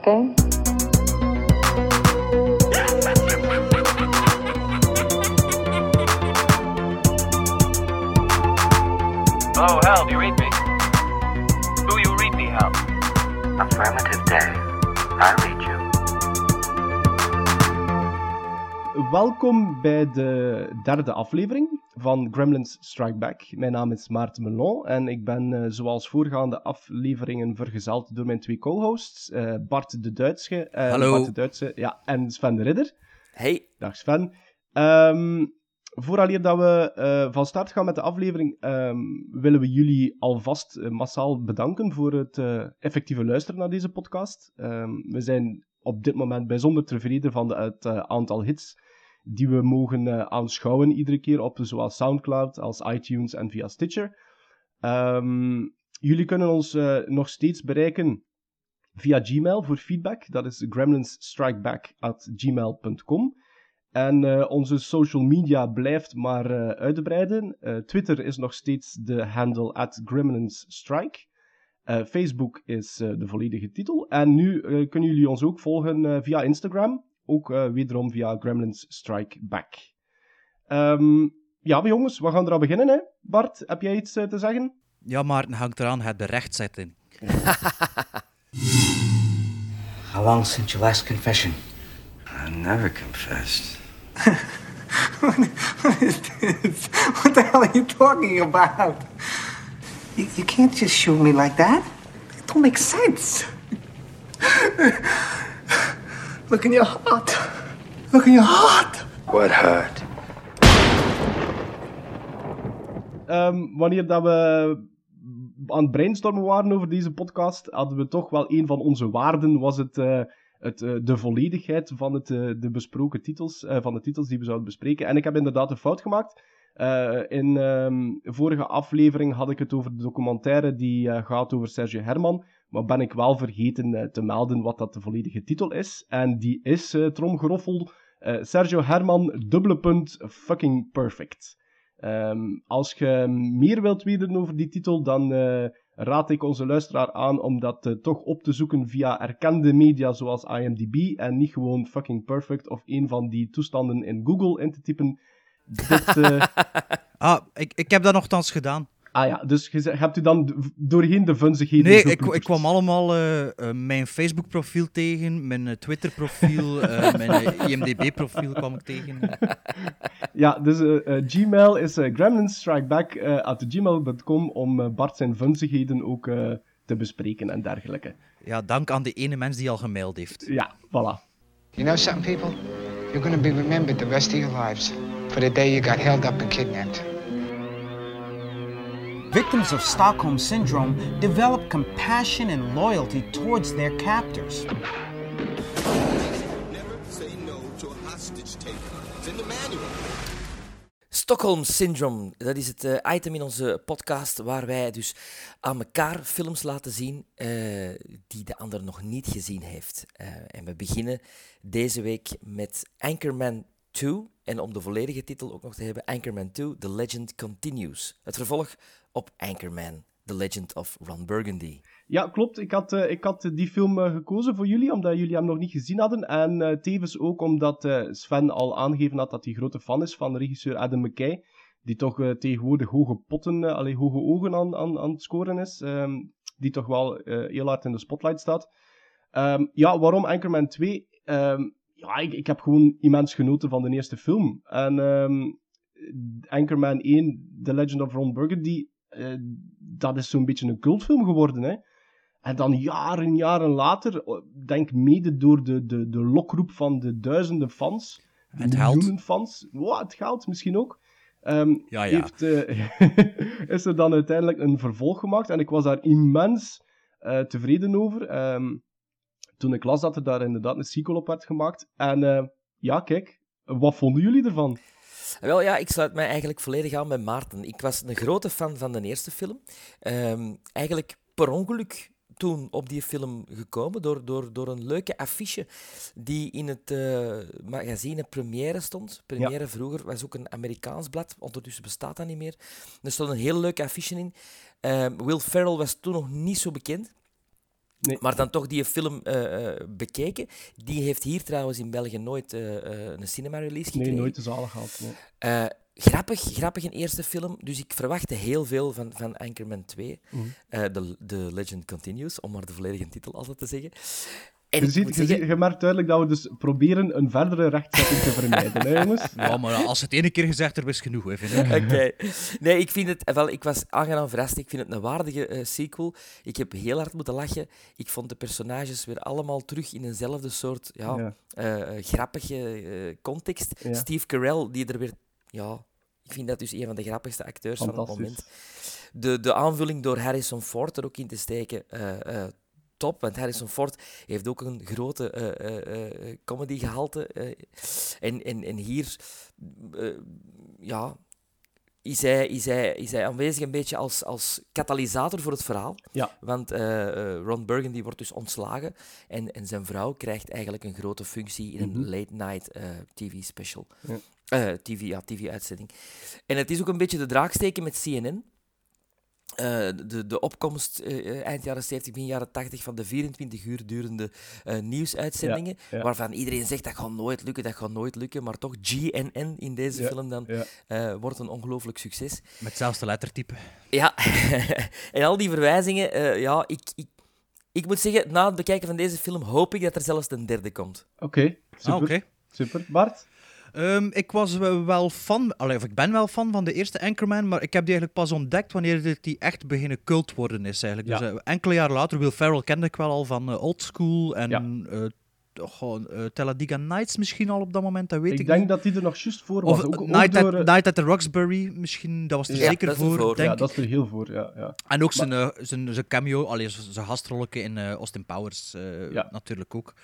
A game? Oh, Hal, do you read me? Do you read me, Hal? Affirmative, Dave. I read you. Welkom bij de derde aflevering van Gremlins Strike Back. Mijn naam is Maarten Melon en ik ben eh, zoals voorgaande afleveringen vergezeld door mijn twee co-hosts, eh, Bart de Duitse, eh, Hallo. Bart de Duitse ja, en Sven de Ridder. Hey, Dag Sven. Ehm vooraleer dat we eh, van start gaan met de aflevering, ehm, willen we jullie alvast massaal bedanken voor het effectieve luisteren naar deze podcast. Ehm, we zijn op dit moment bijzonder tevreden van de, het aantal hits die we mogen eh, aanschouwen iedere keer op zowel Soundcloud als iTunes en via Stitcher. Ehm, jullie kunnen ons eh, nog steeds bereiken via Gmail voor feedback. Dat is gremlinsstrikeback@gmail.com. En eh, onze social media blijft maar eh, uitbreiden. Eh, Twitter is nog steeds de handle at gremlinsstrike. Facebook is de volledige titel. En nu kunnen jullie ons ook volgen via Instagram. Ook eh, wederom via Gremlins Strike Back. Ehm, ja, jongens, we gaan eraan beginnen. Hè? Bart, heb jij iets eh, te zeggen? ja, Maarten hangt eraan het berechtzetten. How long since your last confession? I never confessed. What is this? What the hell are you talking about? You, you can't just shoot me like that. It don't make sense. Look in your heart. Look in your heart. What hurt? Ehm, wanneer dat we aan het brainstormen waren over deze podcast, hadden we toch wel een van onze waarden, was het, eh, het, eh, de volledigheid van het, eh, de besproken titels, eh, van de titels die we zouden bespreken. En ik heb inderdaad een fout gemaakt. Eh, in ehm vorige aflevering had ik het over de documentaire die gaat over Sergio Herman, maar ben ik wel vergeten eh, te melden wat dat de volledige titel is. En die is, eh tromgeroffel, eh, Sergio Herman, dubbele punt, fucking perfect. Ehm, als je meer wilt weten over die titel, dan raad ik onze luisteraar aan om dat toch op te zoeken via erkende media zoals IMDb en niet gewoon fucking perfect of een van die toestanden in Google in te typen. Dit, Ah, ik, ik heb dat nogthans gedaan. Ah ja, dus je hebt u dan doorheen de vunzigheden Nee, ik, ik kwam allemaal eh, eh, mijn Facebook-profiel tegen, mijn eh, Twitter-profiel, eh, mijn IMDb-profiel kwam ik tegen. Ja, dus Gmail is uh, gmail.com om Bart zijn vunzigheden ook eh, te bespreken en dergelijke. Ja, dank aan de ene mens die al gemaild heeft. Ja, voilà. You know something, people? You're going to be remembered the rest of your lives for the day you got held up and kidnapped. Victims of Stockholm Syndrome develop compassion and loyalty towards their captors. Stockholm Syndrome, dat is het eh, item in onze podcast waar wij dus aan elkaar films laten zien eh, die de ander nog niet gezien heeft. Eh, en we beginnen deze week met Anchorman 2. En om de volledige titel ook nog te hebben, Anchorman 2, The Legend Continues. Het vervolg op Anchorman, The Legend of Ron Burgundy. Ja, klopt. Ik had, eh, ik had die film eh, gekozen voor jullie, omdat jullie hem nog niet gezien hadden. En eh, tevens ook omdat eh, Sven al aangegeven had dat hij grote fan is van regisseur Adam McKay. Die toch eh, tegenwoordig hoge potten, eh, allee, hoge ogen aan, aan, aan het scoren is. ehm, die toch wel eh, heel hard in de spotlight staat. Ehm, ja, waarom Anchorman 2? Ehm, ja, ik, ik heb gewoon immens genoten van de eerste film. En Anchorman 1, The Legend of Ron Burgundy, eh, dat is zo'n beetje een cultfilm geworden, hè. En dan jaren, jaren later, oh, denk mede door de, de, de lokroep van de duizenden fans, de Het geld. miljoenen fans, wow, het geld misschien ook, ehm, Ja, ja. Heeft, eh, is er dan uiteindelijk een vervolg gemaakt. En ik was daar immens eh, tevreden over. Ehm, toen ik las dat er daar inderdaad een sequel op werd gemaakt. En ja, kijk, wat vonden jullie ervan? Wel ja, ik sluit mij eigenlijk volledig aan bij Maarten. Ik was een grote fan van de eerste film. Ehm, eigenlijk per ongeluk toen op die film gekomen door, door, door een leuke affiche die in het eh, magazine Première stond. Première vroeger was ook een Amerikaans blad, ondertussen bestaat dat niet meer. Er stond een heel leuke affiche in. Ehm, Will Ferrell was toen nog niet zo bekend. Nee. Maar dan toch die film eh, eh, bekeken. Die heeft hier trouwens in België nooit eh, een cinema-release gekregen. Nee, nooit de zaal gehad. Nee. Eh, grappig, grappig een eerste film. Dus ik verwachtte heel veel van, van Anchorman 2. Mhm. Eh, The, The Legend Continues, om maar de volledige titel altijd te zeggen. En Je, ziet, je, zeggen- ziet- je merkt duidelijk dat we dus proberen een verdere rechtzetting te vermijden, hè, jongens? Ja, maar als het ene keer gezegd er is genoeg, hè, vind ik. Oké. Nee, ik vind het... Wel, ik was aangenaam verrast. Ik vind het een waardige eh, sequel. Ik heb heel hard moeten lachen. Ik vond de personages weer allemaal terug in eenzelfde soort ja, Ja. eh, eh, grappige eh, context. Ja. Steve Carell, die er weer... Ja, ik vind dat dus een van de grappigste acteurs van het moment. De, de aanvulling door Harrison Ford er ook in te steken... eh, eh, Top, want Harrison Ford heeft ook een grote eh, eh, eh, comedy-gehalte. eh. en, en, en hier ja, is hij, is, hij, is hij aanwezig een beetje als, als katalysator voor het verhaal. Ja. Want Ron Burgundy wordt dus ontslagen en, en zijn vrouw krijgt eigenlijk een grote functie in een Mhm. late-night eh, TV-special. Ja. Eh, TV, ja, TV-uitzending. En het is ook een beetje de draaksteken met CNN. Eh, de, de opkomst eh, eh, eind jaren 70, begin jaren 80 van de 24 uur durende eh, nieuwsuitzendingen, Ja, ja. waarvan iedereen zegt dat gaat nooit lukken, dat gaat nooit lukken, maar toch GNN in deze Ja, film dan ja. eh, wordt een ongelooflijk succes. Met hetzelfde lettertype. Ja, en al die verwijzingen, eh, ja, ik, ik, ik moet zeggen, na het bekijken van deze film hoop ik dat er zelfs een derde komt. Oké, super. Ah, oké. Super. Bart? Ehm, ik was wel- fan, allee, of ik ben wel fan van de eerste Anchorman, maar ik heb die eigenlijk pas ontdekt wanneer dit die echt beginnen cult worden is eigenlijk. Ja. Dus eh, enkele jaren later, Will Ferrell kende ik wel al van eh, Old School en Ja. eh, eh, Talladega Nights misschien al op dat moment, dat weet ik, Ik denk niet. dat die er nog juist voor was. Of ook, ook Night, door, at, Night at the Roxbury misschien, dat was er Ja, zeker er voor, voor. denk ja, ik. dat is er heel voor, ja. ja. En ook zijn, zijn, zijn cameo, allee, zijn gastrolletje in eh, Austin Powers eh, Ja. natuurlijk ook.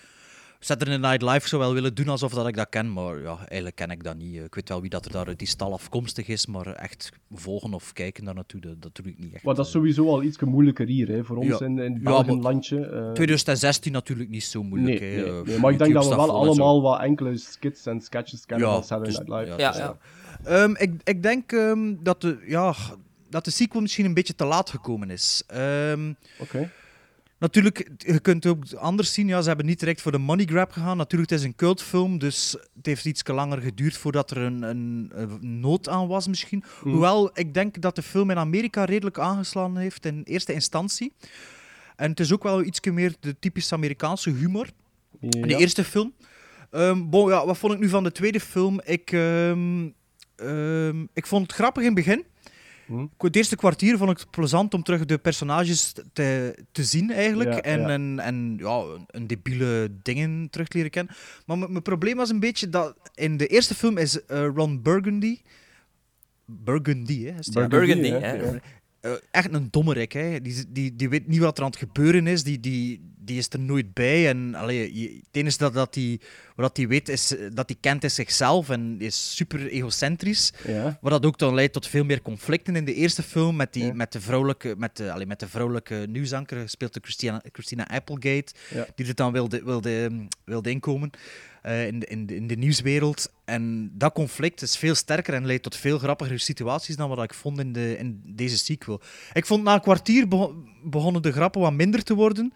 Saturday Night Live zou wel willen doen alsof dat ik dat ken, maar ja, eigenlijk ken ik dat niet. Ik weet wel wie dat er daar uit die stal afkomstig is, maar echt volgen of kijken daar naartoe, dat, dat doe ik niet echt. Maar dat is sowieso al iets moeilijker hier, hè, voor ons Ja. in, in het Ja, landje. eh, 2016 natuurlijk niet zo moeilijk. nee, hè. nee, Eh, nee, maar ik denk dat we wel allemaal wat enkele skits en sketches kennen Ja, van Saturday dus- Night Live. ja, Ja, dus ja. Ehm, ik, ik denk ehm, dat, de, ja, dat de sequel misschien een beetje te laat gekomen is. Ehm, Oké. Natuurlijk, je kunt het ook anders zien. Ja, ze hebben niet direct voor de money grab gegaan. Natuurlijk, het is een cultfilm, dus het heeft iets langer geduurd voordat er een, een, een nood aan was misschien. Mhm. Hoewel, ik denk dat de film in Amerika redelijk aangeslagen heeft in eerste instantie. En het is ook wel iets meer de typische Amerikaanse humor. Ja. De eerste film. Bon, ja, wat vond ik nu van de tweede film? Ik, ehm, ehm, ik vond het grappig in het begin. Hm. Het eerste kwartier vond ik het plezant om terug de personages te, te zien, eigenlijk. Ja, en ja. En, en ja, een, debiele dingen terug te leren kennen. Maar mijn probleem was een beetje dat in de eerste film is eh, Ron Burgundy. Burgundy, hè? Is? Ja, Burgundy, hè, eh, echt een dommerik. Hè. Die, die, die weet niet wat er aan het gebeuren is. Die, die, die is er nooit bij. En allee, je- het enige dat, dat hij, wat hij weet is eh, dat hij kent is zichzelf en is super egocentrisch. Ja. Wat dat ook dan leidt tot veel meer conflicten in de eerste film met, die, Ja. met, de, vrouwelijke, met, de, allee, met de vrouwelijke nieuwsanker, gespeeld door Christina, Christina Applegate, Ja. die er dan wilde, wilde, wilde inkomen eh, in, de, in, de, in de nieuwswereld. En dat conflict is veel sterker en leidt tot veel grappigere situaties dan wat ik vond in, de, in deze sequel. Ik vond na een kwartier begon- begonnen de grappen wat minder te worden.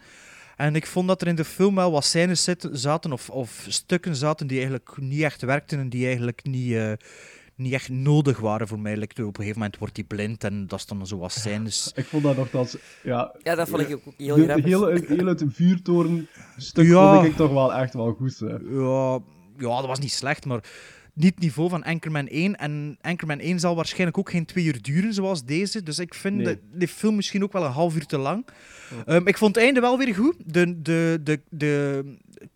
En ik vond dat er in de film wel wat scènes zitten, zaten of, of stukken zaten die eigenlijk niet echt werkten en die eigenlijk niet, eh, niet echt nodig waren voor mij. Like, op een gegeven moment wordt hij blind en dat is dan zo wat scènes. Ik vond dat nogthans... Ja, Ja, dat vond ik ook heel de, de grappig. hele, heel het vuurtoren stuk Ja. vond ik toch wel echt wel goed. Hè. Ja, ja, dat was niet slecht, maar niet het niveau van Anchorman 1. En Anchorman 1 zal waarschijnlijk ook geen twee uur duren zoals deze. Dus ik vind Nee. de, film misschien ook wel een half uur te lang. Ehm, ik vond het einde wel weer goed. De, de, de, de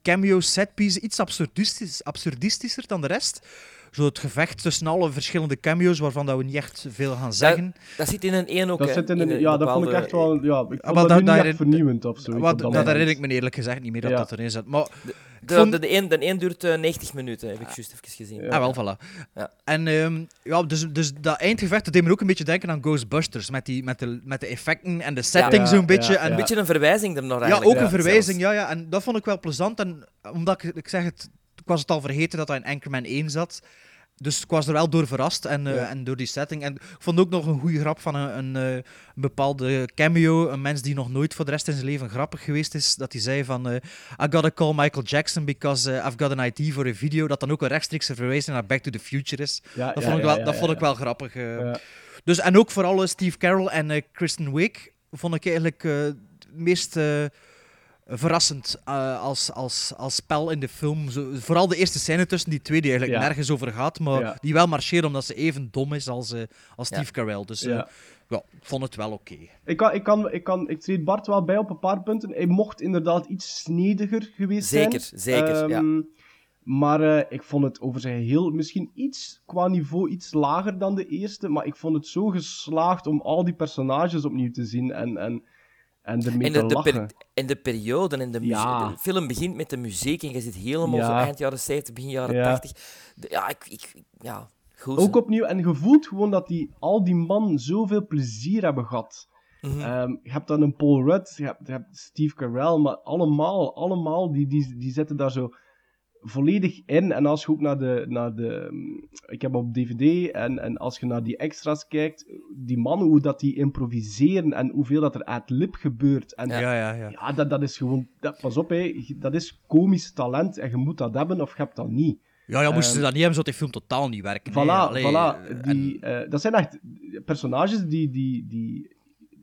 cameo setpiece iets absurdistisch, absurdistischer dan de rest. Zo het gevecht tussen alle verschillende cameo's, waarvan dat we niet echt veel gaan zeggen. Dat zit in een 1 ook, Dat zit in In een, een ja, dat vond ik echt wel... Ja, ik vond maar dat, niet daarin- echt vernieuwend of zoiets. Wat, dat herinner ik me eerlijk gezegd niet meer dat Ja. dat erin zit. Maar De, vond- de, de, een, de een duurt eh, 90 minuten, heb ik juist even gezien. Ja. Ah, wel, voilà. Ja. En ehm, ja, dus, dus dat eindgevecht, dat deed me ook een beetje denken aan Ghostbusters. Met, die, met, de, met de effecten en de setting Ja, zo'n beetje. ja, en Een beetje een verwijzing er nog Ja, eigenlijk. ook een verwijzing, ja, ja. En dat vond ik wel plezant. En omdat ik, ik zeg het, ik was het al vergeten dat dat in Anchorman 1 zat. Dus ik was er wel door verrast en, eh, Ja. en door die setting. En ik vond ook nog een goede grap van een, een, eh, een bepaalde cameo. Een mens die nog nooit voor de rest in zijn leven grappig geweest is. Dat hij zei van... eh, I gotta call Michael Jackson because I've got an ID for a video. Dat dan ook een rechtstreekse verwijzing naar Back to the Future is. Ja, dat ja, vond ik wel, dat vond ik wel grappig. Dus, en ook vooral Steve Carell en Kristen Wiig vond ik eigenlijk het meest verrassend eh, als, als, als spel in de film. Zo, vooral de eerste scène tussen die twee, die eigenlijk Ja. nergens over gaat, maar Ja. die wel marcheren omdat ze even dom is als, eh, als Ja. Steve Carell. Dus eh, Ja. ja, ik vond het wel oké. Ik, kan, ik, kan, ik, kan, ik treed Bart wel bij op een paar punten. Hij mocht inderdaad iets snediger geweest Zeker, zijn. zeker, ja. Ehm, Maar eh, ik vond het over zijn geheel misschien iets qua niveau iets lager dan de eerste. Maar ik vond het zo geslaagd om al die personages opnieuw te zien en, en, en ermee En de, de, lachen. per- en de periode en de. Ja. De film begint met de muziek en je zit helemaal Ja. zo eind jaren 70, begin jaren Ja. 80. De- ja, ik, ik, ja, goed. Ook opnieuw, en je voelt gewoon dat die, al die man zoveel plezier hebben gehad. Mhm. Ehm, je hebt dan een Paul Rudd, je hebt, je hebt Steve Carell, maar allemaal, allemaal, die, die, die zitten daar zo volledig in. En als je ook naar de, naar de mm, ik heb op DVD, en, en als je naar die extra's kijkt, die mannen, hoe dat die improviseren en hoeveel dat er ad lib gebeurt. En Ja, ja, ja. ja, dat, dat is gewoon, dat, pas op, hè, dat is komisch talent en je moet dat hebben of je hebt dat niet. Ja, ja, moesten ze Ehm, dat niet hebben, zou die film totaal niet werken. Voilà, Nee, voilà. eh, Die, eh, dat zijn echt personages die, die, die...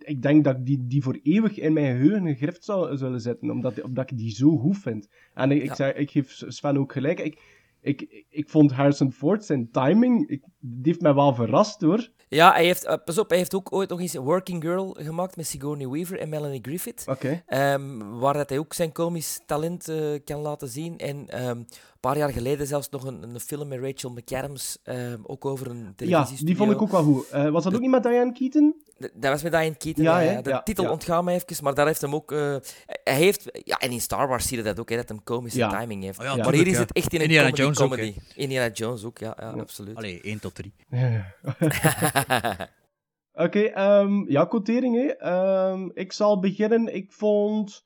Ik denk dat ik die, die voor eeuwig in mijn geheugen gegrift zou, zullen zitten, omdat, omdat ik die zo goed vind. En ik, zeg, ik geef Sven ook gelijk. Ik, ik, ik vond Harrison Ford zijn timing, ik, die heeft mij wel verrast hoor. Ja, hij heeft, eh, pas op, hij heeft ook ooit nog eens een Working Girl gemaakt met Sigourney Weaver en Melanie Griffith. Oké. Ehm, waar dat hij ook zijn komisch talent eh, kan laten zien. En ehm, paar jaar geleden zelfs nog een, een film met Rachel McAdams, ehm, ook over een Ja, televisiestudio. die vond ik ook wel goed. Eh, was dat ook niet met Diane Keaton? Dat was met Diane Keaton. Ja, Ja, hè? ja. De Ja, titel ja. ontgaat me even, maar daar heeft hem ook... eh, hij heeft... Ja, en in Star Wars zie je dat ook, hè, dat hem komische Ja. timing heeft. Oh ja, maar hier is ja. het echt in een Indiana comedy. Jones ook, comedy. Indiana Jones ook, ja, ja, absoluut. Allee, 1 tot 3. Oké, ehm, ja, quotering, hè. Ehm, ik zal beginnen. Ik vond...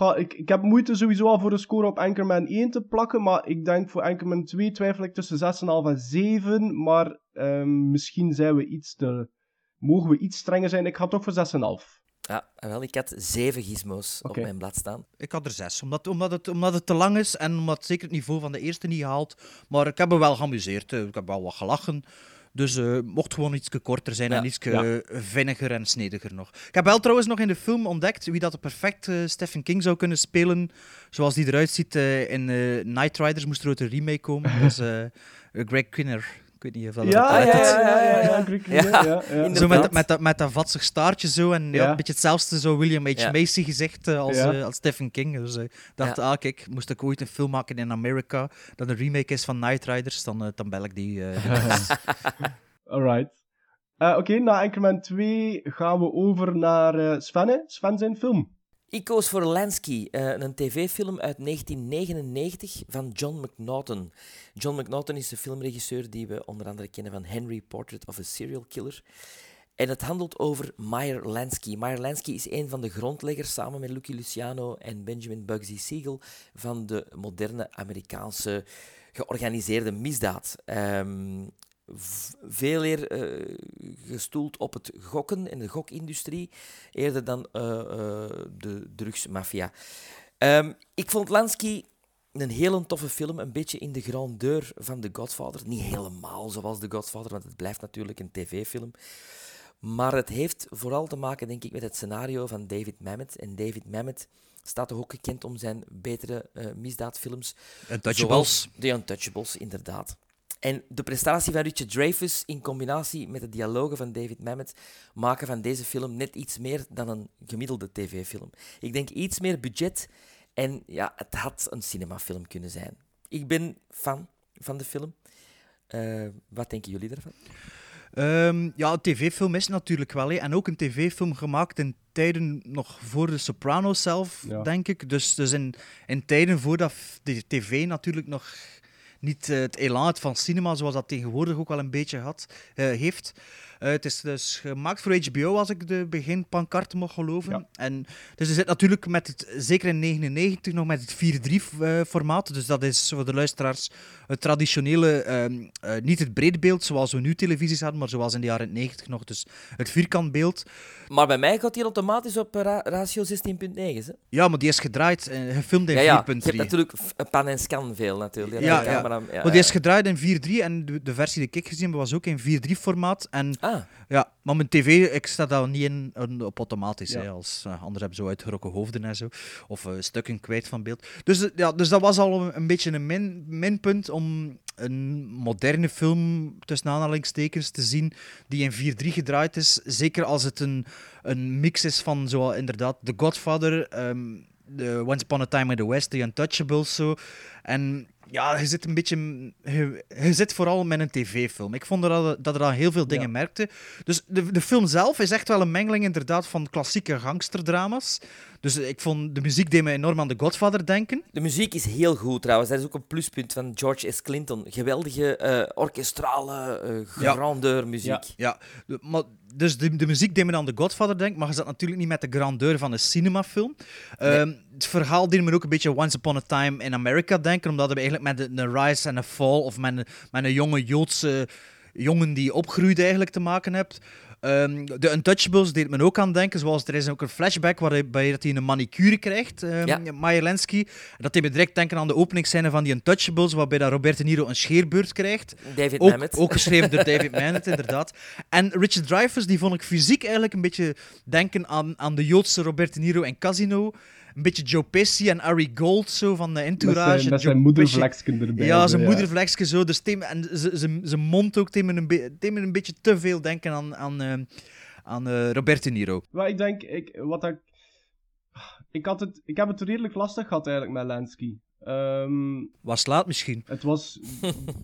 Ga, ik, ik heb moeite sowieso al voor een score op Anchorman 1 te plakken, maar ik denk voor Anchorman 2 twijfel ik tussen 6,5 en 7, maar ehm, misschien zijn we iets te... Mogen we iets strenger zijn? Ik ga toch voor 6,5. Ja, wel, ik had zeven gizmos op mijn blad staan. Ik had er zes, omdat, omdat, het, omdat het te lang is en omdat het zeker het niveau van de eerste niet haalt. Maar ik heb me wel geamuseerd, eh, ik heb wel wat gelachen. Dus eh mocht gewoon iets korter zijn Ja. en iets Ja. vinniger en snediger nog. Ik heb wel trouwens nog in de film ontdekt wie dat de perfect eh, Stephen King zou kunnen spelen. Zoals die eruit ziet eh, in eh Night Riders moest er ooit een remake komen. Dat is eh, Greg Kinnear. Ik weet niet of dat Ja, dat ja, het- ja, ja, ja, ja. Zo met, met, dat, met dat vatsig staartje zo. En ja. Ja. een beetje hetzelfde zo William H. Ja. Macy gezegd eh, als, Ja. eh, als Stephen King. Dus eh, ik dacht, Ja. ah kijk, moest ik ooit een film maken in Amerika dat een remake is van Night Riders, dan, eh, dan bel ik die. eh, Alright. Eh, Oké, na Anchorman 2 gaan we over naar eh Sven, hè. Sven zijn film. Ik koos voor Lansky, eh, een tv-film uit 1999 van John McNaughton. John McNaughton is de filmregisseur die we onder andere kennen van Henry Portrait of a Serial Killer. En het handelt over Meyer Lansky. Meyer Lansky is een van de grondleggers, samen met Lucky Luciano en Benjamin Bugsy Siegel, van de moderne Amerikaanse georganiseerde misdaad. Ehm, veel eer eh, gestoeld op het gokken en de gokindustrie, eerder dan eh, eh, de drugsmafia. Ehm, ik vond Lansky een hele toffe film, een beetje in de grandeur van The Godfather. Niet helemaal zoals The Godfather, want het blijft natuurlijk een tv-film. Maar het heeft vooral te maken, denk ik, met het scenario van David Mamet. En David Mamet staat toch ook gekend om zijn betere eh, misdaadfilms. Untouchables. Zoals The Untouchables, inderdaad. En de prestatie van Richard Dreyfuss in combinatie met de dialogen van David Mamet maken van deze film net iets meer dan een gemiddelde tv-film. Ik denk iets meer budget en ja, het had een cinemafilm kunnen zijn. Ik ben fan van de film. Eh, wat denken jullie ervan? Ehm, ja, een tv-film is natuurlijk wel. hè. En ook een tv-film gemaakt in tijden nog voor de Sopranos zelf, Ja. denk ik. Dus, dus in, in tijden voordat de tv natuurlijk nog niet eh, het elan van cinema, zoals dat tegenwoordig ook wel een beetje had, eh, heeft. Eh, het is dus gemaakt voor HBO, als ik de beginpancarte mag geloven. Ja. En, dus er zit natuurlijk, met het, zeker in 99, nog met het 4-3-formaat. dus dat is voor de luisteraars het traditionele, ehm, eh, niet het breedbeeld zoals we nu televisies hadden, maar zoals in de jaren 90 nog, dus het vierkantbeeld. Maar bij mij gaat die automatisch op eh, ra- ratio 16.9. hè? Ja, maar die is gedraaid, eh, gefilmd in Ja, ja. 4.3. Je hebt natuurlijk pan en scan veel, natuurlijk. Ja, de ja. camera- ja, maar die is gedraaid in 4.3 en de, de versie die ik gezien heb was ook in 4.3-formaat. En Ah, ja, maar mijn tv, ik sta daar niet in op automatisch. Ja. Hè, als, eh, anderen hebben zo uitgerokken hoofden en zo. Of eh, stukken kwijt van beeld. Dus, eh, ja, dus dat was al een, een beetje een min, minpunt om een moderne film, tussen aanhalingstekens, te zien die in 4.3 gedraaid is. Zeker als het een, een mix is van, zo, inderdaad, The Godfather, de Once Upon a Time in the West, The Untouchables, zo. En ja, je zit een beetje... Je, je zit vooral met een tv-film. Ik vond dat, dat er al heel veel dingen Ja. merkte. Dus de, de film zelf is echt wel een mengeling inderdaad van klassieke gangsterdrama's. Dus ik vond de muziek deed me enorm aan The Godfather denken. de muziek is heel goed trouwens. Dat is ook een pluspunt van George S. Clinton. Geweldige eh, orkestrale, eh Ja. grandeur muziek. Ja, de- maar, dus de, de muziek deed me aan The Godfather denken, maar je zat natuurlijk niet met de grandeur van een cinemafilm. Ehm, Het verhaal deed me ook een beetje Once Upon a Time in America denken, omdat we eigenlijk met een rise en een fall, of met een, met een jonge Joodse jongen die opgroeide eigenlijk te maken hebt. Ehm, de Untouchables deed me ook aan denken, zoals er is ook een flashback waarbij dat hij een manicure krijgt, um, Ja. Dat deed me direct denken aan de openingsscène van die Untouchables, waarbij dat Robert De Niro een scheerbeurt krijgt. David Ook, Mamet. ook geschreven door David Mamet, inderdaad. En Richard Dreyfuss, die vond ik fysiek eigenlijk een beetje denken aan, aan de Joodse Robert De Niro en Casino. Een beetje Joe Pesci en Ari Gold, zo van de Met Entourage. zijn, met zijn moedervleksken erbij. Ja, zijn moedervleksje zo. Dus en z- z- zijn mond ook me een, be- een beetje te veel denken aan, aan, eh, aan eh, Robert De Niro. Maar ik denk, ik, wat ik, ik, had het, ik heb het redelijk lastig gehad eigenlijk met Lansky. Ehm, Was laat misschien. het was,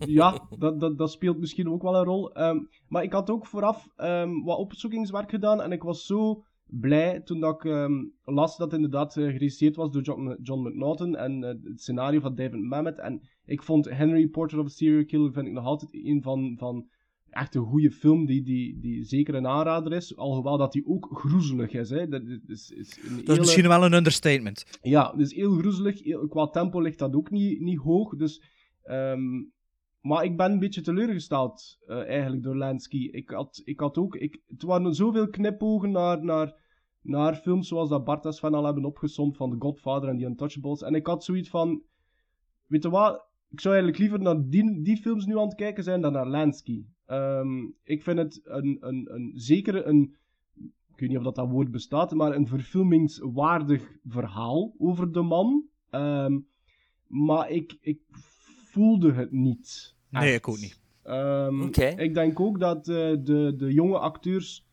ja, dat, dat, dat speelt misschien ook wel een rol. Ehm, maar ik had ook vooraf ehm, wat opzoekingswerk gedaan en ik was zo blij toen dat ik ehm, las dat het inderdaad eh, geregisseerd was door John, John McNaughton en eh, het scenario van David Mamet. En ik vond Henry Portrait of a Serial Killer vind ik nog altijd een van, van echt een goede film die, die, die zeker een aanrader is. Alhoewel dat die ook groezelig is. Hè. Dat is, is een Dat is misschien wel een understatement. ja, dus heel groezelig. Heel- qua tempo ligt dat ook niet, niet hoog. Dus, ehm, maar ik ben een beetje teleurgesteld eh, eigenlijk door Lansky. Ik had, ik had ook... Ik, het waren zoveel knipogen naar, naar, naar films zoals dat Bart en Sven al hebben opgesomd van The Godfather en The Untouchables. En ik had zoiets van... Weet je wat? Ik zou eigenlijk liever naar die, die films nu aan het kijken zijn dan naar Lansky. Ehm, ik vind het een, een, een, zeker een ik weet niet of dat, dat woord bestaat, maar een verfilmingswaardig verhaal over de man. Ehm, maar ik, ik voelde het niet. Nee, ik ook niet. Ehm. Ik denk ook dat eh, de, de jonge acteurs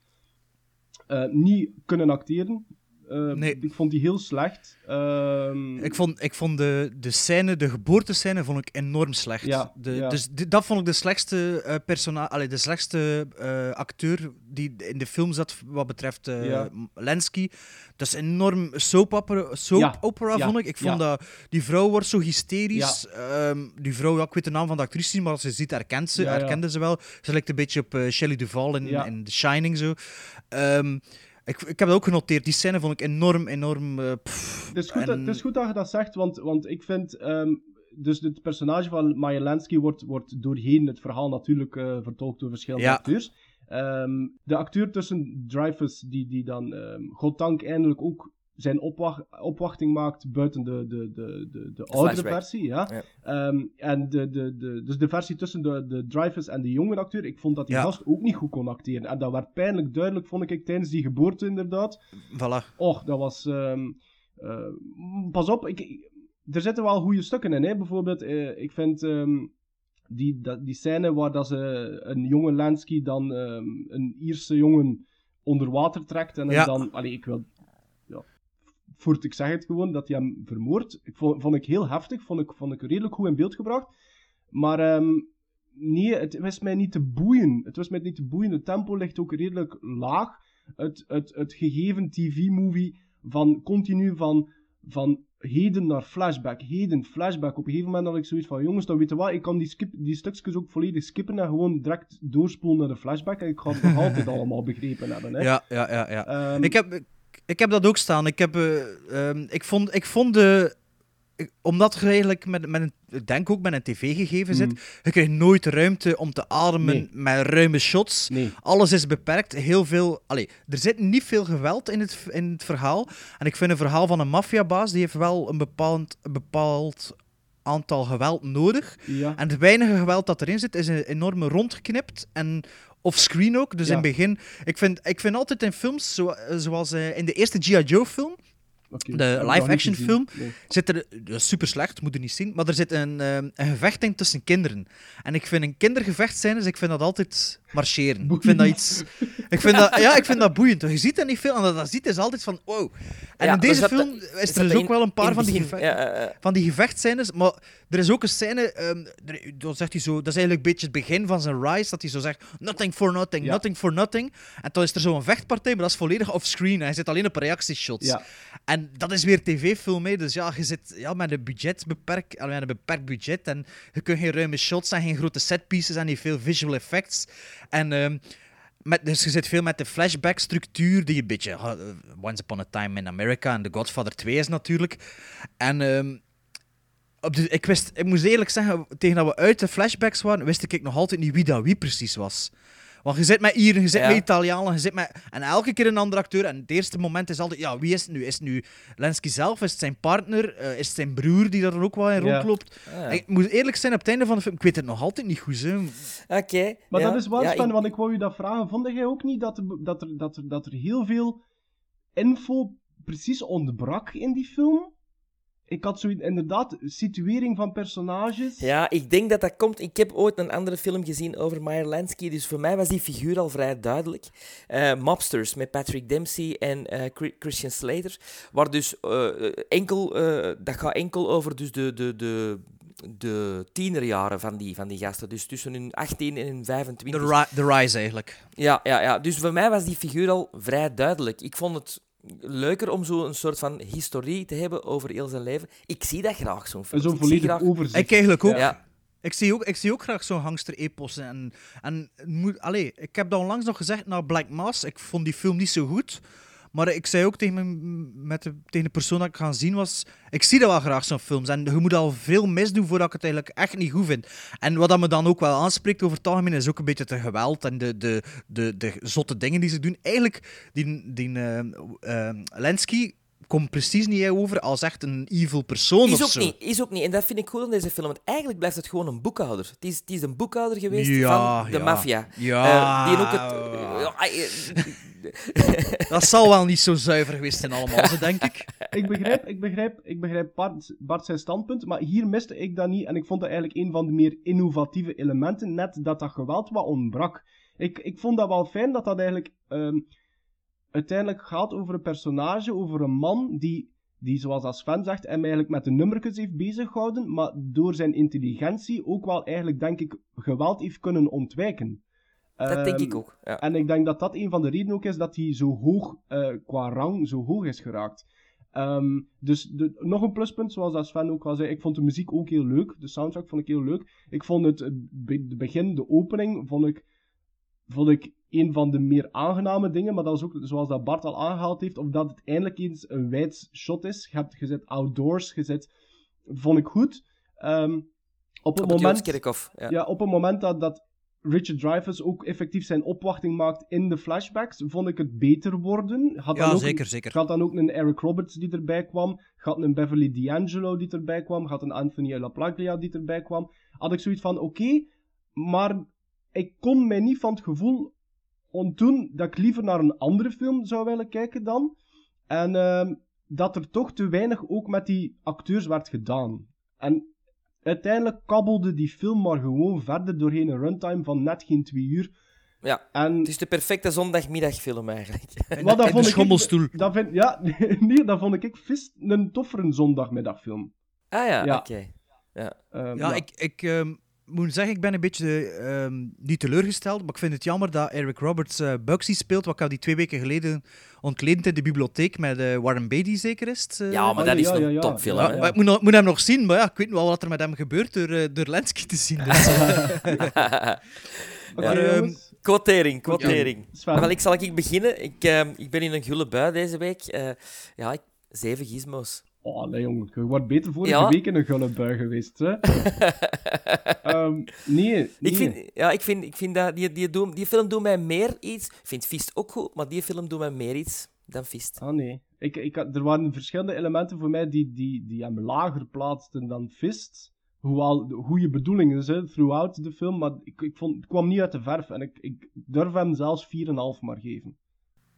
eh, niet kunnen acteren. Eh, Nee. Ik vond die heel slecht. Ehm, Ik vond, ik vond de, de scène, de geboortescène, vond ik enorm slecht. Ja, de, ja. Dus dat vond ik de slechtste, eh persona allee, de slechtste eh, acteur die in de film zat wat betreft eh Ja. Lensky. Dat is enorm soap opera, soap opera vond ik. Ik vond dat die vrouw wordt zo hysterisch. Ehm, die vrouw, ik weet de naam van de actrice niet, maar als je ziet, herkent ze, herkende ze wel. Ze lijkt een beetje op Shelley Duvall in, in The Shining zo. Ehm, ik, ik heb dat ook genoteerd. Die scène vond ik enorm, enorm. eh, pff, Het is, goed en- het is goed dat je dat zegt, want, want ik vind... ehm, dus het personage van Maya Lansky wordt, wordt doorheen het verhaal natuurlijk eh, vertolkt door verschillende Ja. acteurs. Ehm, de acteur tussen Dreyfus, die, die dan, ehm goddank, eindelijk ook zijn opwacht, opwachting maakt buiten de, de, de, de, de oudere flashback. versie. Ja. Ja. Ehm, en de, de, de, dus de versie tussen de, de Dreyfus en de jonge acteur, ik vond dat die Ja. gast ook niet goed kon acteren. En dat werd pijnlijk duidelijk, vond ik, tijdens die geboorte inderdaad. Voilà. Och, dat was. ehm, eh, pas op, ik, er zitten wel goede stukken in. Hè? Bijvoorbeeld, eh, ik vind ehm, die, dat, die scène waar dat ze een jonge Lansky dan ehm, een Ierse jongen onder water trekt. En Ja. dan. Allee, ik wil. Voert, ik zeg het gewoon, dat hij hem vermoordt. Ik vond, vond ik heel heftig, vond ik, vond ik redelijk goed in beeld gebracht. Maar ehm, nee, het was mij niet te boeien. Het was mij niet te boeien. Het tempo ligt ook redelijk laag. Het, het, het gegeven tv-movie van continu van, van heden naar flashback, heden, flashback. Op een gegeven moment had ik zoiets van, jongens, dan weet je wat, ik kan die, skip, die stukjes ook volledig skippen en gewoon direct doorspoelen naar de flashback. En ik ga het nog altijd allemaal begrepen hebben. Hè. Ja, ja, ja. ja. Ehm, ik, heb, ik, heb dat ook staan. Ik, heb, eh, ehm, ik, vond, ik vond de... ik- omdat je eigenlijk met, met een, ik denk ook met een tv-gegeven zit, Mm. je krijgt nooit ruimte om te ademen Nee. met ruime shots. Nee. Alles is beperkt. Heel veel... Allee, er zit niet veel geweld in het, in het verhaal. En ik vind een verhaal van een maffiabaas, die heeft wel een bepaald, een bepaald aantal geweld nodig. Ja. En het weinige geweld dat erin zit, is een enorme rondgeknipt. En offscreen ook. Dus Ja. in het begin... Ik vind, ik vind altijd in films, zo, zoals eh, in de eerste G.I. Joe film, Oké, de live-action film, Nee. zit er... Is super slecht, moet je niet zien. Maar er zit een, eh, een gevecht in tussen kinderen. En ik vind een kindergevecht zijn, dus ik vind dat altijd marcheren. Ik vind dat iets... Ik vind dat, ja, ik vind dat boeiend. Je ziet dat niet veel, en dat je ziet is altijd van, wow. En Ja, in deze zat- film is er dus in- ook wel een paar van die, begin, ja, van die gevechtscènes, maar er is ook een scène, ehm, er- dan zegt hij zo, dat is eigenlijk een beetje het begin van zijn rise, dat hij zo zegt, nothing for nothing, Ja. nothing for nothing. En dan is er zo'n vechtpartij, maar dat is volledig offscreen. Hij zit alleen op reactieshots. Ja. En dat is weer tv-film, hè. dus ja, je zit ja, met een budget beperkt, met een beperkt budget en je kunt geen ruime shots en geen grote setpieces en niet veel visual effects. En ehm, met, dus je zit veel met de flashback-structuur die een beetje uh, Once Upon a Time in America en The Godfather 2 is natuurlijk. En ehm, op ik, wist, ik moest eerlijk zeggen, tegen dat we uit de flashbacks waren, wist ik nog altijd niet wie dat wie precies was. Want je zit met Ieren, je zit Ja. met Italianen, je zit met... En elke keer een andere acteur. En het eerste moment is altijd, ja, wie is het nu? Is het nu Lenski zelf? Is het zijn partner? Eh, is het zijn broer die daar ook wel in Ja. rondloopt? Ah. Ik moet eerlijk zijn, op het einde van de film, ik weet het nog altijd niet goed. Hè. Oké. Maar ja. dat is wel Ja, spannend, ik- want ik wou je dat vragen. Vond jij ook niet dat er, dat er, dat er, dat er heel veel info precies ontbrak in die film? Ik had zo inderdaad situering van personages. Ja, ik denk dat dat komt. Ik heb ooit een andere film gezien over Meyer Lansky, dus voor mij was die figuur al vrij duidelijk. Eh, Mobsters met Patrick Dempsey en eh, Chri- Christian Slater, waar dus eh, enkel, eh, dat gaat enkel over dus de, de, de, de tienerjaren van die, van die gasten, dus tussen hun 18 en hun De, 25. ri- de Rise eigenlijk. Ja, ja, ja, dus voor mij was die figuur al vrij duidelijk. Ik vond het leuker om zo een soort van historie te hebben over heel zijn leven. Ik zie dat graag, zo'n film. Zo'n volledig graag... overzicht. Ik eigenlijk ook. Ja. Ja. Ik zie ook, ik zie ook graag zo'n gangster-epos. En, en moet, allee, ik heb dat onlangs nog gezegd naar Black Mass. Ik vond die film niet zo goed. Maar ik zei ook tegen, met de, tegen de persoon dat ik gaan zien was... Ik zie dat wel graag, zo'n films. En je moet al veel misdoen voordat ik het eigenlijk echt niet goed vind. En wat dat me dan ook wel aanspreekt over het algemeen is ook een beetje het geweld en de, de, de, de zotte dingen die ze doen. Eigenlijk, die, die eh, eh, Lensky komt precies niet over als echt een evil persoon Is of ook, zo. niet, is ook niet. En dat vind ik goed aan deze film. Want eigenlijk blijft het gewoon een boekhouder. Het is, het is een boekhouder geweest Ja, van de ja. maffia. Ja. Eh, die ook het... eh, ja, Dat zal wel niet zo zuiver geweest zijn allemaal, zo denk ik. ik begrijp, ik begrijp, ik begrijp Bart, Bart zijn standpunt, maar hier miste ik dat niet. En ik vond dat eigenlijk een van de meer innovatieve elementen, net dat dat geweld wat ontbrak. Ik, ik vond dat wel fijn dat dat eigenlijk ehm, uiteindelijk gaat over een personage, over een man die, die zoals als Sven zegt, hem eigenlijk met de nummertjes heeft bezighouden, maar door zijn intelligentie ook wel eigenlijk, denk ik, geweld heeft kunnen ontwijken. dat denk Ehm, ik ook. Ja. en ik denk dat dat een van de redenen ook is dat hij zo hoog, eh, qua rang, zo hoog is geraakt. Ehm, dus de, nog een pluspunt, zoals Sven ook al zei, ik vond de muziek ook heel leuk. De soundtrack vond ik heel leuk. Ik vond het, het begin, de opening, vond ik, vond ik een van de meer aangename dingen. Maar dat is ook, zoals dat Bart al aangehaald heeft, of dat het eindelijk eens een wijd shot is. Je hebt gezet outdoors, gezet, vond ik goed. Ehm, op het Op het moment... Ja. Ja, op het moment dat, dat Richard Dreyfuss ook effectief zijn opwachting maakt in de flashbacks, vond ik het beter worden. Had dan Ja, ook zeker, een, zeker. Had dan ook een Eric Roberts die erbij kwam. Had een Beverly D'Angelo die erbij kwam. Had een Anthony LaPlaglia die erbij kwam. Had ik zoiets van, oké, maar ik kon mij niet van het gevoel ontdoen dat ik liever naar een andere film zou willen kijken dan. En ehm, dat er toch te weinig ook met die acteurs werd gedaan. En uiteindelijk kabbelde die film maar gewoon verder doorheen een runtime van net geen twee uur. Ja. En Het is de perfecte zondagmiddagfilm eigenlijk. dat in vond de ik- schommelstoel. dat vind, ja, nee, dat vond ik vis een toffere zondagmiddagfilm. Ah ja, Ja. oké. Ja. Ehm, Ja, ik, ik, ehm, moet zeggen, ik ben een beetje ehm, niet teleurgesteld, maar ik vind het jammer dat Eric Roberts eh, Bugsy speelt, wat ik al die twee weken geleden ontleden in de bibliotheek met eh, Warren Beatty, zeker is het? eh? Ja, maar dat is ja, een ja, ja. topfilm. Ja, ik moet, hem nog zien, maar ja, ik weet wel wat er met hem gebeurt door, door Lenski te zien. Dus, Maar, ehm. Quotering, quotering. Wel, ik zal ik beginnen. Ik, ehm, ik ben in een gulle bui deze week. Eh, ja, ik, zeven gizmos. Oh, nee, jongen. Je wordt beter vorige Ja. week in een gulle bui geweest, hè? Ehm, nee, nee. Ik vind, ja, ik vind, ik vind dat die, die, doen, die film doet mij meer iets. Ik vind Fist ook goed, maar die film doet mij meer iets dan Fist. Ah, nee. Ik, ik, had- er waren verschillende elementen voor mij die, die, die hem lager plaatsten dan Fist. Hoewel de goede bedoelingen zijn throughout de film, maar ik, ik vond, het kwam niet uit de verf. En ik, ik durf hem zelfs 4,5 maar geven.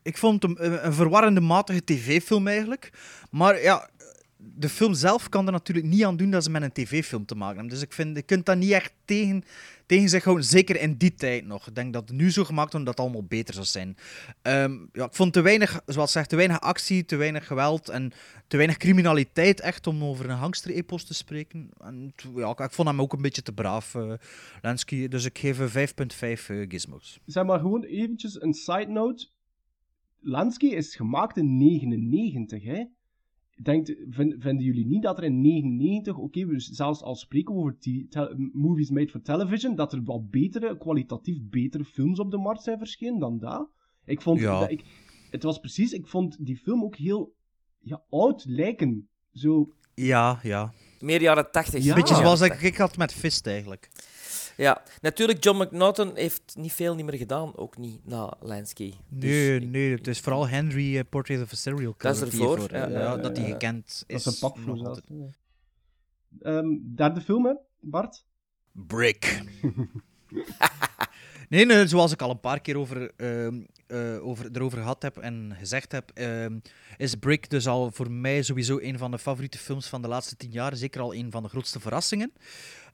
ik vond hem een, een verwarrende matige tv-film eigenlijk. Maar ja, de film zelf kan er natuurlijk niet aan doen dat ze met een tv-film te maken hebben. Dus ik vind, je kunt dat niet echt tegen, tegen zich houden, zeker in die tijd nog. Ik denk dat het nu zo gemaakt wordt dat het allemaal beter zou zijn. Ehm, ja, ik vond te weinig, zoals zegt, te weinig actie, te weinig geweld en te weinig criminaliteit echt om over een gangster-epos te spreken. En, ja, ik, vond hem ook een beetje te braaf, eh Lansky. Dus ik geef een 5,5 eh, gizmos. Zeg maar gewoon eventjes een side note. Lansky is gemaakt in 99, hè? Denkt, vind- vinden jullie niet dat er in 99, oké, we dus zelfs al spreken we over movies made for television, dat er wel betere, kwalitatief betere films op de markt zijn verschenen dan dat? Ik vond, Ja. dat ik, het was precies, ik vond die film ook heel ja, oud lijken. Zo, Ja, ja. Meer jaren tachtig. Ja. Beetje zoals ik, 80. ik had met Fist eigenlijk. Ja, natuurlijk, John McNaughton heeft niet veel niet meer gedaan, ook niet na Lansky. Dus Nee, ik- nee, het is vooral Henry, eh, Portrait of a Serial Dat is Killer. ervoor, voor, eh, ja. ja, Ja, dat hij ja. gekend dat is. is een pak voor nog zelfs. altijd. Ehm, derde film, hè, Bart? Brick. nee, zoals ik al een paar keer over, ehm, eh, over, erover gehad heb en gezegd heb, ehm, is Brick dus al voor mij sowieso een van de favoriete films van de laatste tien jaar. Zeker al een van de grootste verrassingen.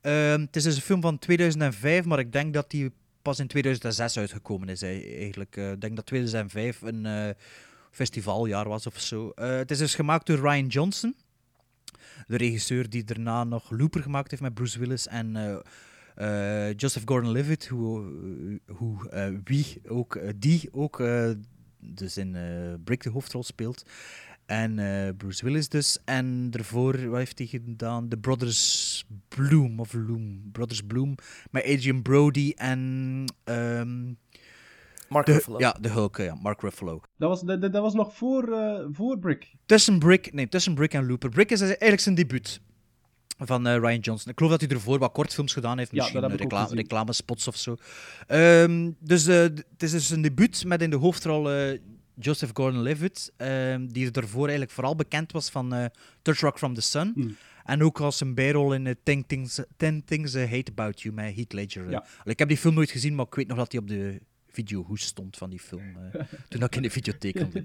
Ehm, het is dus een film van 2005, maar ik denk dat die pas in 2006 uitgekomen is. hè, Eigenlijk. Eh, ik denk dat 2005 een eh, festivaljaar was of zo. Eh, het is dus gemaakt door Ryan Johnson. De regisseur die daarna nog Looper gemaakt heeft met Bruce Willis en eh, Joseph Gordon-Levitt, hoe, eh, hoe, eh, wie ook, die ook eh, dus in eh, Brick de hoofdrol speelt. En eh, Bruce Willis dus. En daarvoor, wat heeft hij gedaan? The Brothers Bloom, of Loom. Brothers Bloom, met Adrian Brody en... ehm, Mark de, Ruffalo. Ja, de Hulk, ja, Mark Ruffalo. Dat was, dat, dat was nog voor, eh, voor Brick. Tussen Brick, nee, tussen Brick en Looper. Brick is eigenlijk zijn debuut van eh, Ryan Johnson. Ik geloof dat hij ervoor wat kortfilms gedaan heeft, Ja, misschien dat heb ik ook recla- gezien. reclamespots of zo. Ehm, dus eh, het is dus een debuut met in de hoofdrol eh, Joseph Gordon-Levitt, ehm, die ervoor eigenlijk vooral bekend was van eh Touch Rock from the Sun. Hmm. En ook als een bijrol in eh, 10 Things, 10 Things I Hate About You met Heath Ledger. Ja. Ik heb die film nooit gezien, maar ik weet nog dat hij op de videohoes stond van die film. eh, toen ik in de videotheek kwam.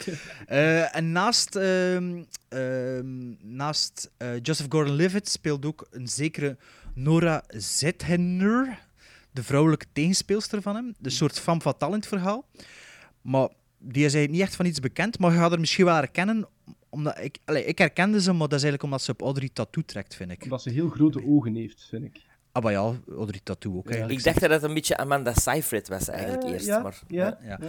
Eh, en naast, ehm, ehm, naast eh, Joseph Gordon-Levitt speelt ook een zekere Nora Zethenner, de vrouwelijke tegenspeelster van hem. De soort femme fatale in het verhaal. Maar die is eigenlijk niet echt van iets bekend, maar je gaat er misschien wel herkennen. Omdat ik, allee, ik herkende ze, maar dat is eigenlijk omdat ze op Audrey Tattoo trekt, vind ik. Omdat ze heel grote ogen heeft, vind ik. Ah, maar ja, Audrey Tattoo ook eigenlijk. Ik dacht dat het een beetje Amanda Seyfried was eigenlijk Eh, eerst. ja, maar, ja. Ja.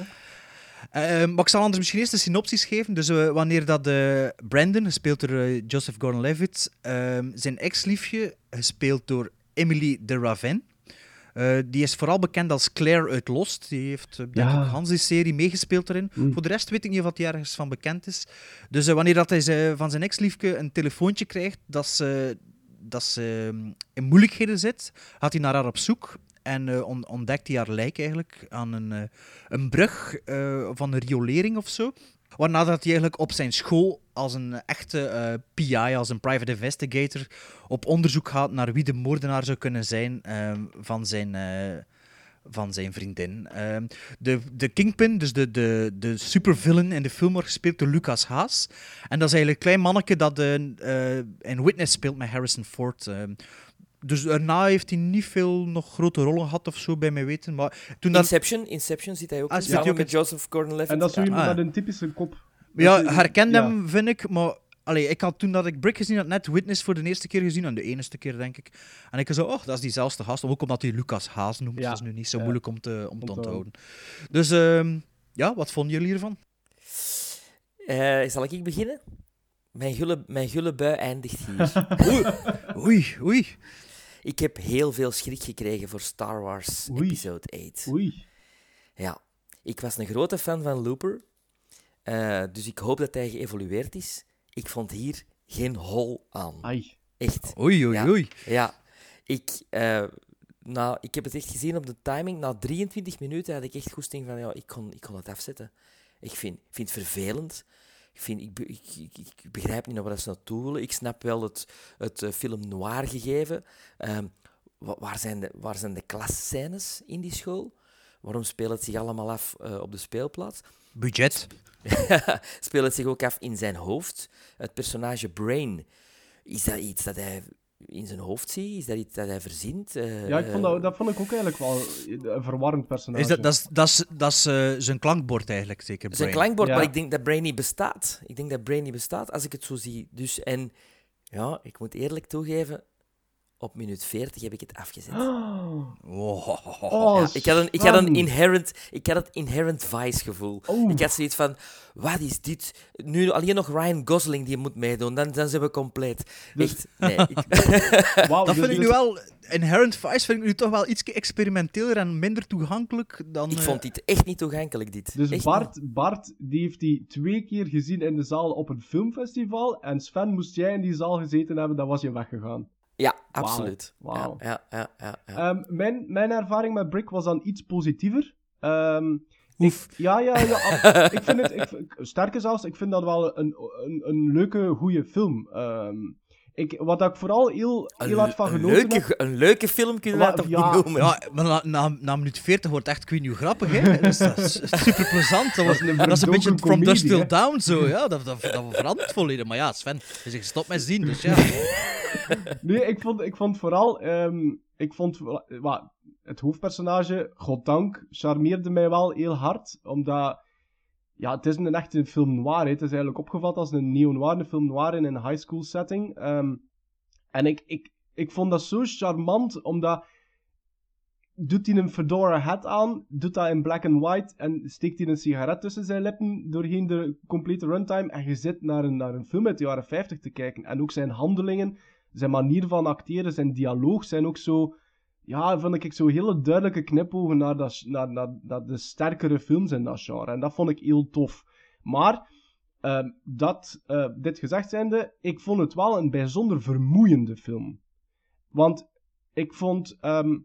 Eh, maar ik zal anders misschien eerst een synopsis geven. Dus eh, wanneer dat eh, Brandon, gespeeld door eh, Joseph Gordon-Levitt, ehm, zijn ex-liefje, gespeeld door Emily de Ravin, eh, die is vooral bekend als Claire uit Lost. Die heeft eh, denk Ja. ik Hans die serie meegespeeld erin. Mm. Voor de rest weet ik niet of hij ergens van bekend is. Dus eh, wanneer dat hij van zijn ex-liefje een telefoontje krijgt dat ze, dat ze mm, in moeilijkheden zit, gaat hij naar haar op zoek. En eh, on- ontdekt hij haar lijk eigenlijk aan een, eh, een brug eh, van een riolering of zo. Waarna dat hij eigenlijk op zijn school als een echte PI, als een private investigator, op onderzoek gaat naar wie de moordenaar zou kunnen zijn ehm, van zijn, van zijn vriendin. Ehm, de, de Kingpin, dus de, de, de supervillain in de film, wordt gespeeld door Lucas Haas. En dat is eigenlijk een klein manneke dat eh, in Witness speelt met Harrison Ford. ehm. dus daarna heeft hij niet veel nog grote rollen gehad of zo, bij mij weten. Maar toen dat... Inception, Inception zit hij ook Ah, in, samen ook met Joseph Gordon-Levitt. En dat is zo Ja. iemand Ah, met een typische kop. Ja, herkende ja. hem, vind ik, maar allee, ik had toen dat ik Brick gezien had, net Witness voor de eerste keer gezien. En de enige keer, denk ik. En ik zo, oh, dat is diezelfde gast. Ook omdat hij Lucas Haas noemt. Ja. Dat is nu niet zo Ja. moeilijk om te, om te Onthouden. Dus ehm, ja, wat vonden jullie ervan? Eh, zal ik beginnen? Mijn gulle, mijn gulle bui eindigt hier. Oei, oei, oei. Ik heb heel veel schrik gekregen voor Star Wars Oei. Episode 8. Oei. Ja, ik was een grote fan van Looper, eh, dus ik hoop dat hij geëvolueerd is. Ik vond hier geen hol aan. Ai. Echt. Oei, oei, Ja. oei. Ja, ik, eh, nou, ik heb het echt gezien op de timing. Na 23 minuten had ik echt goesting van, ja, ik kon, ik kon het afzetten. Ik vind, vind het vervelend. Ik, vind, ik, ik, ik, ik begrijp niet naar waar ze naartoe willen. Ik snap wel het, het eh, film noir gegeven. Ehm, wa- waar, zijn de, waar zijn de klasscènes in die school? Waarom speelt het zich allemaal af eh, op de speelplaats? Budget. speelt het zich ook af in zijn hoofd? Het personage Brain, is dat iets dat hij in zijn hoofd ziet? Is dat iets dat hij verzint? Eh, Ja, ik vond dat, dat vond ik ook eigenlijk wel een verwarrend personage. Is dat, dat, is, dat, is, dat is eh, zijn klankbord eigenlijk, zeker. zijn Brain. klankbord, Ja. maar ik denk dat Brain niet bestaat. Ik denk dat Brain niet bestaat als ik het zo zie. Dus, en ja, ik moet eerlijk toegeven, op minuut 40 heb ik het afgezet. Oh. Oh, Ja, ik, had een, ik, had een inherent, ik had het inherent vice gevoel. Oeh. Ik had zoiets van, wat is dit? Nu alleen nog Ryan Gosling die moet meedoen, dan, dan zijn we compleet. Dus- Echt, nee. ik- Dat dus- vind ik nu wel... Inherent Vice vind ik nu toch wel iets experimenteler en minder toegankelijk dan... ik eh, vond dit echt niet toegankelijk, dit. Dus Echt Bart, Bart die heeft die twee keer gezien in de zaal op een filmfestival. En Sven, moest jij in die zaal gezeten hebben, dan was je weggegaan. Ja, absoluut. Wauw. Ja, ja, ja, ja, ja. Ehm, mijn, mijn ervaring met Brick was dan iets positiever. Ehm, ik, Oef. ja, ja, ja. ab- ik vind het, ik, sterker zelfs, ik vind dat wel een, een, een leuke, goede film. Ehm, ik, wat ik vooral heel, Een, heel hard van een genoten leuke, heb... een leuke film kunnen we Wa- dat toch ja. niet noemen? Ja, maar na, na, na minuut 40 wordt echt, ik weet niet hoe grappig, hè. Dus dat is super plezant. Dat, was- is een dat is een beetje From Dust Till. Down, zo. Ja, dat, dat, dat verandert volledig. Maar ja, Sven, je zegt stop met zien, dus ja. Nee, ik vond, ik vond vooral... ehm, ik vond... het hoofdpersonage, goddank, charmeerde mij wel heel hard. Omdat... Ja, het is een echte film noir. Het is eigenlijk opgevat als een neo-noir, een film noir in een high school setting. Ehm, en ik, ik, ik vond dat zo charmant, omdat... Doet hij een fedora hat aan, doet dat in black and white en steekt hij een sigaret tussen zijn lippen doorheen de complete runtime en je zit naar een, naar een film uit de jaren 50 te kijken. En ook zijn handelingen, zijn manier van acteren, zijn dialoog zijn ook zo... Ja, vond ik zo hele duidelijke knipogen naar, dat, naar, naar, naar de sterkere films in dat genre. En dat vond ik heel tof. Maar, ehm, dat, eh, dit gezegd zijnde, ik vond het wel een bijzonder vermoeiende film. Want ik vond ehm,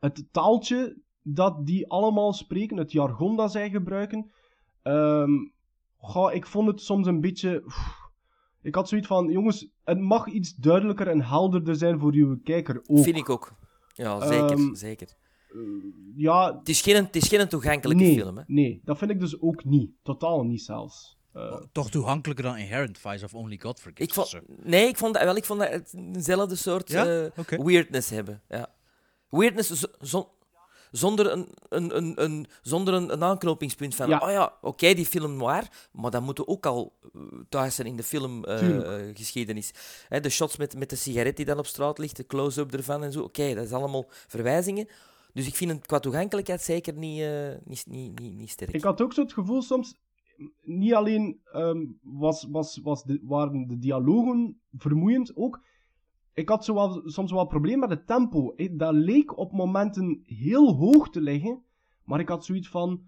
het taaltje dat die allemaal spreken, het jargon dat zij gebruiken, goh, ik vond het soms een beetje... ik had zoiets van, jongens, het mag iets duidelijker en helderder zijn voor uw kijker ook. Vind ik ook. Ja, zeker. Ehm, zeker. Ja, Het is geen, het is geen toegankelijke nee, film, hè? nee, dat vind ik dus ook niet. Totaal niet zelfs. Eh, Toch toegankelijker dan Inherent Vice of Only God Forgives. Ik vond, nee, ik vond dat, wel, ik vond dat het eenzelfde soort Ja? eh, weirdness hebben. Ja. Weirdness zo- zonder, een, een, een, een, zonder een, een aanknopingspunt van, Ja. oh ja, oké, die film noir, maar dat moeten ook al eh, thuis zijn in de filmgeschiedenis. Geschiedenis. Hè, de shots met, met de sigaret die dan op straat ligt, de close-up ervan en zo, oké, dat is allemaal verwijzingen. Dus ik vind het qua toegankelijkheid zeker niet, eh, niet, niet, niet, niet sterk. Ik had ook zo het gevoel soms, niet alleen ehm, was, was, was de, waren de dialogen vermoeiend, ook ik had zo wel, soms wel problemen met het tempo. Dat leek op momenten heel hoog te liggen, maar ik had zoiets van,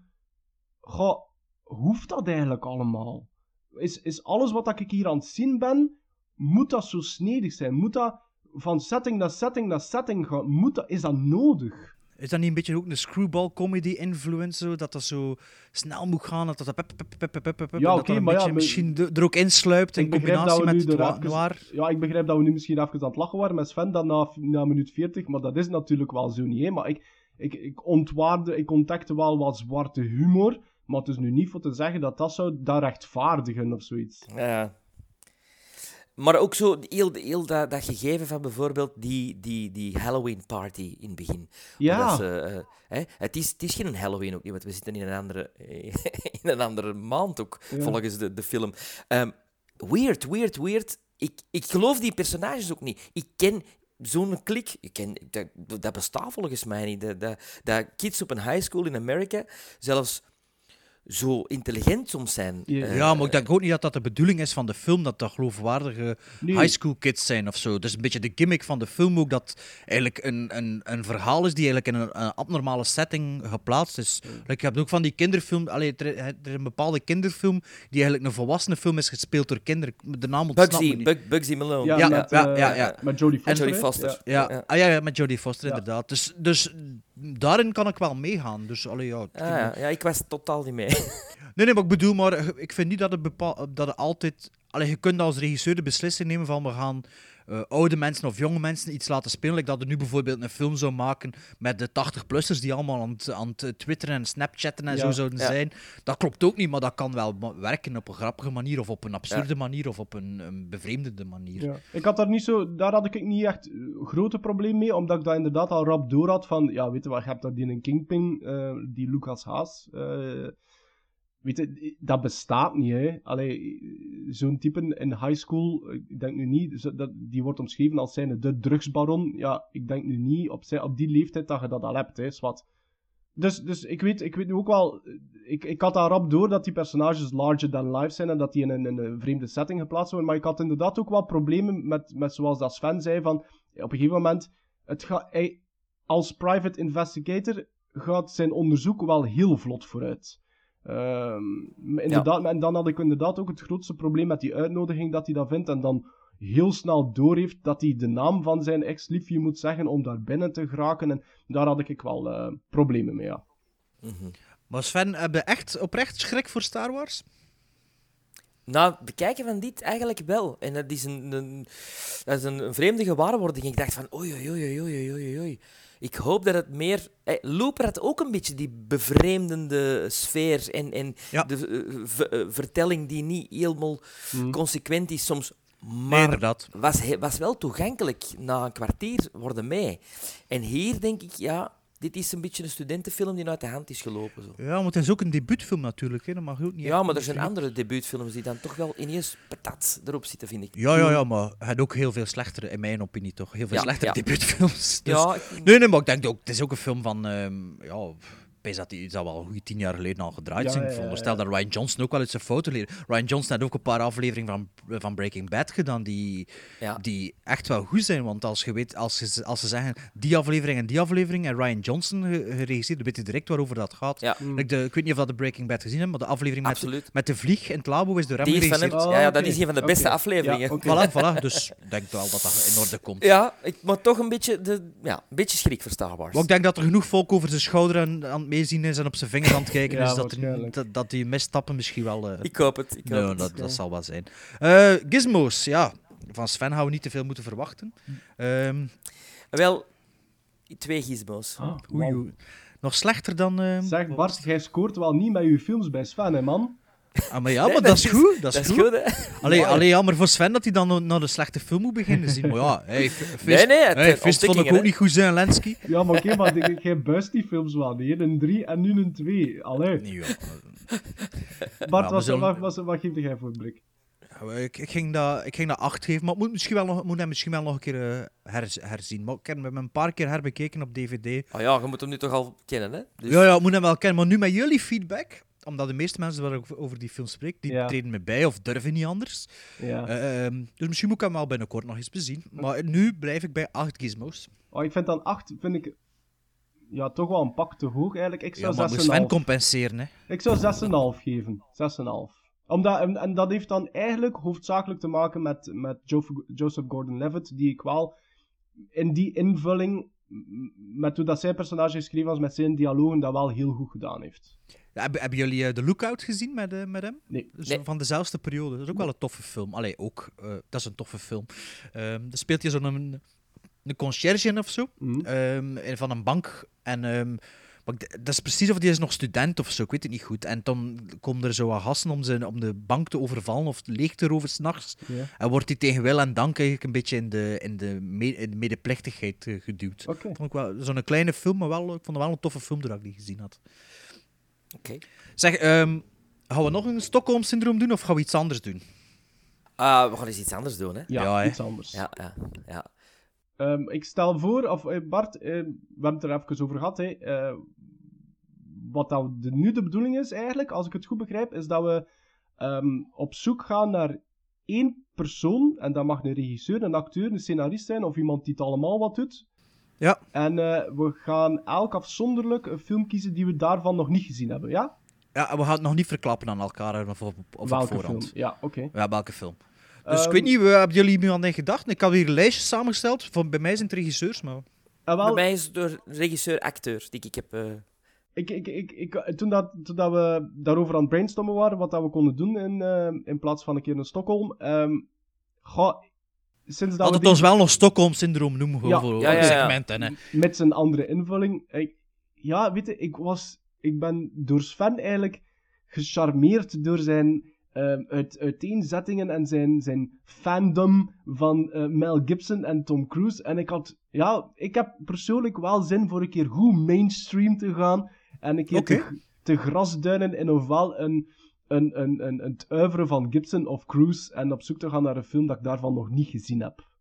goh, hoeft dat eigenlijk allemaal? Is, is alles wat ik hier aan het zien ben, moet dat zo snedig zijn? Moet dat van setting naar setting naar setting gaan? Moet dat, is dat nodig? Is dat niet een beetje ook een screwball comedy influence? zo, Dat dat zo snel moet gaan, dat dat pep, pep, pep, pep, pep, pep, Ja, en dat oké, dat een maar ja, maar- misschien de- er ook insluipt in Ik begrijp dat combinatie we met het er wa- even-. Ja, ik begrijp dat we nu misschien even aan het lachen waren met Sven dan na, na minuut 40, maar dat is natuurlijk wel zo niet. Hè? Maar ik, ik, ik ontwaarde, ik ontdekte wel wat zwarte humor, maar het is nu niet voor te zeggen dat dat zou dat rechtvaardigen of zoiets. Ja. Maar ook zo heel, heel dat, dat gegeven van bijvoorbeeld die, die, die Halloween party in het begin. Ja. Ze, eh, hè, het, is, het is geen Halloween ook niet, want we zitten in een andere, in een andere maand ook, Ja. volgens de, de film. Ehm, weird, weird, weird. Ik, ik geloof die personages ook niet. Ik ken zo'n klik, ik ken, dat, dat bestaat volgens mij niet. Dat, dat, dat kids op een high school in Amerika zelfs zo intelligent soms zijn. Ja. Eh, Ja, maar ik denk ook niet dat dat de bedoeling is van de film, dat dat geloofwaardige Nee. high school kids zijn of zo. Dat is een beetje de gimmick van de film ook, dat eigenlijk een, een, een verhaal is die eigenlijk in een, een abnormale setting geplaatst is. Like, je hebt ook van die kinderfilm, allee, er, er is een bepaalde kinderfilm die eigenlijk een volwassene film is gespeeld door kinderen. De naam ontsnapt me Bugsy, niet. Bug, Bugsy Malone. Ja, Ja, met, ja, eh, ja, ja. met Jodie Foster. Jodie? Foster. Ja. Ja, Ja. Ah, ja, ja, met Jodie Foster Ja. inderdaad. Dus, dus daarin kan ik wel meegaan. Dus, allee, ja, het- Ah, ja. ja, ik was totaal niet mee. Nee, nee, maar ik bedoel, maar ik vind niet dat het, bepaal, dat het altijd... Allee, je kunt als regisseur de beslissing nemen van we gaan eh, oude mensen of jonge mensen iets laten spelen. Like dat er nu bijvoorbeeld een film zou maken met de 80-plussers die allemaal aan het, aan het twitteren en snapchatten en Ja. zo zouden Ja. zijn. Dat klopt ook niet, maar dat kan wel werken op een grappige manier of op een absurde manier of op een, een bevreemdende manier. Ja. Ik had daar niet zo, daar had ik niet echt eh, grote probleem mee, omdat ik dat inderdaad al rap door had van, ja, weet je wat, je hebt daar die een Kingpin, eh, die Lucas Haas, eh, weet je, dat bestaat niet, hè. Zo'n type in high school, ik denk nu niet, dat, die wordt omschreven als zijn de drugsbaron, ja, ik denk nu niet op, op die leeftijd dat je dat al hebt, hè, zwart. Dus, dus ik, weet, ik weet nu ook wel, ik, ik had daar rap door dat die personages larger than life zijn en dat die in een, een vreemde setting geplaatst worden. Maar ik had inderdaad ook wel problemen met, met zoals dat Sven zei, van op een gegeven moment, het hij, als private investigator gaat zijn onderzoek wel heel vlot vooruit. Ehm, inderdaad, En dan had ik inderdaad ook het grootste probleem met die uitnodiging dat hij dat vindt en dan heel snel doorheeft dat hij de naam van zijn ex-liefje moet zeggen om daar binnen te geraken. En daar had ik wel eh, problemen mee, ja. Maar Sven, heb je echt oprecht schrik voor Star Wars? Na het bekijken van dit eigenlijk wel. En dat is een, een, dat is een, een vreemde gewaarwording. Ik dacht van oei, oei, oei, oei, oei, oei, oei. Ik hoop dat het meer... Eh, Looper had ook een beetje die bevreemdende sfeer en, en Ja. de eh, eh, vertelling die niet helemaal Hmm. consequent is soms. Maar was, was wel toegankelijk. Na een kwartier worden mee. En hier denk ik, ja, dit is een beetje een studentenfilm die uit de hand is gelopen. Zo. Ja, maar het is ook een debuutfilm natuurlijk. Hè. Dat mag ook niet Ja, maar er zijn andere debuutfilms die dan toch wel ineens patat erop zitten, vind ik. Ja, ja, ja, maar hij had ook heel veel slechtere, in mijn opinie toch, heel veel Ja, slechtere ja. debuutfilms. Dus... Ja, ik- Nee, nee, maar ik denk ook, het is ook een film van, ehm ja, ik weet dat die zal wel een goede tien jaar geleden al gedraaid Ja, zijn. ja, Ik ja, veronderstel ja. dat Ryan Johnson ook wel uit zijn fouten leert. Ryan Johnson had ook een paar afleveringen van, van Breaking Bad gedaan die, Ja. die echt wel goed zijn. Want als je weet, als, je, als ze zeggen die aflevering en die aflevering en Ryan Johnson ge- geregisseerd, dan weet je direct waarover dat gaat. De, ik weet niet of dat de Breaking Bad gezien hebt, maar de aflevering met, met de vlieg in het labo is door hem Die is van hem. geregisseerd. Oh, ja, ja, dat is een van de beste afleveringen. Voilà, voilà. Dus ik denk wel dat dat in orde komt. Ja, ik, maar toch een beetje, de, ja, een beetje schrik voor Star Wars. Maar ik denk dat er genoeg volk over zijn schouder aan, meezien is en op zijn vingers aan het kijken Ja, is. Dat, er, dat, dat die misstappen misschien wel... eh, Ik hoop het. Ik hoop het. dat, dat zal wel zijn. Eh, gizmos, ja. Van Sven gaan we niet te veel moeten verwachten. Ehm Wel, twee gizmos. Ah, oei, wauw. oei. Nog slechter dan... eh, Zeg, Bart, jij scoort wel niet met je films bij Sven, hè, man? Ah, maar ja, Nee, maar dat, is goed. Dat is goed. hè? Allee, allee, jammer voor Sven dat hij dan naar de slechte film moet beginnen zien. Maar ja, hey, Fist, Nee, nee, het- hey, het Fist vond ik ook niet goed zijn, Lensky. Ja, maar oké, maar ik- jij buist die films wel hè. Een 3 en nu een 2. Allee. Nee, ja. Bart, wat, zullen- wat, wat, wat geef jij voor een blik? Ik, ik, ging dat, ik ging dat 8 geven, maar ik moet, misschien wel nog, moet hem misschien wel nog een keer eh, her- herzien. Maar ik heb hem een paar keer herbekeken op DVD. Oh ja, je moet hem nu toch al kennen, hè? Dus, Ja, ja, ik moet hem wel kennen. Maar nu met jullie feedback, omdat de meeste mensen waar ik over die film spreek, die Ja. treden me bij of durven niet anders. Ja. Eh, ehm, dus misschien moet ik hem wel binnenkort nog eens bezien. Maar nu blijf ik bij 8 gizmos. Oh, ik vind dan 8, vind ik... Ja, toch wel een pak te hoog eigenlijk. Ik Ja, zou maar moet Sven 6,5. compenseren, hè. Ik zou 6,5 geven. 6,5. Omdat, en, en dat heeft dan eigenlijk hoofdzakelijk te maken met, met Jo- Joseph Gordon-Levitt, die ik wel in die invulling, met hoe dat zijn personage geschreven was, met zijn dialogen, dat wel heel goed gedaan heeft. Hebben, hebben jullie eh, The Lookout gezien met, eh, met hem? Nee. Nee. Van dezelfde periode. Dat is ook wel een toffe film. Allee, ook. eh, dat is een toffe film. Ehm dan speelt je zo'n een, een conciërge in of zo. Mhm. ehm, van een bank. En ehm, maar dat is precies of die is nog student of zo. Ik weet het niet goed. En dan komen er zo wat gasten om, zijn, om de bank te overvallen of leeg te roven s'nachts. En wordt hij tegen wil en dank eigenlijk een beetje in de, in de, me- in de medeplichtigheid eh, geduwd. Oké. Vond ik wel zo'n kleine film, maar wel, ik vond het wel een toffe film doordat ik die gezien had. Oké. Zeg, ehm, gaan we nog een Stockholm-syndroom doen of gaan we iets anders doen? Ah, we gaan eens iets anders doen, hè? Ja, Ja, hè. iets anders. Ja, ja, ja. Ehm, ik stel voor, of eh, Bart, eh, we hebben het er even over gehad. Hè, eh, wat dat de, nu de bedoeling is eigenlijk, als ik het goed begrijp, is dat we ehm, op zoek gaan naar één persoon. En dat mag een regisseur, een acteur, een scenarist zijn of iemand die het allemaal wat doet. Ja. En eh, we gaan elk afzonderlijk een film kiezen die we daarvan nog niet gezien hebben. Ja? Ja, en we gaan het nog niet verklappen aan elkaar of op, op, op Welke voorhand. film? Ja, oké. Ja, welke film. Dus ik Ehm, weet niet, we- hebben jullie nu aan gedacht? Ik had hier een lijstje samengesteld. Van, bij mij zijn het regisseurs, maar... Ah, wel, Bij mij is het door regisseur-acteur die ik heb... eh, Ik, ik, ik, ik, toen, dat, toen dat we daarover aan het brainstormen waren, wat dat we konden doen in, eh, in plaats van een keer in Stockholm. ehm goh, sinds dat we het ons wel nog Stockholm-syndroom noemen, gewoon voor Ja, segmenten. Hè. met zijn andere invulling. Ik, ja, weet je, ik, was, ik ben door Sven eigenlijk gecharmeerd door zijn ehm, uit, uiteenzettingen en zijn, zijn fandom van eh, Mel Gibson en Tom Cruise. En ik had, ja, ik heb persoonlijk wel zin voor een keer goed mainstream te gaan en een keer te, te grasduinen in ofwel een, een, een, een, een het oeuvre van Gibson of Cruise en op zoek te gaan naar een film dat ik daarvan nog niet gezien heb.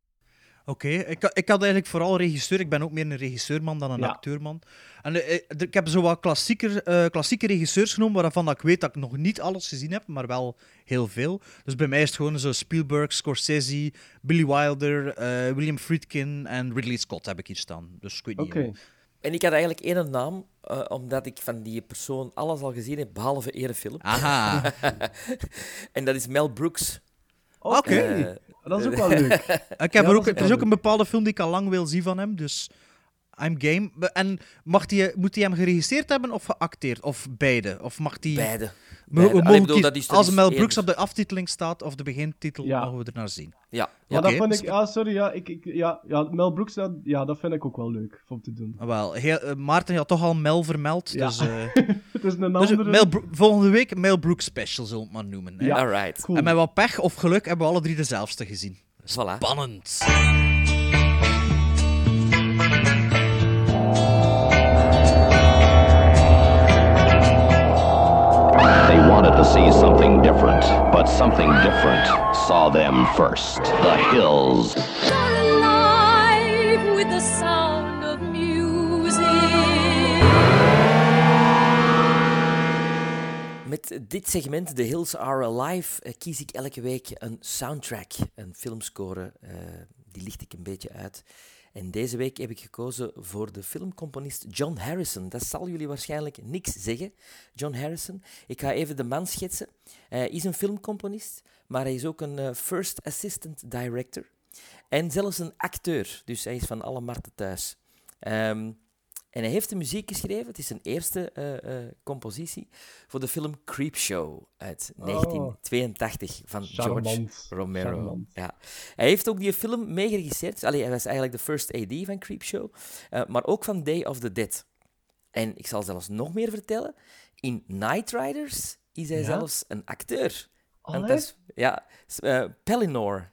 Oké, ik, ik had eigenlijk vooral regisseur. Ik ben ook meer een regisseurman dan een Ja. acteurman. En eh, eh, ik heb zo wat klassieker, eh, klassieke regisseurs genomen, waarvan dat ik weet dat ik nog niet alles gezien heb, maar wel heel veel. Dus bij mij is het gewoon zo Spielberg, Scorsese, Billy Wilder, eh, William Friedkin en Ridley Scott heb ik hier staan. Dus ik weet niet. Oké. En ik had eigenlijk één naam, eh, omdat ik van die persoon alles al gezien heb, behalve één film. Aha. en dat is Mel Brooks. Oké. Dat is ook wel leuk. Ik heb Ja, er, ook, is er is ook een bepaalde film die ik al lang wil zien van hem, dus I'm game. En mag die, moet hij hem geregisseerd hebben of geacteerd? Of beide? Of mag die... Beide. Beide. Allee, bedoel, dat is- dat Als Mel. Brooks op de aftiteling staat of de begintitel, Ja. mogen we er naar zien. Ja. Ja, dat vind ik... Ja, sorry, ja, ik, ik, ja, ja, Mel Brooks, dat, ja, dat vind ik ook wel leuk om te doen. Ah, Wel, heel, eh, Maarten had toch al Mel vermeld, Ja. dus... eh, Het is een dus andere... Mel Bro- volgende week een Mel Brooks special, zullen we het maar noemen. Hè? Ja. Alright. Cool. En met wat pech of geluk hebben we alle drie dezelfde gezien. Voilà. Spannend. See something different, but something different saw them first. The Hills. alive with the sound of music. Met dit segment, The Hills Are Alive, eh, kies ik elke week een soundtrack, een filmscore. eh, die licht ik een beetje uit. En deze week heb ik gekozen voor de filmcomponist John Harrison. Dat zal jullie waarschijnlijk niks zeggen, John Harrison. Ik ga even de man schetsen. Hij is een filmcomponist, maar hij is ook een eh, first assistant director. En zelfs een acteur, dus hij is van alle markten thuis. Ehm, en hij heeft de muziek geschreven, het is zijn eerste eh, eh, compositie, voor de film Creepshow uit 1982 van George. Romero. Charmant. Ja. Hij heeft ook die film meegeregisseerd. Allee, hij was eigenlijk de first AD van Creepshow, eh, maar ook van Day of the Dead. En ik zal zelfs nog meer vertellen. In Night Riders is hij Ja? zelfs een acteur. Is, ja, Pellinor.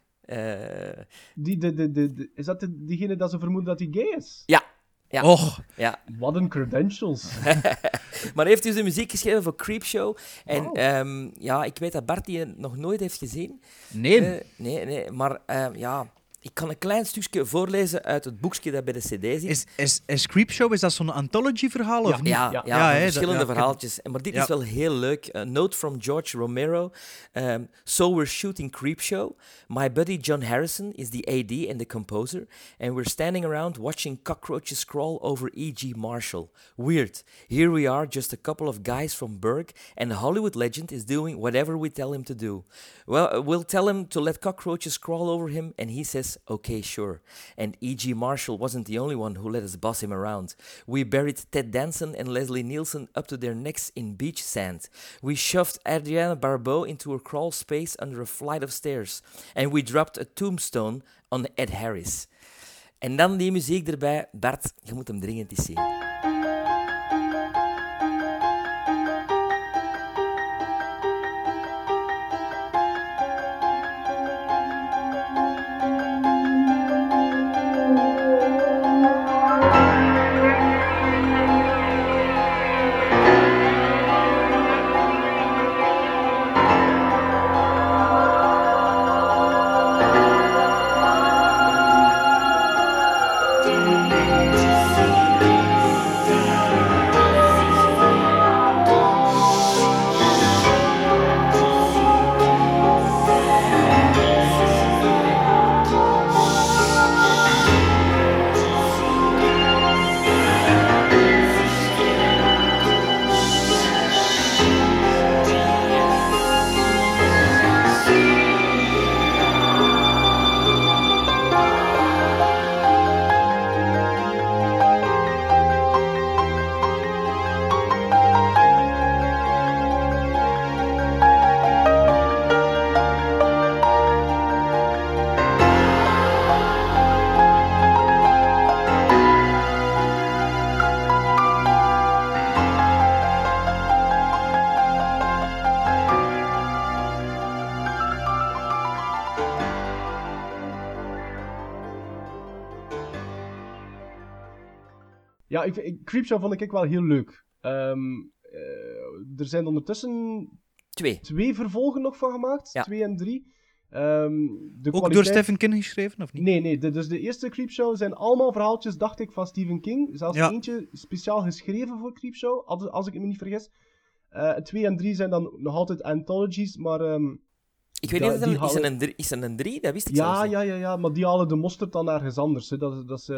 Die, de, de, de, is dat de, diegene dat ze vermoeden dat hij gay is? ja. Ja. Och, ja. Wat een credentials. maar hij heeft dus de muziek geschreven voor Creepshow. En ehm, ja, ik weet dat Bart die nog nooit heeft gezien. nee. Eh, nee, nee, maar ehm, ja, ik kan een klein stukje voorlezen uit het boekje dat bij de CD zit. Is, is, is Creepshow, is dat zo'n anthology-verhaal of niet? Ja, ja, Ja. dat- verschillende verhaaltjes. En Maar dit Ja. is wel heel leuk. A note from George Romero. Um, so we're shooting Creepshow. My buddy John Harrison is the AD and the composer. And we're standing around watching cockroaches crawl over E.G. Marshall. Weird. Here we are, just a couple of guys from Berg, and the Hollywood legend is doing whatever we tell him to do. Well, uh, we'll tell him to let cockroaches crawl over him, and he says, okay, sure. And E.G. Marshall wasn't the only one who let us boss him around. We buried Ted Danson and Leslie Nielsen up to their necks in beach sand. We shoved Adriana Barbeau into a crawl space under a flight of stairs. And we dropped a tombstone on Ed Harris. En dan die muziek erbij. Bart, je moet hem dringend eens zien. Ja, ik, ik, Creepshow vond ik wel heel leuk. Ehm, eh, er zijn ondertussen Twee. twee vervolgen nog van gemaakt. Ja. Twee en drie. Ehm, de Ook door Stephen King geschreven, of niet? Nee, nee. De, dus de eerste Creepshow zijn allemaal verhaaltjes, dacht ik, van Stephen King. Zelfs Ja. eentje speciaal geschreven voor Creepshow, als, als ik me niet vergis. Eh twee en drie zijn dan nog altijd anthologies, maar... ehm, Ik weet niet, of is halen- een drie? Is er een drie? Dat wist ik zelfs Ja, niet. ja, ja, ja, maar die halen de mosterd dan ergens anders. Hè. Dat, dat is, eh,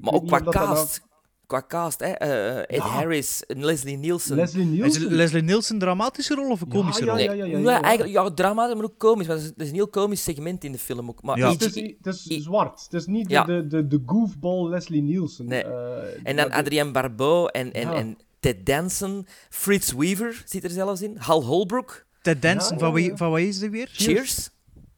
Maar ook qua of dat dan cast. Qua cast, hè. eh, Ed Ja. Harris, Leslie Nielsen. Leslie Is Nielsen. Leslie Nielsen een dramatische rol of een komische ja, rol? ja, ja, ja, eigenlijk, ja, drama, maar ook komisch. Want het is- het is een heel komisch segment in de film ook. Maar Het is, het is zwart. Het is niet de, Ja. de, de, de goofball Leslie Nielsen. Nee. Eh, En dan Adrien Barbeau en, en, Ja. en Ted Danson. Fritz Weaver zit er zelfs in. Hal Holbrook. Ted Danson, Ja, van, ja, wie, ja. van wat is die weer? Cheers.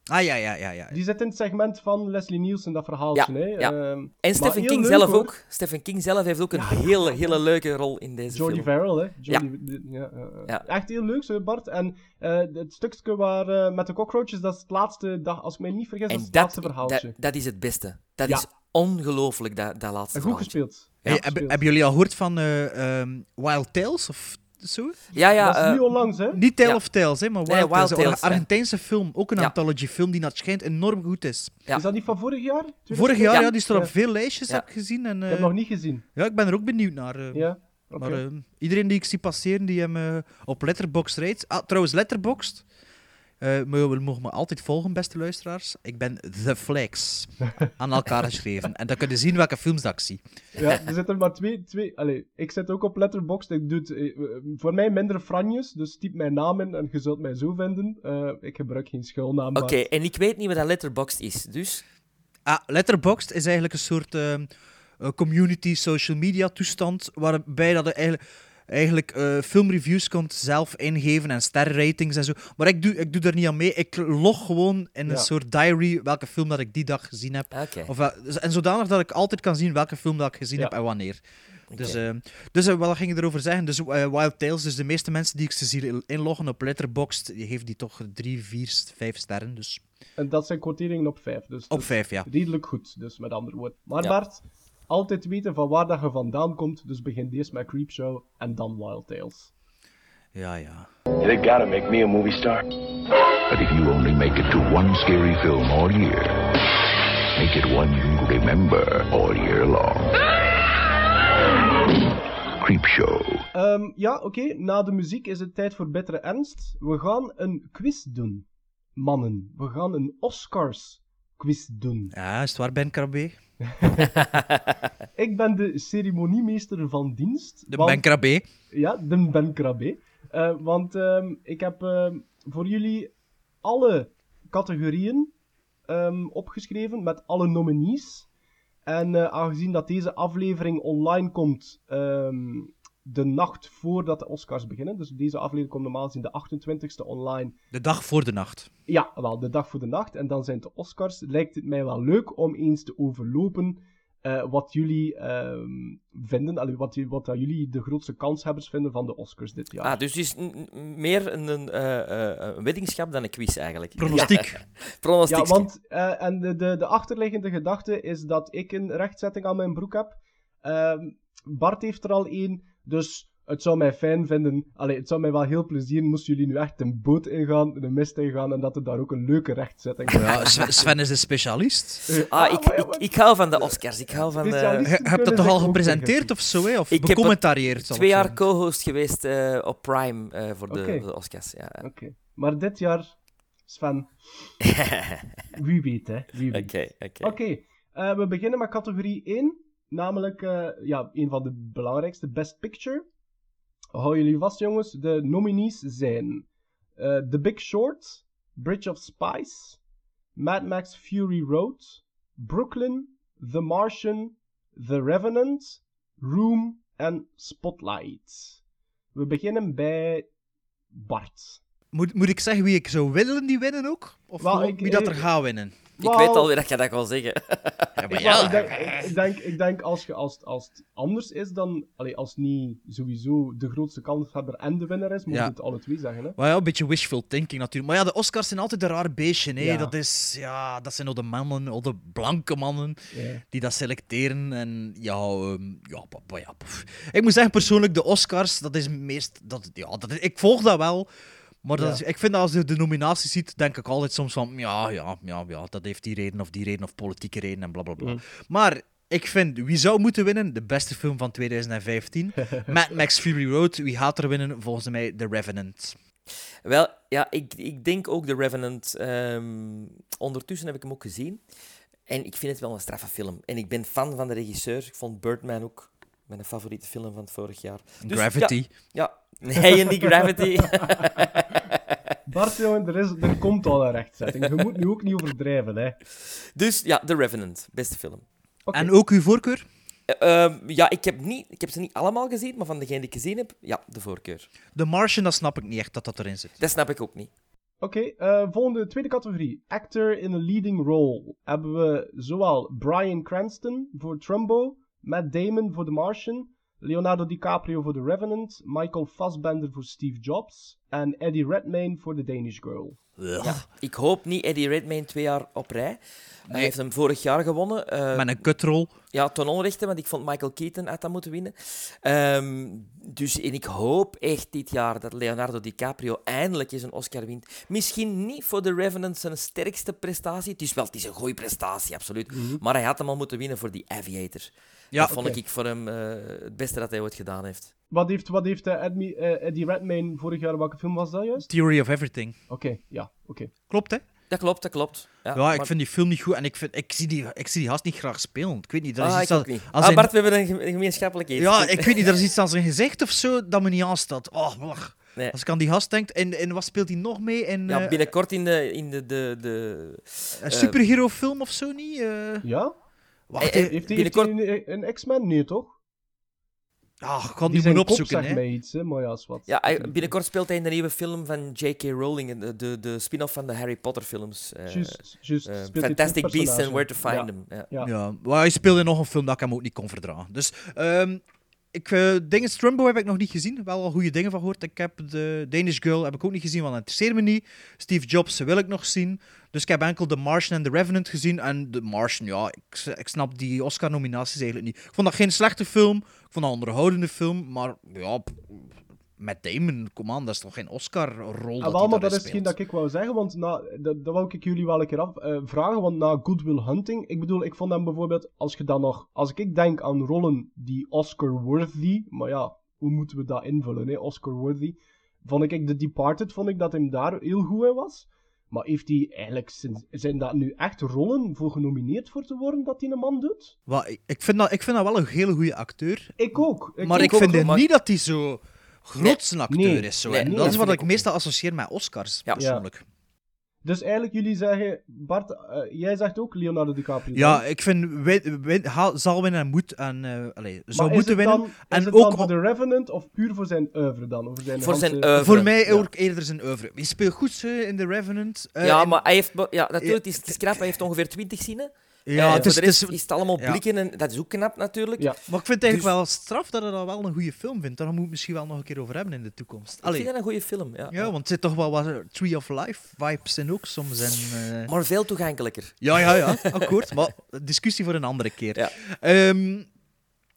Ah, ja, ja, ja. ja. Die zit in het segment van Leslie Nielsen, dat verhaaltje. Ja, hè. ja. Ehm, En Stephen King leuk, zelf hoor. ook. Stephen King zelf heeft ook een hele, hele leuke rol in deze Jordy film. Verrill, hè? Jordy, Ja. de- ja, ja, ja. Ja. Echt heel leuk, zo, Bart. En eh, het stukje waar, eh, met de cockroaches, dat is het laatste, dag, als ik mij niet vergis, dat is En het dat, laatste verhaaltje. dat, dat is het beste. Dat Ja. is ongelooflijk, dat, dat laatste goed verhaaltje. gespeeld. Hey, Goed hebben, gespeeld. hebben jullie al gehoord van eh, ehm, Wild Tales of zo? Ja, ja. dat is eh, nu onlangs, hè? Niet Tale Ja. of Tales, hè, maar Wild, Nee, Wild Tales. Een ja. Argentijnse film, ook een Ja. anthology film die naar het schijnt enorm goed is. Ja. Is dat niet van vorig jaar? Vorig jaar, Ja. ja, die staat op Ja. veel lijstjes, Ja. heb ik gezien. En, Ik eh, heb nog niet gezien. Ja, ik ben er ook benieuwd naar. eh. Ja? Oké. Maar eh, iedereen die ik zie passeren, die hem eh, op Letterboxd rijdt. Ah, trouwens, Letterboxd. Eh, maar we mogen me altijd volgen, beste luisteraars. Ik ben The Flex aan elkaar geschreven. En dan kun je zien welke films dat ik zie. Ja, er zitten maar twee... twee allee, ik zit ook op Letterboxd. Ik doe het, eh, eh, voor mij minder franjes, dus typ mijn naam in en je zult mij zo vinden. Eh, ik gebruik geen schuilnaam. Oké, en ik weet niet wat dat Letterboxd is, dus... Ah, Letterboxd is eigenlijk een soort ehm, eh, community social media toestand waarbij dat je eigenlijk, eigenlijk eh, filmreviews kunt zelf ingeven en sterrenratings en zo. Maar ik doe, ik doe er niet aan mee. Ik log gewoon in een soort diary welke film dat ik die dag gezien heb. Oké. Of, eh, en zodanig dat ik altijd kan zien welke film dat ik gezien Ja. heb en wanneer. Dus, Oké. eh, dus eh, wat ging ik erover zeggen? Dus eh, Wild Tales, dus de meeste mensen die ik ze zie inloggen op Letterboxd, die geven die toch drie, vier, vijf sterren. Dus En dat zijn quoteringen op vijf. Dus op vijf, ja. redelijk goed, dus met andere woorden. Maar Ja. Bart, altijd weten van waar dat je vandaan komt. Dus begin eerst met Creepshow en dan Wild Tales. Ja, ja. They gotta make me a movie star. But if you only make it to one scary film all year, make it one you remember all year long. Creepshow. Ehm, ja, oké. Na de muziek is het tijd voor bittere ernst. We gaan een quiz doen. Mannen, we gaan een Oscars quiz doen. Ja, is het waar, Ben Krabbe? Ik ben de ceremoniemeester van dienst. De want- Ben Krabbe. Ja, de Ben Krabbe. Eh, want ehm, ik heb ehm, voor jullie alle categorieën ehm, opgeschreven met alle nominees. En eh, aangezien dat deze aflevering online komt de nacht voordat de Oscars beginnen, dus deze aflevering komt normaal gezien de 28e online. De dag voor de nacht. Ja, wel, de dag voor de nacht. En dan zijn het de Oscars. Lijkt het mij wel leuk om eens te overlopen eh, wat jullie ehm, vinden. Allee, wat, wat jullie de grootste kanshebbers vinden van de Oscars dit jaar. Ah, dus het is meer een, een, eh, eh, een weddingschap dan een quiz eigenlijk. Pronostiek. Pronostiek. Ja, want eh, en de, de, de achterliggende gedachte is dat ik een rechtzetting aan mijn broek heb. Ehm, Bart heeft er al één, dus het zou mij fijn vinden. Allee, het zou mij wel heel plezier moesten jullie nu echt een boot ingaan, de mist ingaan en dat er daar ook een leuke rechtzetting Ja, Sven, Sven is de specialist. Eh, Ah, ik, ik, ik hou van de Oscars. Ik hou van... eh, Specialist. Je hebt dat toch al gepresenteerd of zo, hè? Of Ik heb becommentarieerd? ik twee jaar co-host geweest eh, op Prime eh, voor, de, voor de Oscars. Ja. Oké, maar dit jaar, Sven, wie weet hè, wie weet. Oké, oké. Oké, eh, we beginnen met categorie 1. Namelijk, eh, ja, een van de belangrijkste, Best Picture. Hou jullie vast, jongens. De nominees zijn eh, The Big Short, Bridge of Spies, Mad Max Fury Road, Brooklyn, The Martian, The Revenant, Room en Spotlight. We beginnen bij Bart. Moet, moet ik zeggen wie ik zou willen die winnen ook? Of ik- wie dat er gaat winnen? Ik weet alweer dat je dat wil zeggen. Ik, wel, ik, denk, ik- denk, ik denk als, je, als, als het anders is dan... Allee, als niet sowieso de grootste kanshebber en de winnaar is, moet je Ja. het alle twee zeggen. Hè? Maar ja, een beetje wishful thinking natuurlijk. Maar ja, de Oscars zijn altijd een raar beestje. Hè. Ja. Dat, is, ja, dat zijn al de mannen, al de blanke mannen, Ja. die dat selecteren. En ja, ehm, ja, pa- pa- ja, pff. ik moet zeggen, persoonlijk, de Oscars, dat is meest... Dat, ja, dat ik volg dat wel. Maar dat Ja. is, ik vind dat als je de nominaties ziet, denk ik altijd soms van... Ja, ja, ja, ja, dat heeft die reden of die reden of politieke reden en blablabla. Bla, bla. Maar... Ik vind, wie zou moeten winnen? De beste film van 2015. Mad Max Fury Road. Wie gaat er winnen? Volgens mij The Revenant. Wel, ja, ik, ik denk ook The Revenant. ehm, ondertussen heb ik hem ook gezien. En ik vind het wel een straffe film. En ik ben fan van de regisseur. Ik vond Birdman ook mijn favoriete film van het vorig jaar. Dus, Gravity. Ja, ja. nee, niet Gravity. Bart, jongen, er, is, er komt al een rechtzetting. Je moet nu ook niet overdrijven, hè. dus ja, The Revenant, beste film. En ook uw voorkeur? Eh, ehm, ja, ik heb, niet, ik heb ze niet allemaal gezien, maar van degene die ik gezien heb, ja, de voorkeur. The Martian, dat snap ik niet echt dat dat erin zit. Dat snap ik ook niet. Oké, eh, volgende, tweede categorie. Actor in a leading role. Hebben we zowel Bryan Cranston voor Trumbo, Matt Damon voor The Martian, Leonardo DiCaprio voor The Revenant, Michael Fassbender voor Steve Jobs en Eddie Redmayne voor The Danish Girl. Ja, ik hoop niet Eddie Redmayne twee jaar op rij. Hij heeft hem vorig jaar gewonnen. eh, Met een kutrol. Ja, ten onrechte, want ik vond Michael Keaton had dat moeten winnen. Ehm, dus en ik hoop echt dit jaar dat Leonardo DiCaprio eindelijk eens een Oscar wint. Misschien niet voor The Revenant zijn sterkste prestatie. Het is wel het is een goede prestatie, absoluut. Maar hij had hem al moeten winnen voor The Aviator. Ja, dat vond oké. ik voor hem eh, het beste dat hij ooit gedaan heeft. Wat heeft, wat heeft eh, Edmi- eh, Eddie Redmayne vorig jaar, welke film was dat juist? Theory of Everything. Oké, ja, oké. Klopt, hè? Dat klopt, dat klopt. Ja, Ja, ik vind die film niet goed en ik, vind, ik, zie die, ik zie die gast niet graag spelen. Ik weet niet, er is Ah, iets dat- niet. als Ah, Bart, we hebben een gem- een gemeenschappelijk iets. Ja, ik weet niet, er is iets aan zijn gezicht of zo dat me niet aanstaat. Oh, wach. Nee. Als ik aan die gast denk, en, en wat speelt hij nog mee? In, Ja, eh, binnenkort in de... In de, de, de een superhero film of zo niet? Eh, Ja? Wacht, Eh. Heeft hij, hij een, een X-Men? Nee, toch? Ah, ik ga het moeten kop opzoeken. zegt Hè. mij iets, hè, maar ja, wat. Binnenkort speelt hij in de nieuwe film van J.K. Rowling, de, de, de spin-off van de Harry Potter films. eh, Juist, juist. eh, Speelt hij Fantastic Beasts and Where to Find Ja. Them. Ja. Ja. Ja, maar hij speelde nog een film dat ik hem ook niet kon verdragen. Dus, ehm ik, eh dingen Trumbo heb ik nog niet gezien. Wel al goede dingen van gehoord. Ik heb de Danish Girl heb ik ook niet gezien, want dat interesseert me niet. Steve Jobs wil ik nog zien. Dus ik heb enkel The Martian en The Revenant gezien. En The Martian, ja, ik, ik snap die Oscar-nominaties eigenlijk niet. Ik vond dat geen slechte film. Ik vond dat een onderhoudende film. Maar ja, met Damon, kom aan, dat is toch geen Oscar-rol Ah, wel, maar dat is hetgeen dat ik wou zeggen, want na, dat, dat wou ik jullie wel een keer af, eh, vragen, want na Good Will Hunting, ik bedoel, ik vond hem bijvoorbeeld, als je dan nog, als ik denk aan rollen die Oscar-worthy, maar ja, hoe moeten we dat invullen, hè, Oscar-worthy, vond ik The Departed, vond ik dat hem daar heel goed in was. Maar heeft hij eigenlijk, zijn, zijn dat nu echt rollen voor genomineerd voor te worden, dat hij een man doet? Wel, ik- ik, vind dat, ik vind dat wel een hele goede acteur. Ik ook. maar ik ook, vind maar- niet dat hij zo groot een acteur Nee. is. Zo. Nee, En nee, dat dat is wat ik meestal associeer met Oscars, persoonlijk. Dus eigenlijk, jullie zeggen, Bart, eh, jij zegt ook Leonardo DiCaprio. Ja, ik vind, win, win- ha- zal winnen en moet. En, eh allee, zou moeten winnen. dan, is en het ook dan voor The Revenant of puur voor zijn oeuvre dan? Over zijn Voor zijn ganse- oeuvre. Voor mij Ja. ook eerder zijn oeuvre. Hij speelt goed eh, in The Revenant. eh, ja, maar hij heeft... Ja, natuurlijk, het is, het is knap. Hij heeft ongeveer 20 zinnen. Ja, Eh, het is- voor de rest het is- is het allemaal ja. blikken en dat is ook knap natuurlijk. Ja. Maar ik vind het eigenlijk Dus- wel straf dat hij dat wel een goede film vindt. Daar moet ik misschien wel nog een keer over hebben in de toekomst. Ik Allee, vind dat een goede film, ja. ja, want het zit toch wel wat eh, Tree of Life vibes in ook soms. En, eh, Maar veel toegankelijker. Ja, ja, ja, akkoord. Maar discussie voor een andere keer. Ja. Ehm,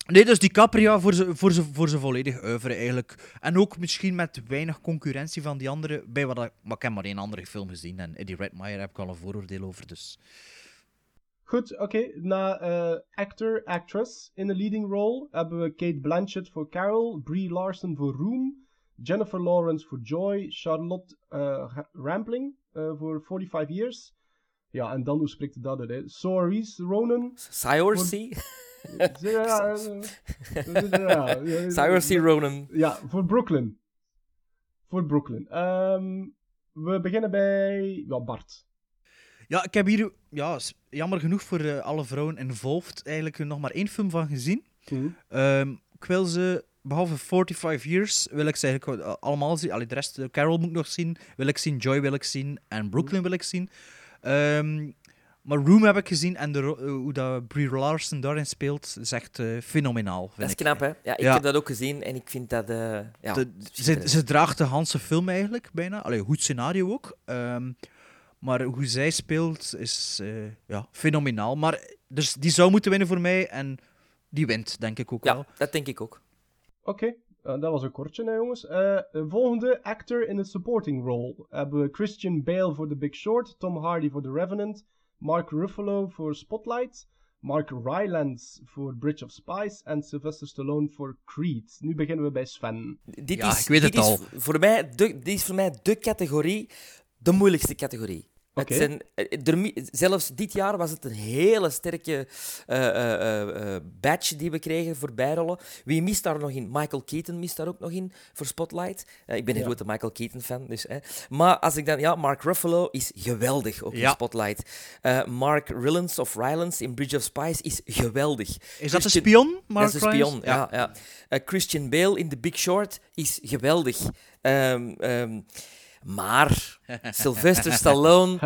nee, dus DiCaprio voor zijn voor ze, voor ze volledig oeuvre eigenlijk. En ook misschien met weinig concurrentie van die andere. Bij wat, ik- maar ik heb maar één andere film gezien. En Eddie Redmayne heb ik al een vooroordeel over. Dus. Goed, oké. Na eh, actor, actress in a leading role hebben we Kate Blanchett voor Carol, Brie Larson voor Room, Jennifer Lawrence voor Joy, Charlotte eh, Rampling eh, voor 45 Years. Ja, en dan, hoe spreekt het dat uit? hè? Saoirse Ronan. Eh, Saoirse Ronan. Ja, voor Brooklyn. Voor Brooklyn. Ehm, we beginnen bij ja, Bart. Ja, ik heb hier, ja, jammer genoeg voor eh, alle vrouwen involved, eigenlijk nog maar één film van gezien. Mhm. Ehm, ik wil ze, behalve 45 Years, wil ik ze eigenlijk wel allemaal zien. Allee, de rest, eh, Carol moet ik nog zien, wil ik zien, Joy wil ik zien en Brooklyn wil ik zien. Ehm, Maar Room heb ik gezien en de, eh, hoe dat Brie Larson daarin speelt, is echt eh, fenomenaal. Vind Dat is ik. knap, hè? Ja, ik Ja. heb dat ook gezien en ik vind dat... eh ja, De- ze, ze draagt de Hanse film eigenlijk bijna. Allee, goed scenario ook. Ehm, maar hoe zij speelt is eh, ja, fenomenaal. Maar, dus die zou moeten winnen voor mij en die wint, denk ik ook wel. ja, dat denk ik ook. Oké, eh, dat was een kortje, hè, jongens. Eh, de volgende actor in a supporting role hebben we Christian Bale voor The Big Short, Tom Hardy voor The Revenant, Mark Ruffalo voor Spotlight, Mark Rylance voor Bridge of Spies en Sylvester Stallone voor Creed. Nu beginnen we bij Sven. Dit Ja, is, ik weet dit het is al. Voor mij de, dit is voor mij de categorie, de moeilijkste categorie. Het zijn, eh, er zelfs dit jaar was het een hele sterke eh, eh, badge die we kregen voor bijrollen. Wie mist daar nog in? Michael Keaton mist daar ook nog in voor Spotlight. Ik ben een Ja. grote Michael Keaton-fan. Dus, hè. Maar als ik dan... Ja, Mark Ruffalo is geweldig Ja. Spotlight. Mark Rylance of Rylance in Bridge of Spies is geweldig. Is dat Christian- spion, Mark dat is een spion, Rylance? ja. ja. Christian Bale in The Big Short is geweldig. Ehm, maar Sylvester Stallone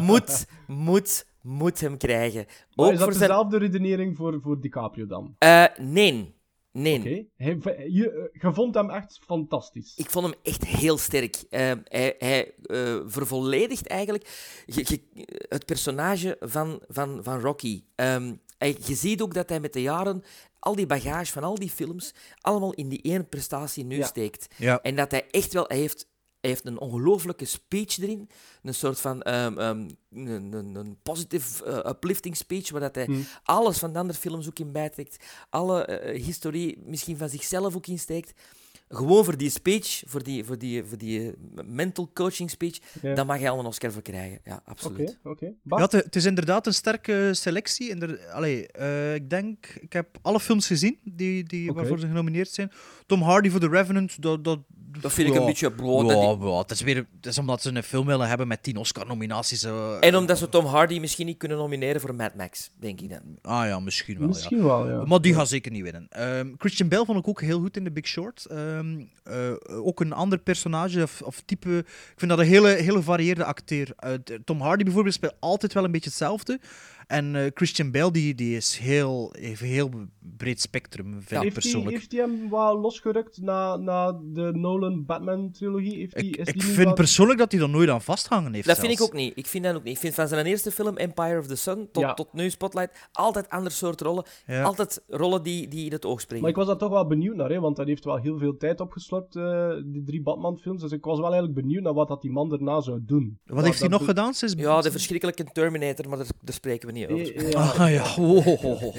moet, moet, moet hem krijgen. Maar Ook is dat voor zijn... dezelfde redenering voor, voor DiCaprio dan? Eh, nee. Nee. Oké. Hij- Je, je vond hem echt fantastisch. Ik vond hem echt heel sterk. Eh, hij hij eh, vervolledigt eigenlijk je- je- het personage van, van, van Rocky. Ehm, hij- je ziet ook dat hij met de jaren al die bagage van al die films allemaal in die ene prestatie nu Ja. steekt. Ja. En dat hij echt wel... Hij heeft, hij heeft een ongelooflijke speech erin. Een soort van ehm, ehm, een, een, een positive eh, uplifting speech, waar dat hij Hmm. alles van de andere films ook in bijtrekt. Alle eh, historie misschien van zichzelf ook insteekt. Gewoon voor die speech, voor die, voor die, voor die eh, mental coaching speech, Ja. daar mag hij al een Oscar voor krijgen. Ja, absoluut. oké. Ja, Bart? het, het is inderdaad een sterke selectie. Inder, allee, eh, ik denk, ik heb alle films gezien die, die, waarvoor ze genomineerd zijn. Tom Hardy voor The Revenant, dat, dat, Dat vind ik ja, een beetje brood. Ja, dat die- ja, het, is weer, het is omdat ze een film willen hebben met 10 Oscar-nominaties. eh. En omdat ze Tom Hardy misschien niet kunnen nomineren voor Mad Max, denk ik dan. Ah ja, misschien wel. Misschien ja. wel, ja. Maar die gaat zeker niet winnen. Ehm, Christian Bale vond ik ook heel goed in The Big Short. Ehm, eh, ook een ander personage of, of type. Ik vind dat een hele, hele gevarieerde acteur. Eh, Tom Hardy bijvoorbeeld speelt altijd wel een beetje hetzelfde. En eh, Christian Bale die, die is heel, heeft een heel breed spectrum, vind ik heeft, hij, persoonlijk. heeft hij hem wel losgerukt na, na de Nolan Batman-trilogie? Heeft die- Ik, is ik die vind persoonlijk dat hij er nooit aan vasthangen heeft. Dat vind ik ook niet. Ik vind dat ook niet. Ik vind van zijn eerste film, Empire of the Sun, tot, Ja. tot nu Spotlight, altijd ander soort rollen. Ja. Altijd rollen die, die in het oog springen. Maar ik was daar toch wel benieuwd naar, hè, want hij heeft wel heel veel tijd opgeslopt, eh die drie Batman-films. Dus ik was wel eigenlijk benieuwd naar wat dat die man daarna zou doen. Wat Maar heeft hij dat nog doet- gedaan sinds... Ja, de verschrikkelijke Terminator, maar daar, daar spreken we niet over. Eh, ja. Ah ja, oh.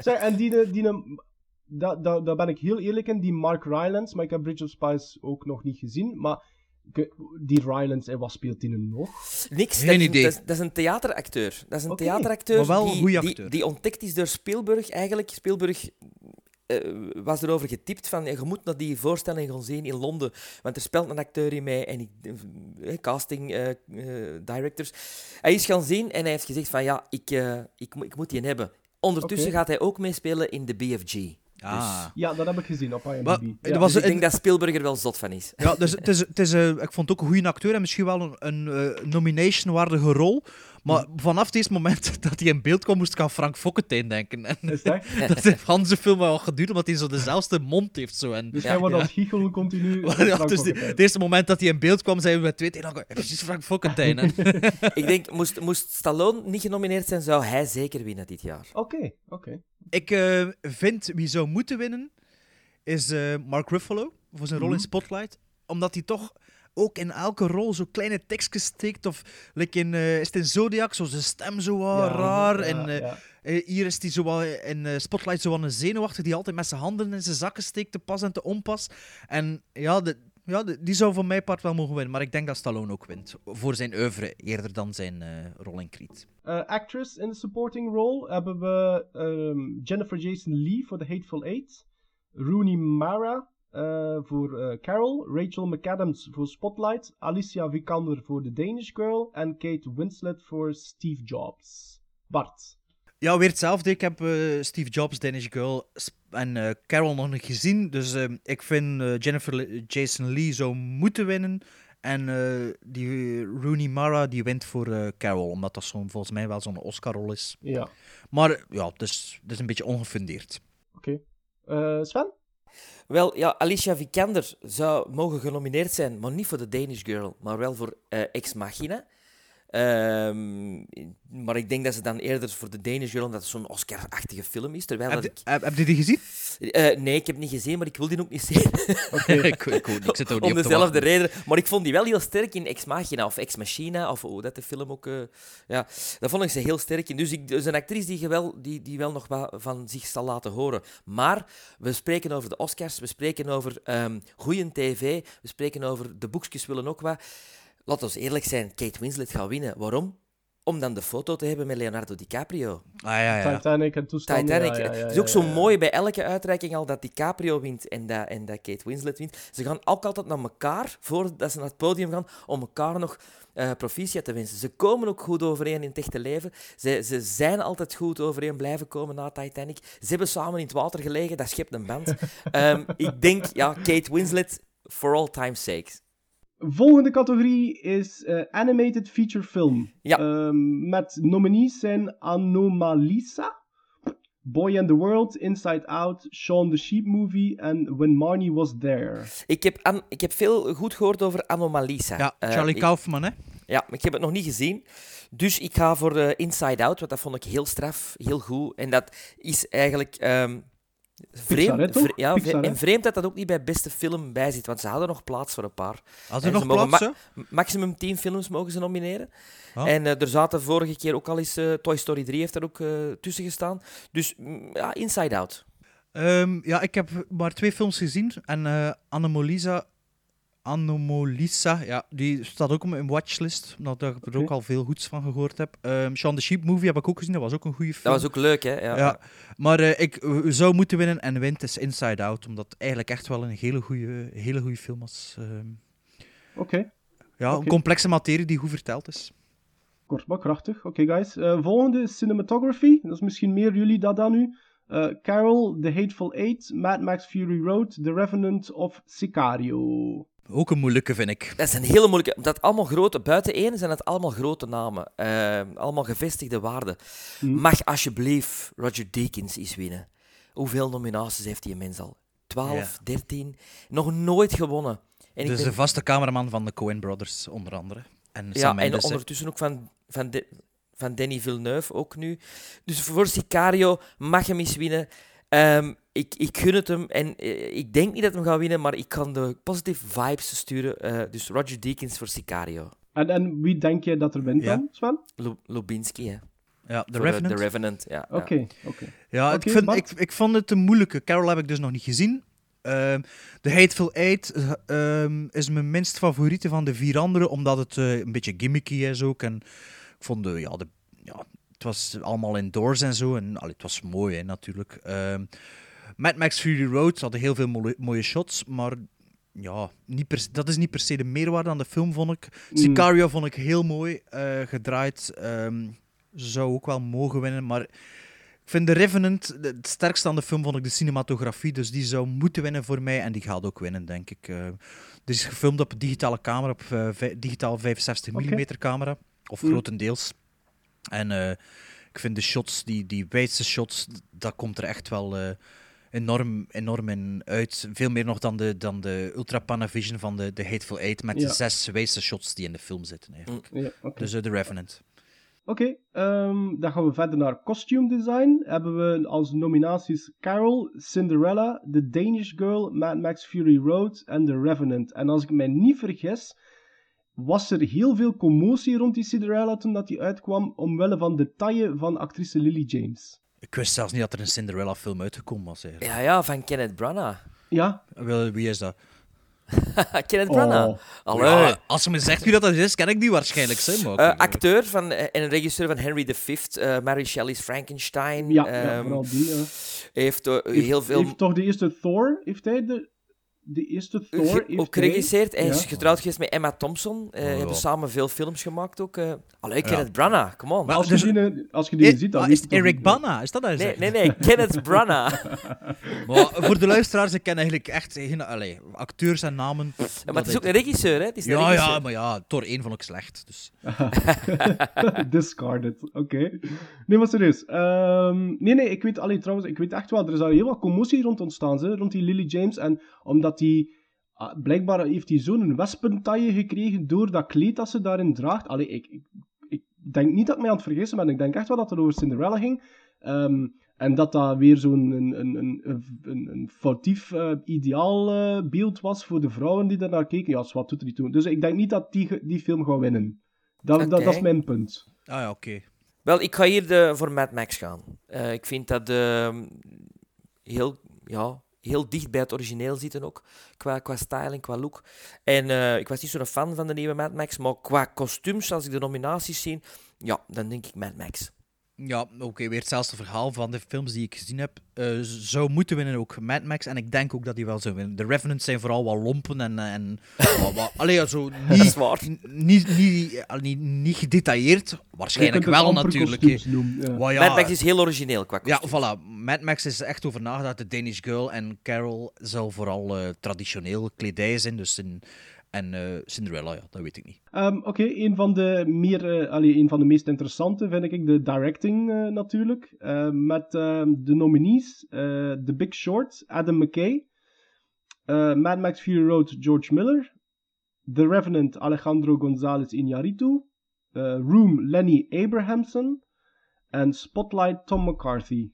Zeg, en die, die, daar daar daar ben ik heel eerlijk in, die Mark Rylance, maar ik heb Bridge of Spies ook nog niet gezien. Maar ik- die Rylance, en wat speelt die nu nog? Niks. Geen dat, is een- idee. dat, is, dat is een theateracteur. Dat is een theateracteur maar wel een die, die, die ontdekt is door Spielberg. Eigenlijk, Spielberg eh, was erover getipt van je moet naar die voorstelling gaan zien in Londen, want er speelt een acteur in mij en ik, eh, casting eh, eh, directors. Hij is gaan zien en hij heeft gezegd van ja, ik, ik, moet- ik moet die hebben. Ondertussen gaat hij ook meespelen in de BFG. Ah. Ja, dat heb ik gezien op IMDb. Maar, Ja. was Dus ik een- denk dat Spielberg er wel zot van is. Ja, dus het is, het is, eh, ik vond het ook een goede acteur en misschien wel een, een nomination-waardige rol. Maar vanaf dit moment dat hij in beeld kwam, moest ik aan Frank Fokkentijn denken. En Is dat heeft Hans de film wel geduurd, omdat hij zo dezelfde mond heeft. Zo. En, Dus hij wordt giechelen continu. Ja, dus die- het eerste moment dat hij in beeld kwam, zeiden we met twee tegen elkaar, precies Frank Fokkentijn. En- ik denk, moest, moest Stallone niet genomineerd zijn, zou hij zeker winnen dit jaar. Oké, oké. ik eh, vind wie zou moeten winnen, is eh, Mark Ruffalo, voor zijn rol in Mhm. Spotlight. Omdat hij toch ook in elke rol zo kleine tekstjes steekt. Of like in, eh, is het in Zodiac, zo zijn stem zo Ja, raar. ja, en eh, ja. eh, hier is hij zo in eh, Spotlight zo een zenuwachtig die altijd met zijn handen in zijn zakken steekt, te pas en te onpas. En ja, de, ja de- die zou voor mij part wel mogen winnen. Maar ik denk dat Stallone ook wint. Voor zijn oeuvre, eerder dan zijn eh, rol in Creed. Eh, actress in the supporting role hebben we ehm, Jennifer Jason Lee voor The Hateful Eight, Rooney Mara eh, voor eh, Carol, Rachel McAdams voor Spotlight, Alicia Vikander voor The Danish Girl en Kate Winslet voor Steve Jobs. Bart. Ja, weer hetzelfde. Ik heb eh, Steve Jobs, Danish Girl en Carol nog niet gezien. Dus ik vind Jennifer Le- Jason Lee zou moeten winnen. En die Rooney Mara die wint voor Carol, omdat dat zo'n, volgens mij wel zo'n Oscar-rol is. Ja. Maar ja, het is, het is een beetje ongefundeerd. Oké. Sven? Wel, ja, Alicia Vikander zou mogen genomineerd zijn, maar niet voor de Danish Girl, maar wel voor eh, Ex Machina. Ehm, maar ik denk dat ze dan eerder voor de Danish Girl, omdat het zo'n Oscar-achtige film is. Terwijl Heb, dat je- heb, heb je die gezien? ik... Eh, nee, ik heb niet gezien, maar ik wil die ook niet zien. ik, ik, ik zit er ook niet Om op dezelfde reden. Maar ik vond die wel heel sterk in Ex Machina of Ex Machina, of hoe dat de film ook... eh, ja, daar vond ik ze heel sterk in. Dus ik, dus een actrice die, wel, die, die wel nog wat van zich zal laten horen. Maar we spreken over de Oscars, we spreken over ehm goede tv, we spreken over de boekjes willen ook wat. Laat ons eerlijk zijn, Kate Winslet gaat winnen. Waarom? Om dan de foto te hebben met Leonardo DiCaprio. Ah ja, ja. Titanic en toestanden. Titanic. ja, ja, ja, het is ook ja, zo ja. mooi bij elke uitreiking al dat DiCaprio wint en dat, en dat Kate Winslet wint. Ze gaan ook altijd naar elkaar, voordat ze naar het podium gaan, om elkaar nog eh proficiat te wensen. Ze komen ook goed overeen in het echte leven. Ze, ze zijn altijd goed overeen blijven komen na Titanic. Ze hebben samen in het water gelegen, dat schept een band. Ehm, ik denk, ja, Kate Winslet, for all time's sakes. Volgende categorie is eh, Animated Feature Film. Ja. Ehm, met nominees zijn Anomalisa, Boy and the World, Inside Out, Shaun the Sheep Movie en When Marnie Was There. Ik heb, an- ik heb veel goed gehoord over Anomalisa. Ja, Eh, Charlie ik- Kaufman, hè? Ja, maar ik heb het nog niet gezien. Dus ik ga voor eh, Inside Out, want dat vond ik heel straf, heel goed. En dat is eigenlijk ehm, vreemd. ja, Pixar, en vreemd dat dat ook niet bij beste film bij zit, want ze hadden nog plaats voor een paar. Hadden er nog mogen plaats, ma- maximum 10 films mogen ze nomineren. Ah. En eh, er zaten vorige keer ook al eens... eh, Toy Story 3 heeft er ook eh, tussen gestaan. Dus mm, ja, Inside Out. Ehm, ja, ik heb maar twee films gezien. En eh Anomalisa, Anomalisa, ja, die staat ook op mijn watchlist. Omdat ik er ook al veel goeds van gehoord heb. Ehm Shaun the Sheep Movie heb ik ook gezien. Dat was ook een goede film. Dat was ook leuk, hè? Ja. Ja, maar eh, ik zou moeten winnen en wint is Inside Out. Omdat het eigenlijk echt wel een hele goede hele goede film was. Ehm, Oké, ja, een complexe materie die goed verteld is. kort maar krachtig. Oké, guys. Eh, volgende is Cinematography. Dat is misschien meer jullie dat dan nu. Eh, Carol, The Hateful Eight, Mad Max Fury Road, The Revenant of Sicario. Ook een moeilijke, vind ik. Dat is een hele moeilijke... Dat allemaal grote... Buiten één zijn het allemaal grote namen. Eh, allemaal gevestigde waarden. Hm. Mag alsjeblieft Roger Deakins eens winnen. Hoeveel nominaties heeft die mens al? 12, Ja. 13? Nog nooit gewonnen. En ik dus ben- de vaste cameraman van de Coen Brothers, onder andere. En Ja, en ondertussen ook van, van, de, van Danny Villeneuve ook nu. Dus voor Sicario mag hem eens winnen. Ehm, ik, ik gun het hem en eh, ik denk niet dat hij hem gaat winnen, maar ik kan de positive vibes sturen. Eh, dus Roger Deakins voor Sicario. En, en wie denk jij dat er wint Ja. dan, Sven? Lu- Lubinski, hè. Ja, The Voor, Revenant. The Revenant, ja. ja. Oké, oké. Ja, ik, vind, ik, ik vond het een moeilijke. Carol heb ik dus nog niet gezien. Ehm The Hateful Eight eh, ehm, is mijn minst favoriete van de vier andere, omdat het eh, een beetje gimmicky is ook. En ik vond de, ja, de, ja, het was allemaal indoors en zo. En allee, het was mooi hè, natuurlijk. Mad Max Fury Road hadden heel veel mooie, shots, maar ja, niet per, dat is niet per se de meerwaarde aan de film, vond ik. Mm. Sicario vond ik heel mooi eh, gedraaid. Ehm, zou ook wel mogen winnen, maar ik vind The Revenant, het sterkste aan de film vond ik de cinematografie, dus die zou moeten winnen voor mij en die gaat ook winnen, denk ik. Dit is gefilmd op digitale camera, op vij- digitaal 65 mm camera, of Mm. grotendeels. En ik vind de shots, die, die wijdste shots, dat komt er echt wel enorm, enorm in uit. Veel meer nog dan de, dan de Ultra Panavision van de, de Hateful Eight, met Ja. de zes wijdste shots die in de film zitten. Eigenlijk. Ja, oké. Dus eh, The Revenant. Oké, ehm, dan gaan we verder naar costume design. Hebben we als nominaties Carol, Cinderella, The Danish Girl, Mad Max Fury Road en The Revenant. En als ik mij niet vergis, was er heel veel commotie rond die Cinderella toen dat die uitkwam, omwille van de taille van actrice Lily James. Ik wist zelfs niet dat er een Cinderella-film uitgekomen was. Eigenlijk. Ja, ja, van Kenneth Branagh. Ja, Wel, Wie is dat? Kenneth Branagh. Oh. Allee. Ja, als je me zegt wie dat is, ken ik die waarschijnlijk. Zeg, maar. Eh, acteur van, eh, en regisseur van Henry V, eh Mary Shelley's Frankenstein. ja, ja Ehm, vooral die. heeft eh, Heeft, heel veel... heeft toch de eerste Thor, heeft hij de... de eerste Ge- Thor heeft ook geregisseerd. Hij is Ja. getrouwd geweest met Emma Thompson. Eh ja. hebben samen veel films gemaakt ook. eh Allee, Ja. Kenneth Branagh, come on. Maar Als dus- je die, als je die Eh, ziet, dan ah, is het Eric Bana? Is dat hij Nee, nee, nee, Kenneth Branagh. Maar voor de luisteraars, ik ken eigenlijk echt geen allee, acteurs en namen. Ja, maar het is ook een regisseur, hè? Het is Ja, regisseur. ja, maar ja, Thor 1 vond ik slecht. Dus. Discarded, oké. Nee, maar serieus. Ehm, nee, nee, ik weet, allee, trouwens, ik weet echt wel, er is daar heel wat commotie rond ontstaan, hè, rond die Lily James. En omdat die, ah, blijkbaar heeft hij zo'n wespentaille gekregen door dat kleed dat ze daarin draagt. Allee, ik, ik, ik denk niet dat ik mij aan het vergissen ben, ik denk echt wel dat het over Cinderella ging. Ehm, en dat dat weer zo'n een, een, een, een, foutief eh, ideaal eh, beeld was voor de vrouwen die daar naar keken. Ja, wat doet er niet toe. Dus ik denk niet dat die, die film gaat winnen. Dat, dat, dat is mijn punt. Ah ja, oké. Wel, ik ga hier de, voor Mad Max gaan. Eh, ik vind dat ehm, heel, ja, heel dicht bij het origineel zitten ook. Qua, qua styling, qua look. En eh, ik was niet zo'n fan van de nieuwe Mad Max, maar qua kostuums, als ik de nominaties zie, ja, dan denk ik Mad Max. Ja, oké, weer hetzelfde verhaal van de films die ik gezien heb. Eh, zou moeten winnen ook Mad Max. En ik denk ook dat die wel zou winnen. De Revenants zijn vooral wat lompen en... en wat, wat, allee, ja, zo niet, Dat is waar. Niet, niet, niet, niet gedetailleerd. Waarschijnlijk wel natuurlijk. noemen, ja. Ja, Mad Max is heel origineel qua Ja, kostuums. voilà. Mad Max is er echt over nagedacht. De Danish Girl en Carol zal vooral eh, traditioneel kledij zijn. Dus in, en eh, Cinderella, ja, dat weet ik niet. Ehm, Oké, een van de meer, eh, allee, van de meest interessante vind ik de directing eh, natuurlijk. Eh, met ehm, de nominees: The Big Short, Adam McKay. Mad Max Fury Road, George Miller. The Revenant, Alejandro González Iñárritu. Room, Lenny Abrahamson. En Spotlight, Tom McCarthy.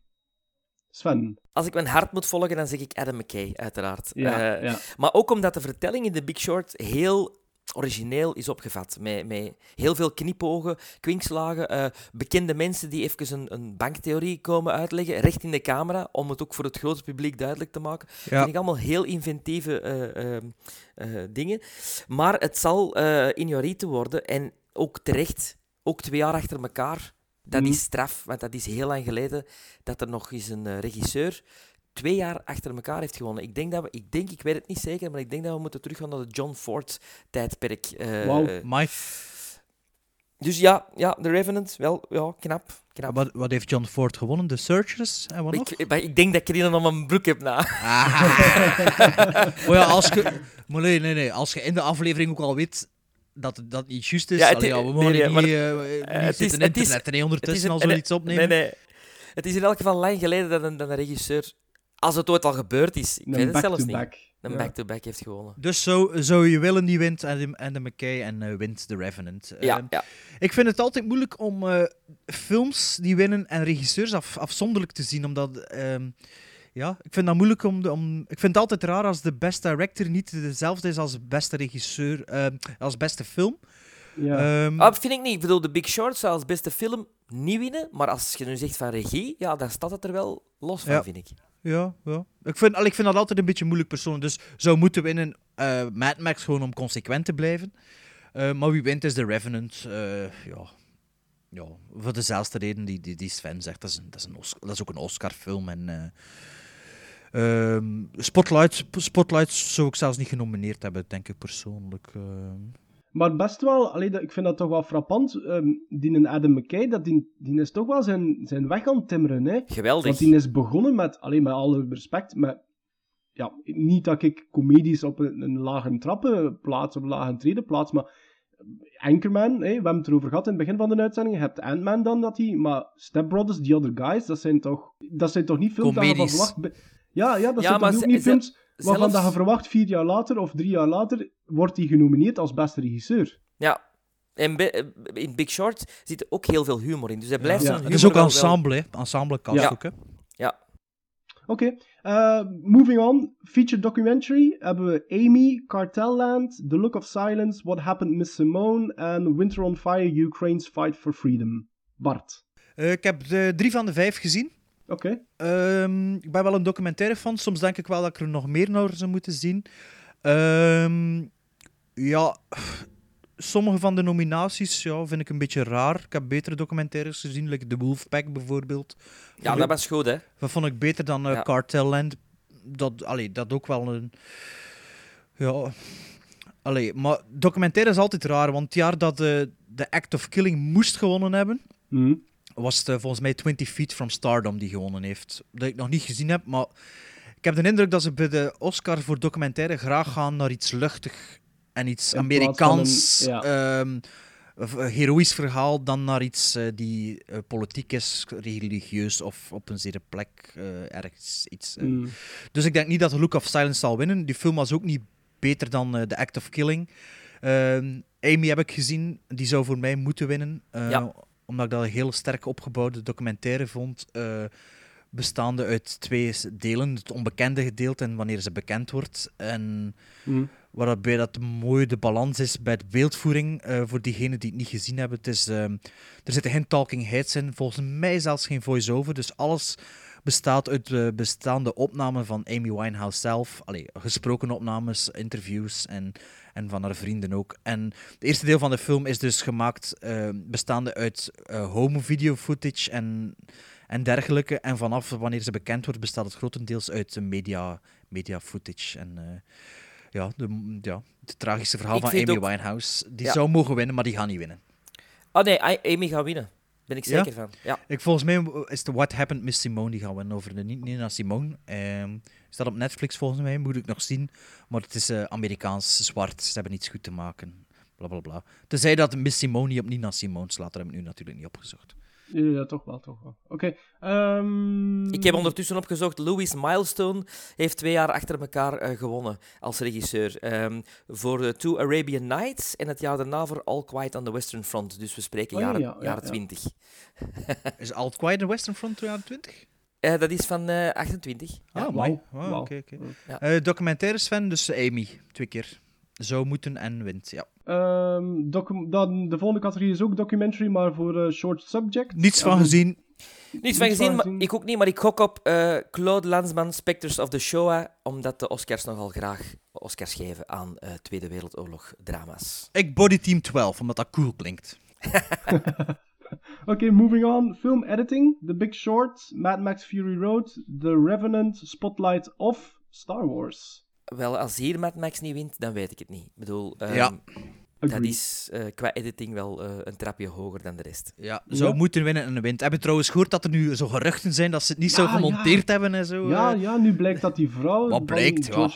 Sven. Als ik mijn hart moet volgen, dan zeg ik Adam McKay, uiteraard. Ja, Eh, ja. Maar ook omdat de vertelling in The Big Short heel origineel is opgevat. Met, met heel veel knipogen, kwinkslagen, eh, bekende mensen die even een, een banktheorie komen uitleggen, recht in de camera, om het ook voor het grote publiek duidelijk te maken. Ja. Vind ik allemaal heel inventieve eh, dingen. Maar het zal eh Iñárritu worden, en ook terecht, ook twee jaar achter elkaar. Dat Mhm. is straf, want dat is heel lang geleden dat er nog eens een eh, regisseur twee jaar achter elkaar heeft gewonnen. Ik denk, dat we, ik denk, ik weet het niet zeker, maar ik denk dat we moeten teruggaan naar de John Ford-tijdperk. eh, Wauw. eh. Mike, dus ja, ja, The Revenant, wel, ja, knap. knap. wat, wat heeft John Ford gewonnen? The Searchers? En wat nog? Ik, denk dat ik er om mijn broek heb na. oh ja, als je... Nee, nee. Als je in de aflevering ook al weet dat het dat niet juist is. Ja, het- allee, ja, we nee, mogen nee, niet, maar eh, het- niet eh, het is- zitten het is- internet en het ondertussen al zoiets opnemen. Nee, nee. Het is in elk geval lang geleden dat een, dat een regisseur, als het ooit al gebeurd is, ik Een weet het zelfs niet, back-to-back. een Ja. back-to-back heeft gewonnen. Dus zou, zou je willen die wint en de, en de McKay en eh, wint The Revenant. Ja, Eh, ja. Ik vind het altijd moeilijk om eh, films die winnen en regisseurs af, afzonderlijk te zien, omdat... ehm, ja, ik vind dat moeilijk om, de, om... Ik vind het altijd raar als de best director niet dezelfde is als beste regisseur, ehm, als beste film. Ja. Ehm, Ah, vind ik niet. Ik bedoel, The Big Short zou als beste film niet winnen, maar als je nu zegt van regie, ja, dan staat het er wel los van, Ja. vind ik. Ja, ja. Ik vind, al, ik vind dat altijd een beetje moeilijk persoonlijk. Dus zou moeten winnen eh Mad Max gewoon om consequent te blijven. Eh, maar wie wint is The Revenant. Eh, ja. ja, voor dezelfde reden die, die, die Sven zegt. Dat is, een, dat, is een Os- dat is ook een Oscar-film. En, ehm, Spotlight, Spotlight zou ik zelfs niet genomineerd hebben, denk ik persoonlijk. ehm. Maar best wel, allee, dat- ik vind dat toch wel frappant. ehm, die Adam McKay, dat die, die is toch wel zijn, zijn weg aan het timmeren. Hè? Geweldig. Want die is begonnen met, alleen met alle respect, met, ja, niet dat ik comedies op een, een lage trappen plaats, op een lage treden plaats, maar Anchorman, hè, we hebben het erover gehad in het begin van de uitzending, je hebt Ant-Man dan, dat die, maar Step Brothers, The Other Guys, dat zijn toch, dat zijn toch niet dat je van verwacht... Ja, ja, dat Ja, zijn toch ook niet films waarvan zelfs- dat je verwacht vier jaar later of drie jaar later wordt hij genomineerd als beste regisseur. Ja. En in Big Short zit ook heel veel humor in, dus hij blijft Ja. Het is ook wel- ensemble, hè. Ensemble cast Ja. ook, hè. Ja. Oké, eh, moving on. Feature documentary hebben we Amy, Cartelland, The Look of Silence, What Happened Miss Simone en Winter on Fire, Ukraine's Fight for Freedom. Bart. Eh, ik heb de drie van de vijf gezien. Oké. Ehm, ik ben wel een documentaire fan. Soms denk ik wel dat ik er nog meer naar zou moeten zien. Ehm, ja, sommige van de nominaties ja, vind ik een beetje raar. Ik heb betere documentaires gezien, like The Wolfpack bijvoorbeeld. Ja, dat was goed, hè. Dat vond ik beter dan eh Ja. Cartel Land. Dat, allee, dat ook wel een... Ja, allee, maar documentaire is altijd raar, want het jaar dat de, de Act of Killing moest gewonnen hebben, Mhm. Was het eh, volgens mij 20 Feet from Stardom die gewonnen heeft. Dat ik nog niet gezien heb, maar ik heb de indruk dat ze bij de Oscar voor documentaire graag gaan naar iets luchtig en iets In Amerikaans, een- ehm, of een heroïsch verhaal, dan naar iets eh, die eh, politiek is, religieus of op een zere plek eh, ergens. Iets, eh. Mm. Dus ik denk niet dat The Look of Silence zal winnen. Die film was ook niet beter dan eh, The Act of Killing. Ehm, Amy heb ik gezien, die zou voor mij moeten winnen. eh, Ja. Omdat ik dat een heel sterk opgebouwde documentaire vond. eh, bestaande uit twee delen. Het onbekende gedeelte en wanneer ze bekend wordt. En Mm. waarbij dat mooi de balans is bij de beeldvoering. eh, voor diegenen die het niet gezien hebben. Het is, ehm, er zitten geen talking heads in. Volgens mij zelfs geen voice-over. Dus alles bestaat uit de bestaande opnamen van Amy Winehouse zelf. Allee, gesproken opnames, interviews en, en van haar vrienden ook. En het eerste deel van de film is dus gemaakt eh, bestaande uit eh, home video footage en, en dergelijke. En vanaf wanneer ze bekend wordt, bestaat het grotendeels uit media, media footage. En ja, de, ja, het tragische verhaal Ik van Amy ook- Winehouse. Die Ja. zou mogen winnen, maar die gaat niet winnen. Oh nee, Amy gaat winnen. Ben ik Ja? zeker van. Ja. Ik, volgens mij is het What Happened Miss Simone die gaan winnen over de Ni- Nina Simone. Ehm staat op Netflix volgens mij, moet ik nog zien. Maar het is eh, Amerikaans, zwart, ze hebben niets goed te maken. Bla bla bla. Tenzij dat Miss Simone op Nina Simone slaat, dat heb ik nu natuurlijk niet opgezocht. Ja, ja, toch wel, toch wel. Oké. ehm, Ik heb ondertussen opgezocht, Louis Milestone heeft twee jaar achter elkaar eh, gewonnen als regisseur. Ehm, voor de Two Arabian Nights en het jaar daarna voor All Quiet on the Western Front. Dus we spreken Oh ja, jaren, ja, ja, jaren ja. 20. Is All Quiet on the Western Front 2020? Eh, dat is van eh 28. Ah. Ah, oké, oké. Eh, documentaires fan, dus Amy, twee keer. Zou moeten en wint, ja. Ehm, dan, de volgende categorie is ook documentary, maar voor eh, short subject. Niets van gezien. Niets van gezien, maar ik ook niet, maar ik gok op eh, Claude Lanzmann, Spectres of the Shoah, omdat de Oscars nogal graag Oscars geven aan eh, Tweede Wereldoorlog drama's. Ik body team 12, omdat dat cool klinkt. Oké, moving on. Film editing, The Big Short, Mad Max Fury Road, The Revenant, Spotlight of Star Wars. Wel, als hier Mad Max niet wint, dan weet ik het niet. Ik bedoel, ehm, Ja. Dat is eh, qua editing wel eh, een trapje hoger dan de rest. Ja, zou moeten winnen en wint. Heb je trouwens gehoord dat er nu zo geruchten zijn dat ze het niet zo gemonteerd ja. hebben en zo? Ja, eh? ja, nu blijkt dat die vrouw Wat blijkt, ja.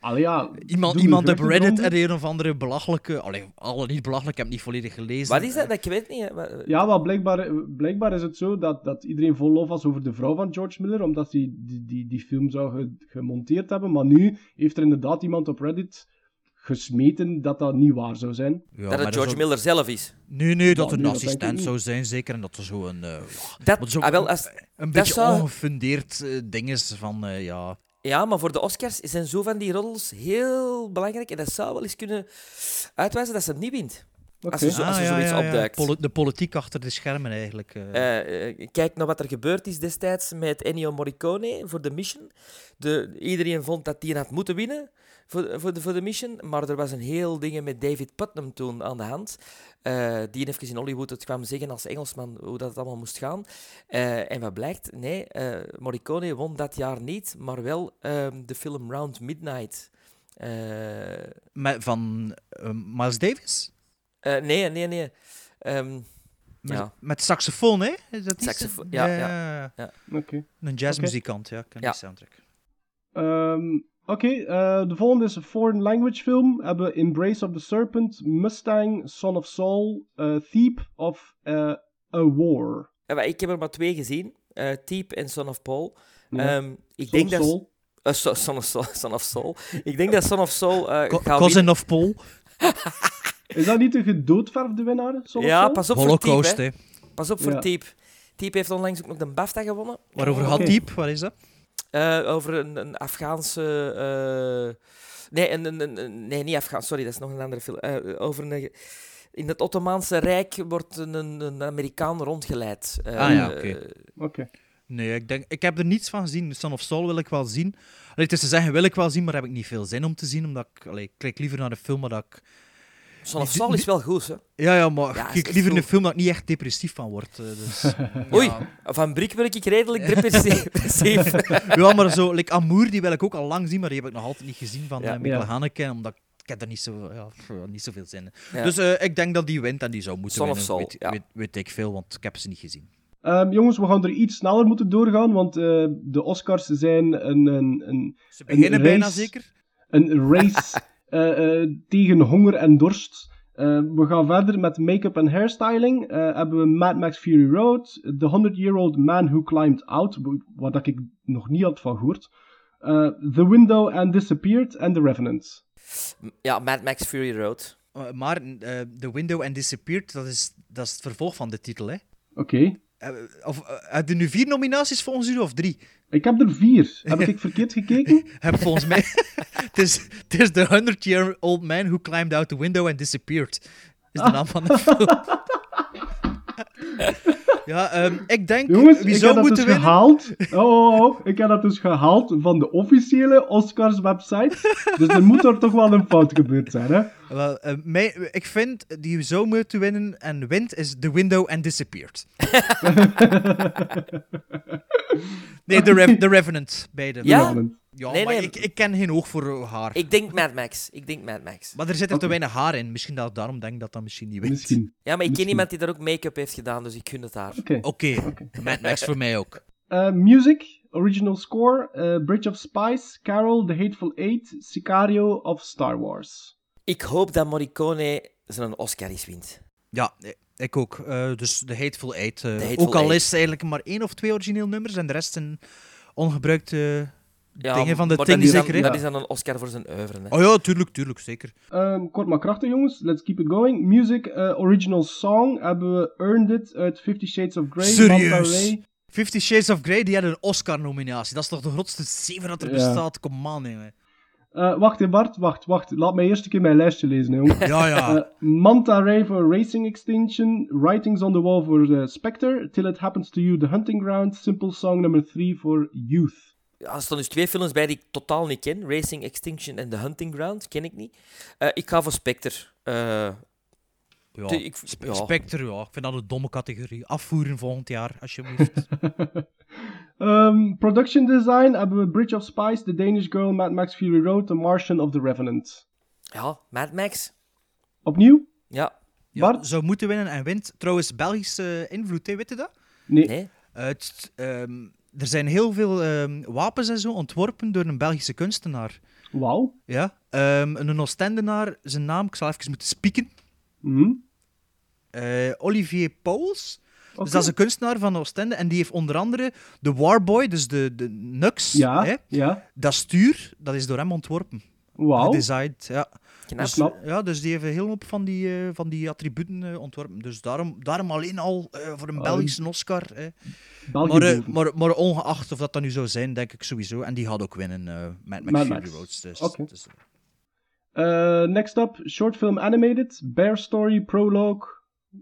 Allee, ja, Iemand, iemand op Reddit en een of andere belachelijke... Allee, alle niet belachelijk, ik heb het niet volledig gelezen. Wat is dat? Dat ik weet niet. hè. Ja, wel, blijkbaar, blijkbaar is het zo dat, dat iedereen vol lof was over de vrouw van George Miller, omdat hij die, die, die film zou ge- gemonteerd hebben. Maar nu heeft er inderdaad iemand op Reddit gesmeten dat dat niet waar zou zijn. Ja, dat maar het George Miller zelf is. Nee, nee, dat Ja, een nee, assistent zou zijn, zeker. En dat er zo een... eh, Dat- zo ah, wel, als- een dat beetje zou- ongefundeerd eh, ding is van, eh, ja... Ja, maar voor de Oscars zijn zo van die roddels heel belangrijk. En dat zou wel eens kunnen uitwijzen dat ze het niet wint. Als er, zo, als er Ah, ja, zoiets ja, ja. opduikt. Poli- de politiek achter de schermen, eigenlijk. kijk naar wat er gebeurd is destijds met Ennio Morricone voor de Mission. De, iedereen vond dat die had moeten winnen voor, voor, de, voor de Mission. Maar er was een heel ding met David Putnam toen aan de hand. eh, die even in Hollywood het kwam zeggen als Engelsman hoe dat allemaal moest gaan. Eh, en wat blijkt? Nee, eh, Morricone won dat jaar niet, maar wel ehm, de film Round Midnight. Eh, Met, van Miles Davis? eh, nee, nee, nee. Ehm, Met, ja. met saxofoon, hè? Is dat Saxofoon, ja, ja, ja, ja. Oké. Een jazzmuzikant, ja. Ken Ja. die soundtrack. Ehm, Oké, eh, de volgende is een foreign language film. We hebben Embrace of the Serpent, Mustang, Son of Saul, eh Thief of eh, A War. Ik heb er maar twee gezien. eh Teep en Son of Paul. Ja. Ehm, ik Son denk of dat... Soul. So- Son, of Soul, Son of Soul. ik denk dat Son of Soul eh Cousin of Paul. Is dat niet de gedoodverfde winnaar? Son of Ja, pas op voor Holocaust, hè. hè. Pas op voor Ja. Teep heeft onlangs ook nog de BAFTA gewonnen. Waarover Oké. gaat Diep? Wat is dat? Eh, over een, een Afghaanse... eh, nee, een, een, een- nee, niet Afghaans. Sorry, dat is nog een andere film. Eh, over een... In het Ottomaanse Rijk wordt een, een, een Amerikaan rondgeleid. Eh, Ah ja, oké. Oké. Nee, ik, denk, ik heb er niets van gezien. Son of Soul wil ik wel zien. Allee, het is te zeggen, wil ik wel zien, maar heb ik niet veel zin om te zien. Omdat ik, allee, ik kijk liever naar de film waar dat ik Son of Saul is wel goed, hè? Ja, ja, maar Ja, ik liever zo- een film dat ik niet echt depressief van word. eh, dus, Oei, ja. van Brik wil ik redelijk depressief. ja, maar zo, like Amour, die wil ik ook al lang zien, maar die heb ik nog altijd niet gezien van Ja. eh, Michael Ja. Haneke, omdat ik heb er niet, zo, ja, pff, niet zoveel zin in. Ja. Dus eh, ik denk dat die wint en die zou moeten Son of winnen. Saul, weet, ja. weet, weet ik veel, want ik heb ze niet gezien. Ehm, jongens, we gaan er iets sneller moeten doorgaan, want eh, de Oscars zijn een, een, een, Ze beginnen een bijna race- zeker. Een race tegen honger en dorst. Eh, we gaan verder met make-up en hairstyling. Eh, hebben we Mad Max Fury Road, The 100-Year-Old Man Who Climbed Out, dat ik nog niet had van gehoord. Eh, The Window and Disappeared en The Revenant. Ja, Mad Max Fury Road. Eh, maar eh, The Window and Disappeared, dat is, dat is het vervolg van de titel, hè? Oké. Eh, of, eh, heb je nu vier nominaties volgens u of drie? Ik heb er vier. Heb ik verkeerd gekeken? heb volgens mij. Het is, het is The 100-Year-Old Man Who Climbed Out the Window and Disappeared. Is de naam van de film. ja, ehm, ik denk. Jongens, wie ik zou heb dat dus winnen? gehaald. Oh, oh, oh, ik heb dat dus gehaald van de officiële Oscars website. Dus er moet er toch wel een fout gebeurd zijn, hè? Wel, eh, mij, ik vind die zou moeten winnen en wint is The Window and Disappeared. nee, The, The Revenant. Beide. Ja? Ja, Nee, maar nee. Ik, ik ken geen oog voor haar. Ik denk Mad Max. Ik denk Mad Max. Maar er zit er te weinig haar in. Misschien dat ik daarom denk dat dat misschien niet. Misschien. Ja, maar ik ken iemand die daar ook make-up heeft gedaan, dus ik gun het haar. Oké. Mad Max voor mij ook. Eh, music, original score, eh, Bridge of Spies, Carol, The Hateful Eight, Sicario of Star Wars. Ik hoop dat Morricone zijn Oscar eens wint. Ja, eh, ik ook. Eh, dus de Hateful Eight. The Hateful ook al Eight. is eigenlijk maar één of twee origineel nummers en de rest zijn ongebruikte Ja, dingen van de dat dingen is dan- zeker. hè? Dat is dan een Oscar voor zijn oeuvre. Hè. Oh ja, tuurlijk, tuurlijk, zeker. Ehm, kort maar krachtig, jongens. Let's keep it going. Music, eh, original song, hebben we Earned It uit Fifty Shades of Grey. Manta Serieus? Ray. Fifty Shades of Grey, die had een Oscar-nominatie. Dat is toch de grootste zeven dat er Ja. bestaat? Kom aan, jongen. Eh, wacht, hè, Bart, wacht, wacht. Laat mij eerst een keer mijn lijstje lezen, hè, jongen. Ja, ja. Eh, Manta Ray voor Racing Extinction, Writings on the Wall voor Spectre, Till It Happens to You, The Hunting Ground, Simple Song nummer 3 voor Youth. Ja, er staan dus twee films bij die ik totaal niet ken. Racing Extinction en The Hunting Ground. Ken ik niet. Eh, ik ga voor Spectre. Eh, Ja, de- ik- Sp- ja. Spectre, ja. Ik vind dat een domme categorie. Afvoeren volgend jaar, alsjeblieft. Ehm, production design hebben we Bridge of Spies, The Danish Girl, Mad Max Fury Road, The Martian of The Revenant. ja, Mad Max. Opnieuw? Ja. ja, Bart? zou moeten winnen en wint. Trouwens, Belgische invloed, hè, weet je dat? Nee. Nee? Eh, het- ehm, er zijn heel veel ehm, wapens en zo ontworpen door een Belgische kunstenaar. Wauw. Ja, ehm, een Oostendenaar, zijn naam, ik zal even moeten spieken. Mhm. Eh, Olivier Pauls. Dus dat is een kunstenaar van Oostende en die heeft onder andere de Warboy, dus de, de Nux, Ja, hè, ja. dat stuur, dat is door hem ontworpen. Wauw. Gedesigned, ja. Knap. Ja, dus die heeft hele hoop van die, eh, van die attributen eh, ontworpen. Dus daarom, daarom alleen al eh, voor een Ah, Belgische Oscar. Maar, maar, maar ongeacht of dat dan nu zou zijn, denk ik sowieso. En die gaat ook winnen eh met Max Mad Fury Max. Roads. Dus, Oké. dus- Eh, next up, short film animated, Bear Story, Prologue.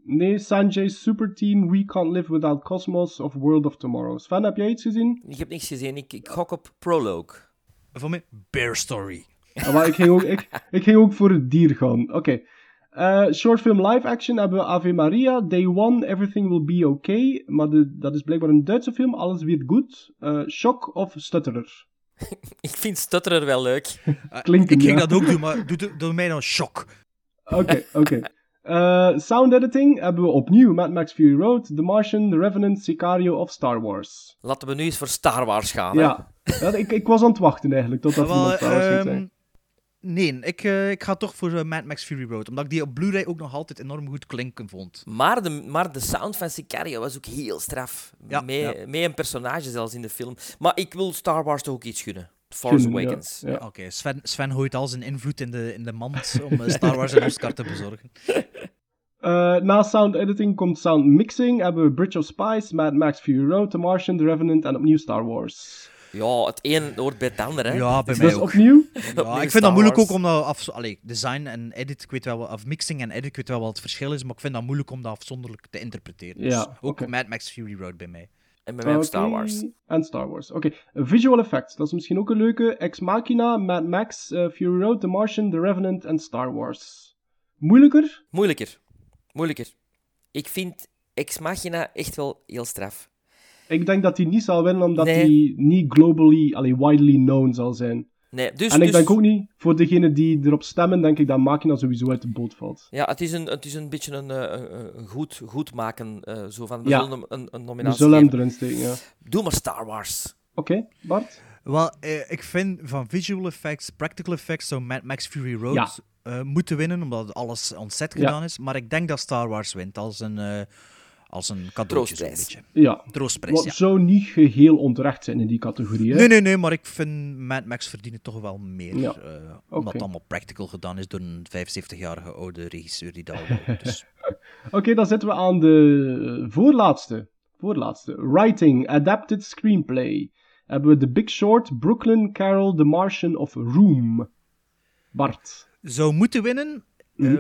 Nee, Sanjay's Super Team, We Can't Live Without Cosmos of World of Tomorrow. Sven, heb jij iets gezien? Ik heb niks gezien. Ik, ik gok op Prologue. Voor mij, Bear Story. Maar ik, ging ook, ik, ik ging ook voor het dier gaan. Oké. Eh, short film live action hebben we Ave Maria, Day One, Everything Will Be Okay. Maar de, dat is blijkbaar een Duitse film, alles weer goed. Eh, Shock of Stutterer. Ik vind Stutterer wel leuk. Klinken, ik ging ja. dat ook doen, maar doe, doe, doe mij dan shock. Oké, oké. Eh, sound editing hebben we opnieuw Mad Max Fury Road, The Martian, The Revenant, Sicario of Star Wars. Laten we nu eens voor Star Wars gaan. hè. Ja, ik, ik was aan het wachten eigenlijk, totdat iemand Star Wars ging ehm, zeggen. Nee, ik, eh, ik ga toch voor eh, Mad Max Fury Road. Omdat ik die op Blu-ray ook nog altijd enorm goed klinken vond. Maar de, maar de sound van Sicario was ook heel straf. Ja, met, ja. met een personage zelfs in de film. Maar ik wil Star Wars toch ook iets gunnen. Force ja, Awakens. ja. Oké, Sven, Sven gooit al zijn invloed in de, in de mand om eh, Star Wars een Oscar te bezorgen. Eh, na sound editing komt sound mixing. Hebben we Bridge of Spies, Mad Max Fury Road, The Martian, The Revenant en opnieuw Star Wars. Ja, het een hoort bij het ander, hè. Ja, bij Dus mij dat is ook. opnieuw? Ja, Opnieuw ik vind dat moeilijk ook om dat af... Allee, design en edit, ik weet wel, of mixing en edit, ik weet wel wat het verschil is, maar ik vind dat moeilijk om dat afzonderlijk te interpreteren. Dus Ja, ook. Mad Max Fury Road bij mij. En bij mij ook Star Wars. En Star Wars. Oké. Visual effects. Dat is misschien ook een leuke. Ex Machina, Mad Max, eh, Fury Road, The Martian, The Revenant en Star Wars. Moeilijker? Moeilijker. Moeilijker. Ik vind Ex Machina echt wel heel straf. Ik denk dat hij niet zal winnen, omdat Nee. hij niet globally, allee, widely known zal zijn. Nee, dus, en ik dus- denk ook niet, voor degenen die erop stemmen, denk ik dat Machina sowieso uit de boot valt. Ja, het is een, het is een beetje een, eh, een, een goed, goed maken. eh, zo van, we Ja. zullen hem een, een We nominatie zullen hem erin steken, ja. Doe maar Star Wars. Oké, Bart? Wel, eh, ik vind van visual effects, practical effects, zo Mad Max Fury Road Ja. eh, moeten winnen, omdat alles ontzet Ja. gedaan is. Maar ik denk dat Star Wars wint als een, eh, als een cadeautje, zo'n beetje. Ja. Troostprijs, Wat ja. zou niet geheel onterecht zijn in die categorie, hè? Nee, nee, nee, maar ik vind Mad Max verdienen toch wel meer. Ja. eh, omdat het allemaal practical gedaan is door een 75-jarige oude regisseur die dat al. Dus. Oké, dan zitten we aan de voorlaatste. Voorlaatste. Writing, Adapted Screenplay. Hebben we The Big Short, Brooklyn, Carol, The Martian of Room? Bart. Zou moeten winnen Mhm.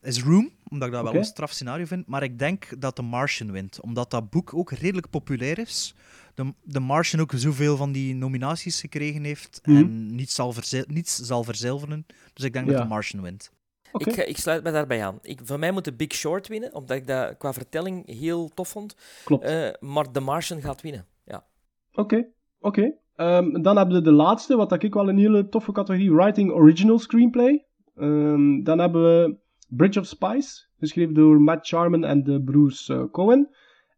eh, is Room, omdat ik dat wel een straf scenario vind. Maar ik denk dat The Martian wint, omdat dat boek ook redelijk populair is. De, The Martian ook zoveel van die nominaties gekregen heeft Mhm. en niets zal, niets zal verzilveren. Dus ik denk Ja. dat The Martian wint. Ik, eh, ik sluit me daarbij aan. Ik, van mij moet de Big Short winnen, omdat ik dat qua vertelling heel tof vond. Klopt. Eh, maar The Martian gaat winnen. Ja. Oké, oké. Ehm, dan hebben we de laatste, wat ik wel een hele toffe categorie. Writing Original Screenplay. Ehm, dan hebben we Bridge of Spies, geschreven door Matt Charman en de broers eh, Cohen.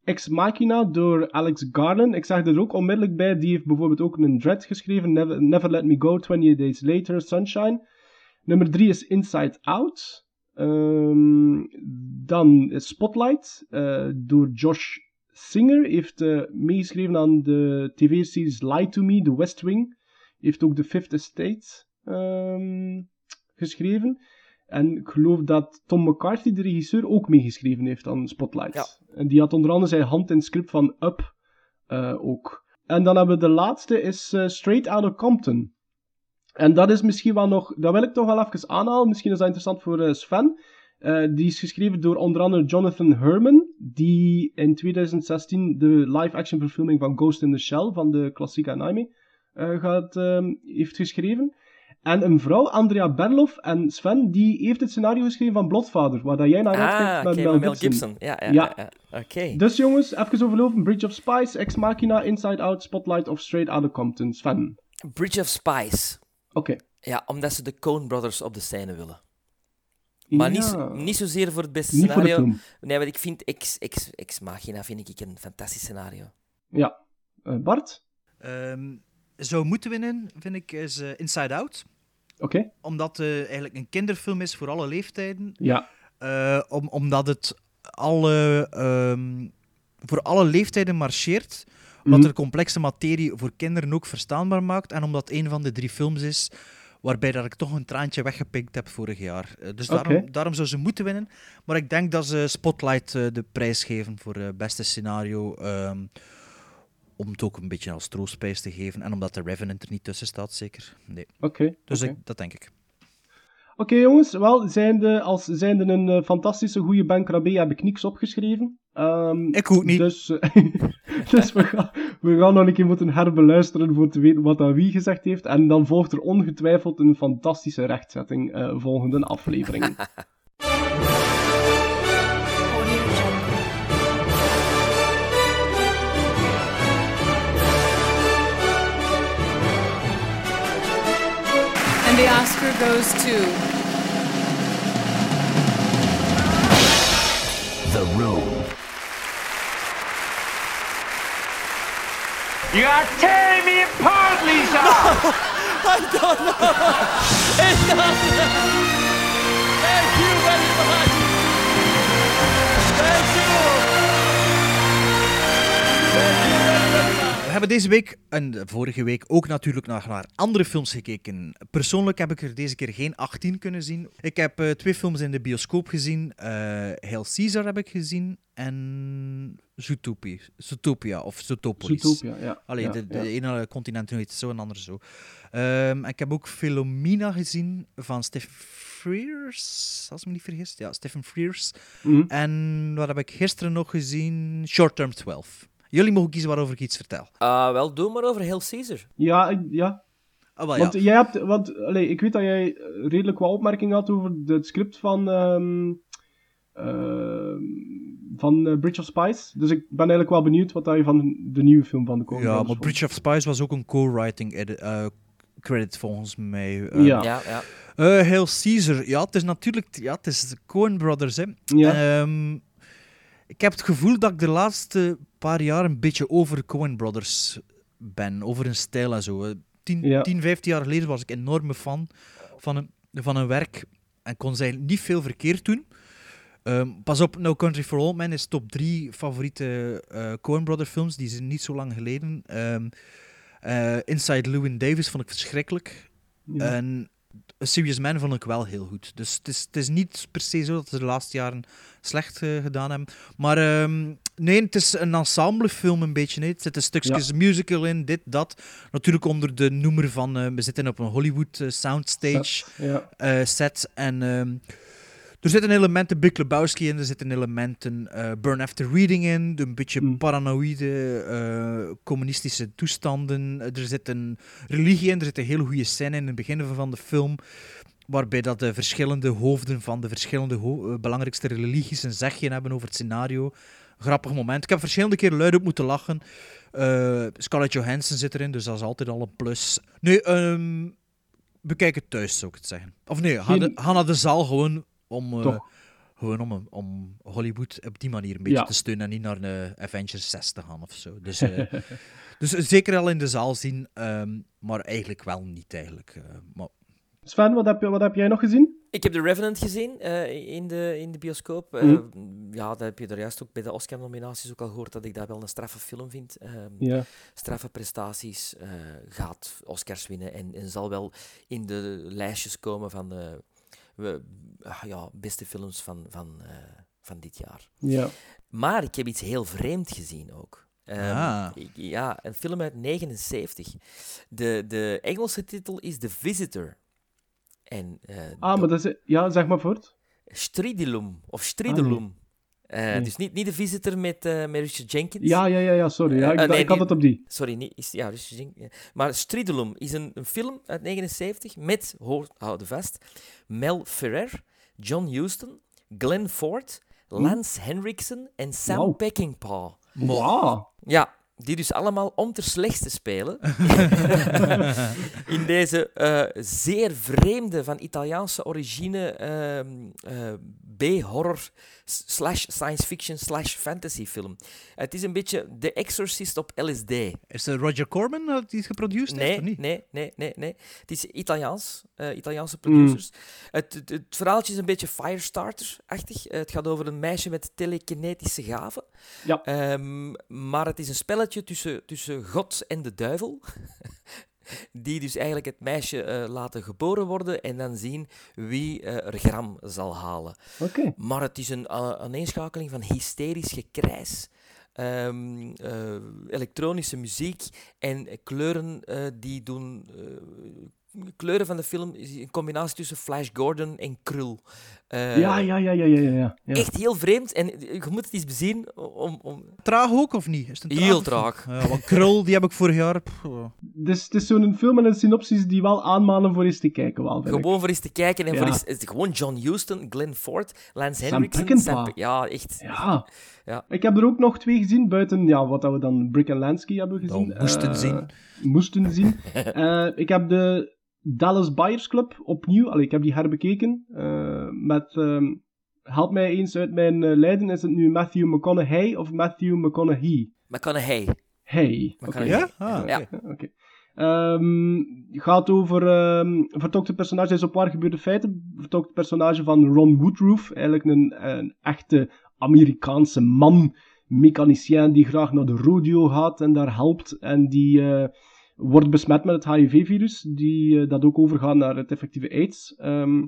Ex Machina door Alex Garland. Ik zag er ook onmiddellijk bij, die heeft bijvoorbeeld ook een Dread geschreven. Never, Let Me Go, 28 Days Later, Sunshine. Nummer 3 is Inside Out. Ehm, dan Spotlight eh, door Josh Singer. Heeft eh, meegeschreven aan de tv-series Lie to Me, The West Wing. Heeft ook The Fifth Estate ehm, geschreven. En ik geloof dat Tom McCarthy, de regisseur, ook meegeschreven heeft aan Spotlight. En die had onder andere zijn hand in het script van Up eh, ook. En dan hebben we de laatste, is eh, Straight Outta Compton. En dat is misschien wel nog, dat wil ik toch wel even aanhalen. Misschien is dat interessant voor eh, Sven. Die is geschreven door onder andere Jonathan Herman, die in 2016 de live-action verfilming van Ghost in the Shell van de klassieke anime gaat, ehm, heeft geschreven. En een vrouw, Andrea Berloff, en Sven, die heeft het scenario geschreven van Bloodfather, waar dat jij naar uitkijkt Ah, met oké, Mel met Mel Gibson. Gibson. Ja, ja, ja, ja. Oké. Dus jongens, even overlopen. Bridge of Spies, Ex Machina, Inside Out, Spotlight of Straight Outta Compton. Sven. Bridge of Spies. Oké. Ja, omdat ze de Coen Brothers op de scène willen. Maar niet, Ja. niet zozeer voor het beste Niet voor de scenario. film. Nee, want ik vind Ex, Ex, Ex Machina vind ik een fantastisch scenario. Ja. Eh, Bart? Ehm, zou moeten winnen, vind ik, is eh, Inside Out. Oké. Omdat het eigenlijk een kinderfilm is voor alle leeftijden. Ja. Eh, om, omdat het alle, ehm, voor alle leeftijden marcheert. Omdat Mhm. er complexe materie voor kinderen ook verstaanbaar maakt. En omdat het een van de drie films is waarbij dat ik toch een traantje weggepikt heb vorig jaar. Eh, dus daarom, daarom zou ze moeten winnen. Maar ik denk dat ze Spotlight eh, de prijs geven voor het beste scenario. ehm, om het ook een beetje als troostprijs te geven. En omdat de Revenant er niet tussen staat, zeker. Nee. Oké. Dus ik, dat denk ik. Oké jongens, wel, zijnde, als zijnde een eh, fantastische goede Ben Krabbe heb ik niks opgeschreven. Ehm, ik ook niet. Dus, dus we, gaan, we gaan nog een keer moeten herbeluisteren voor te weten wat dat wie gezegd heeft. En dan volgt er ongetwijfeld een fantastische rechtzetting eh, volgende aflevering. And the Oscar goes to The Room. You are tearing me apart, Lisa! I don't know. hebben deze week en de vorige week ook natuurlijk nog naar andere films gekeken. Persoonlijk heb ik er deze keer geen 18 kunnen zien. Ik heb eh, twee films in de bioscoop gezien. Eh Hail Caesar heb ik gezien en Zootopia, Zootopia of Zootopolis. Zootopia, ja. Allee, Ja, de, de ja. ene continent heet zo en ander zo. Ehm, ik heb ook Philomena gezien van Stephen Frears, als ik me niet vergis. Ja, Stephen Frears. Mhm. En wat heb ik gisteren nog gezien? Short Term 12. Jullie mogen kiezen waarover ik iets vertel. Ah, wel, doe maar over Hail Caesar. ja, ik- ja. Ah, wel, Want ja. jij hebt, want allee, ik weet dat jij redelijk wat opmerkingen had over het script van, ehm, ehm, van eh, Bridge of Spies. Dus ik ben eigenlijk wel benieuwd wat dat je van de nieuwe film van de Coen Ja, maar vond. Bridge of Spies was ook een co-writing edit- eh, credit volgens mij. Eh, Ja. Ja, ja. eh, Hail Caesar, ja, het is natuurlijk ja, het is de Coen Brothers. Hè. Ja. Ehm, ik heb het gevoel dat ik de laatste paar jaar een beetje over Coen Brothers ben, over hun stijl en zo. Eh, Tien, Ja. 10, 15 jaar geleden was ik een enorme fan van een, van een werk en kon eigenlijk niet veel verkeerd doen. Ehm, pas op, No Country for Old Men is top 3 favoriete eh Coen Brothers films. Die zijn niet zo lang geleden. Ehm, eh, Inside Llewyn Davis vond ik verschrikkelijk. Ja. En A Serious Man vond ik wel heel goed. Dus het is, het is niet per se zo dat ze de laatste jaren slecht eh, gedaan hebben. Maar ehm, nee, het is een ensemblefilm een beetje. Nee. Het zitten stukjes musical in, dit, dat. Natuurlijk onder de noemer van... eh, we zitten op een Hollywood eh, soundstage Set, ja. set. En ehm, er zitten elementen Big Lebowski in, er zitten elementen eh, Burn After Reading in, een beetje Mm. paranoïde eh, communistische toestanden. Er zit een religie in, er zit een hele goede scène in het begin van de film, waarbij dat de verschillende hoofden van de verschillende eh, belangrijkste religies een zegje hebben over het scenario. Grappig moment. Ik heb verschillende keren luid op moeten lachen. Eh, Scarlett Johansson zit erin, dus dat is altijd al een plus. Nee, ehm, bekijk het thuis, zou ik het zeggen. Of nee, naar de zaal gewoon om, eh, Toch. gewoon om, om Hollywood op die manier een beetje Ja. te steunen en niet naar de Avengers 6 te gaan of zo. Dus, eh, dus zeker al in de zaal zien, ehm, maar eigenlijk wel niet eigenlijk. eh, maar Sven, wat heb, je, wat heb jij nog gezien? Ik heb The Revenant gezien eh, in, de, in de bioscoop. Eh, Mhm. Ja, dat heb je er juist ook bij de Oscar-nominaties ook al gehoord, dat ik dat wel een straffe film vind. Ehm, Ja. Straffe prestaties, eh, gaat Oscars winnen en, en zal wel in de lijstjes komen van de we- ah, ja, beste films van, van, eh, van dit jaar. Ja. Maar ik heb iets heel vreemd gezien ook. Ehm, Ah. ik- ja, een film uit 79. De, de Engelse titel is The Visitor. En eh, Ah, maar dat is... Ja, zeg maar voort. Stridulum, of Stridulum. Eh, Nee. Dus niet, niet de visitor met, eh, met Richard Jenkins. Ja, ja, ja, ja, sorry. Ja, ik, Eh, nee, ik had het op die. Sorry, niet, is, ja, Richard Jenkins. Maar Stridulum is een, een film uit 79 met, houden vast, Mel Ferrer, John Huston, Glenn Ford, Lance Henriksen en Sam Wauw. Peckinpah. Wauw. Ja, die dus allemaal om ter slechtste spelen. in deze zeer vreemde, van Italiaanse origine ehm, eh, B-horror slash science fiction slash fantasy film. Het is een beetje The Exorcist op LSD. is het Roger Corman die het geproduceerd heeft, Nee, of niet? nee, nee, nee, nee. Het is Italiaans, eh, Italiaanse Mm. producers. Het, het, het verhaaltje is een beetje Firestarter-achtig. Het gaat over een meisje met telekinetische gaven. Ja. Ehm, maar het is een spelletje tussen, tussen God en de duivel. Die dus eigenlijk het meisje eh, laten geboren worden en dan zien wie eh, er gram zal halen. Oké. Maar het is een uh, aaneenschakeling van hysterisch gekrijs. ehm, eh, elektronische muziek en kleuren eh, die doen. eh, kleuren van de film is een combinatie tussen Flash Gordon en Krul. Eh, ja, ja, ja, ja, ja, ja. ja. Echt heel vreemd en je moet het eens bezien om. om... Traag ook, of niet? Is het een Heel traag. Ja, want Krul, die heb ik vorig jaar... Dus het is zo'n film met een synopsis die wel aanmanen voor eens te kijken, wel, ik. Gewoon voor eens te kijken en Ja. voor eens, is het gewoon John Huston, Glenn Ford, Lance Sam Henriksen. Peckinpah. Pe- ja, echt. Ja. Ja. Ik heb er ook nog twee gezien, buiten ja, wat dat we dan Brick and Lansky hebben gezien. we moesten Eh, zien. Moesten zien. Eh, ik heb de Dallas Buyers Club opnieuw, allee, ik heb die herbekeken. eh, met, ehm, help mij eens uit mijn eh, lijden, is het nu Matthew McConaughey of Matthew McConaughey? McConaughey. Hey. McConaughey. Ja? Ah, oké. Ja. Oké. Ehm, gaat over ehm vertolkte personage, is op waar gebeurde feiten. Vertolkte personage van Ron Woodruff, eigenlijk een, een echte Amerikaanse man, mechanicien die graag naar de rodeo gaat en daar helpt. En die eh, wordt besmet met het HIV-virus, die eh, dat ook overgaat naar het effectieve AIDS. Ehm,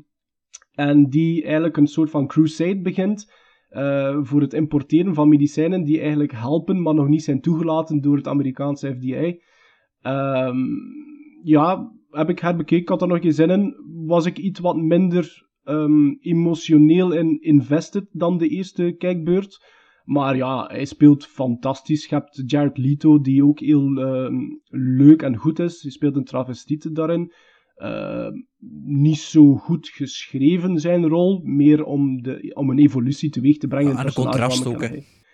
en die eigenlijk een soort van crusade begint eh, voor het importeren van medicijnen die eigenlijk helpen, maar nog niet zijn toegelaten door het Amerikaanse FDA. Ehm, ja, heb ik herbekeken, ik had er nog geen zin in. Was ik iets wat minder ehm, emotioneel en invested dan de eerste kijkbeurt. Maar ja, hij speelt fantastisch. Je hebt Jared Leto, die ook heel ehm, leuk en goed is. Hij speelt een travestiete daarin. Ehm, niet zo goed geschreven zijn rol, meer om, de, om een evolutie teweeg te brengen. in Ah, en het contrast ook.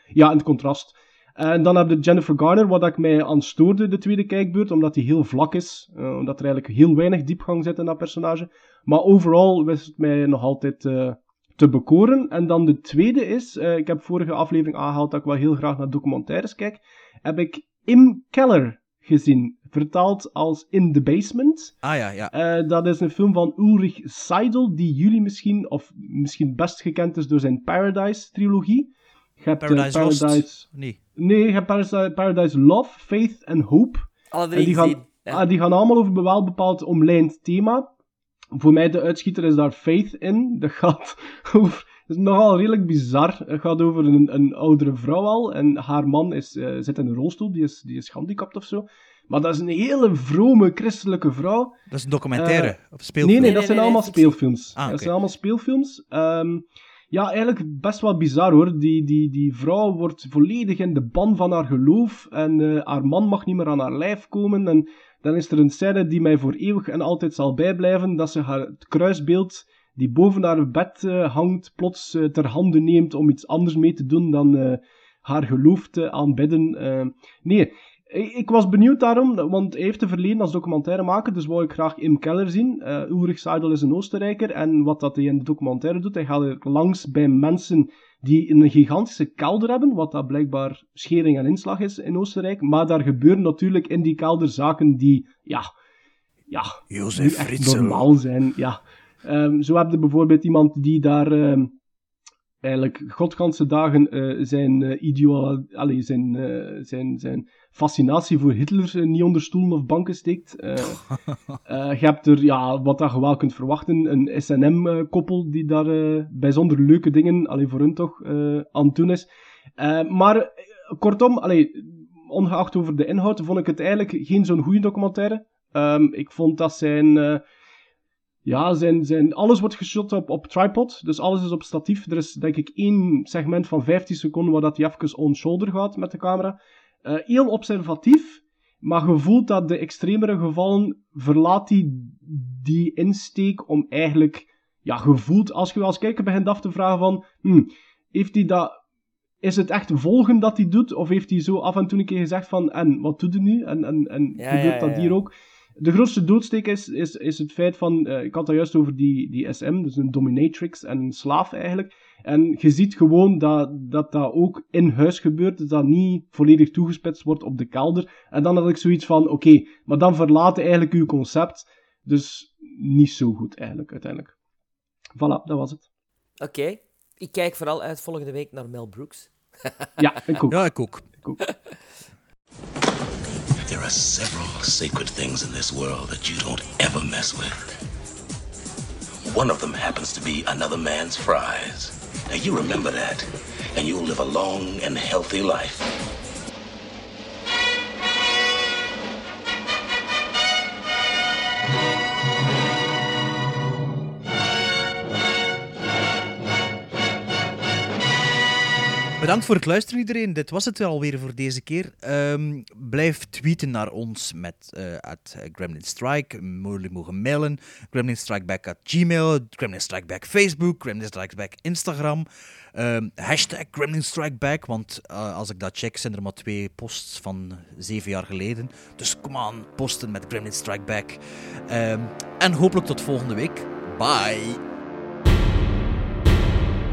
Ja, en het contrast. En dan heb je Jennifer Garner, wat ik mij aan stoorde de tweede kijkbeurt, omdat hij heel vlak is. eh, omdat er eigenlijk heel weinig diepgang zit in dat personage. Maar overal wist het mij nog altijd eh, te bekoren. En dan de tweede is, eh, ik heb vorige aflevering aangehaald dat ik wel heel graag naar documentaires kijk, heb ik Im Keller gezien, vertaald als In the Basement. Ah ja, ja. Eh, dat is een film van Ulrich Seidel, die jullie misschien, of misschien best gekend is door zijn Paradise-trilogie. Je hebt, eh, Paradise Lost? Nee. Nee, je hebt Paradise, Paradise Love, Faith en Hope. Alle drie En die gaan, ah, die gaan allemaal over een bepaald omlijnd thema. Voor mij de uitschieter is daar Faith in. Dat gaat over... Dat is nogal redelijk bizar. Het gaat over een, een oudere vrouw al. En haar man is, eh, zit in een rolstoel. Die is, die is gehandicapt of zo. Maar dat is een hele vrome christelijke vrouw. Dat is een documentaire, Eh, of speelfilm? Nee, nee, dat nee, zijn allemaal speelfilms. Ah, Dat zijn allemaal speelfilms. Ehm, ja, eigenlijk best wel bizar hoor. Die, die, die vrouw wordt volledig in de ban van haar geloof. En eh, haar man mag niet meer aan haar lijf komen. En dan is er een scène die mij voor eeuwig en altijd zal bijblijven. Dat ze haar, het kruisbeeld die boven haar bed eh, hangt, plots eh, ter hande neemt om iets anders mee te doen dan eh, haar geloof te aanbidden. Nee, ik, was benieuwd daarom, want hij heeft een verleden als documentairemaker, dus wou ik graag Im Keller zien. Eh Ulrich Seidel is een Oostenrijker en wat dat hij in de documentaire doet, hij gaat er langs bij mensen die een gigantische kelder hebben, wat dat blijkbaar schering en inslag is in Oostenrijk, maar daar gebeuren natuurlijk in die kelder zaken die, ja, ja, Jozef echt normaal zijn. Ja. Ehm, zo heb je bijvoorbeeld iemand die daar ehm, eigenlijk godganse dagen eh, zijn, eh, ideaal, allee, zijn, eh, zijn, zijn fascinatie voor Hitler niet onder stoelen of banken steekt. Je hebt er, ja, wat dat je wel kunt verwachten, een SNM-koppel die daar bijzonder leuke dingen, allee, voor hun toch, aan het doen is. Maar kortom, allee, ongeacht over de inhoud, vond ik het eigenlijk geen zo'n goede documentaire. Ehm, ik vond dat zijn... ja, zijn, zijn, alles wordt geshot op, op tripod, dus alles is op statief. Er is denk ik één segment van 15 seconden waar dat hij even on-shoulder gaat met de camera. Eh, heel observatief, maar je voelt dat de extremere gevallen verlaat die, die insteek om eigenlijk, ja, je voelt als je als kijker begint af te vragen van, hmm, heeft hij dat, is het echt volgen dat hij doet, of heeft hij zo af en toe een keer gezegd van, en wat doet hij nu, en, en, en Ja, gebeurt ja, dat hier ook? De grootste doodsteek is, is, is het feit van, eh, ik had het juist over die, die SM, dus een dominatrix en een slaaf eigenlijk. En je ziet gewoon dat dat, dat ook in huis gebeurt, dus dat niet volledig toegespitst wordt op de kelder. En dan had ik zoiets van, oké, maar dan verlaat eigenlijk uw concept. Dus niet zo goed eigenlijk, uiteindelijk. Voilà, dat was het. Oké. Ik kijk vooral uit volgende week naar Mel Brooks. Ja, ik ook. Ja, ik ook. There are several sacred things in this world that you don't ever mess with. One of them happens to be another man's fries. Now you remember that, and you'll live a long and healthy life. Bedankt voor het luisteren iedereen. Dit was het alweer voor deze keer. Ehm, blijf tweeten naar ons met eh, Gremlin Strike. Jullie mogen mailen. Gremlin Strike Back Gmail. Gremlin Strike Back Facebook. Gremlin Strike Back Instagram. Ehm, hashtag Gremlin Strike Back. Want eh, als ik dat check, zijn er maar twee posts van zeven jaar geleden. Dus kom aan, posten met Gremlin Strike Back. Ehm, en hopelijk tot volgende week. Bye.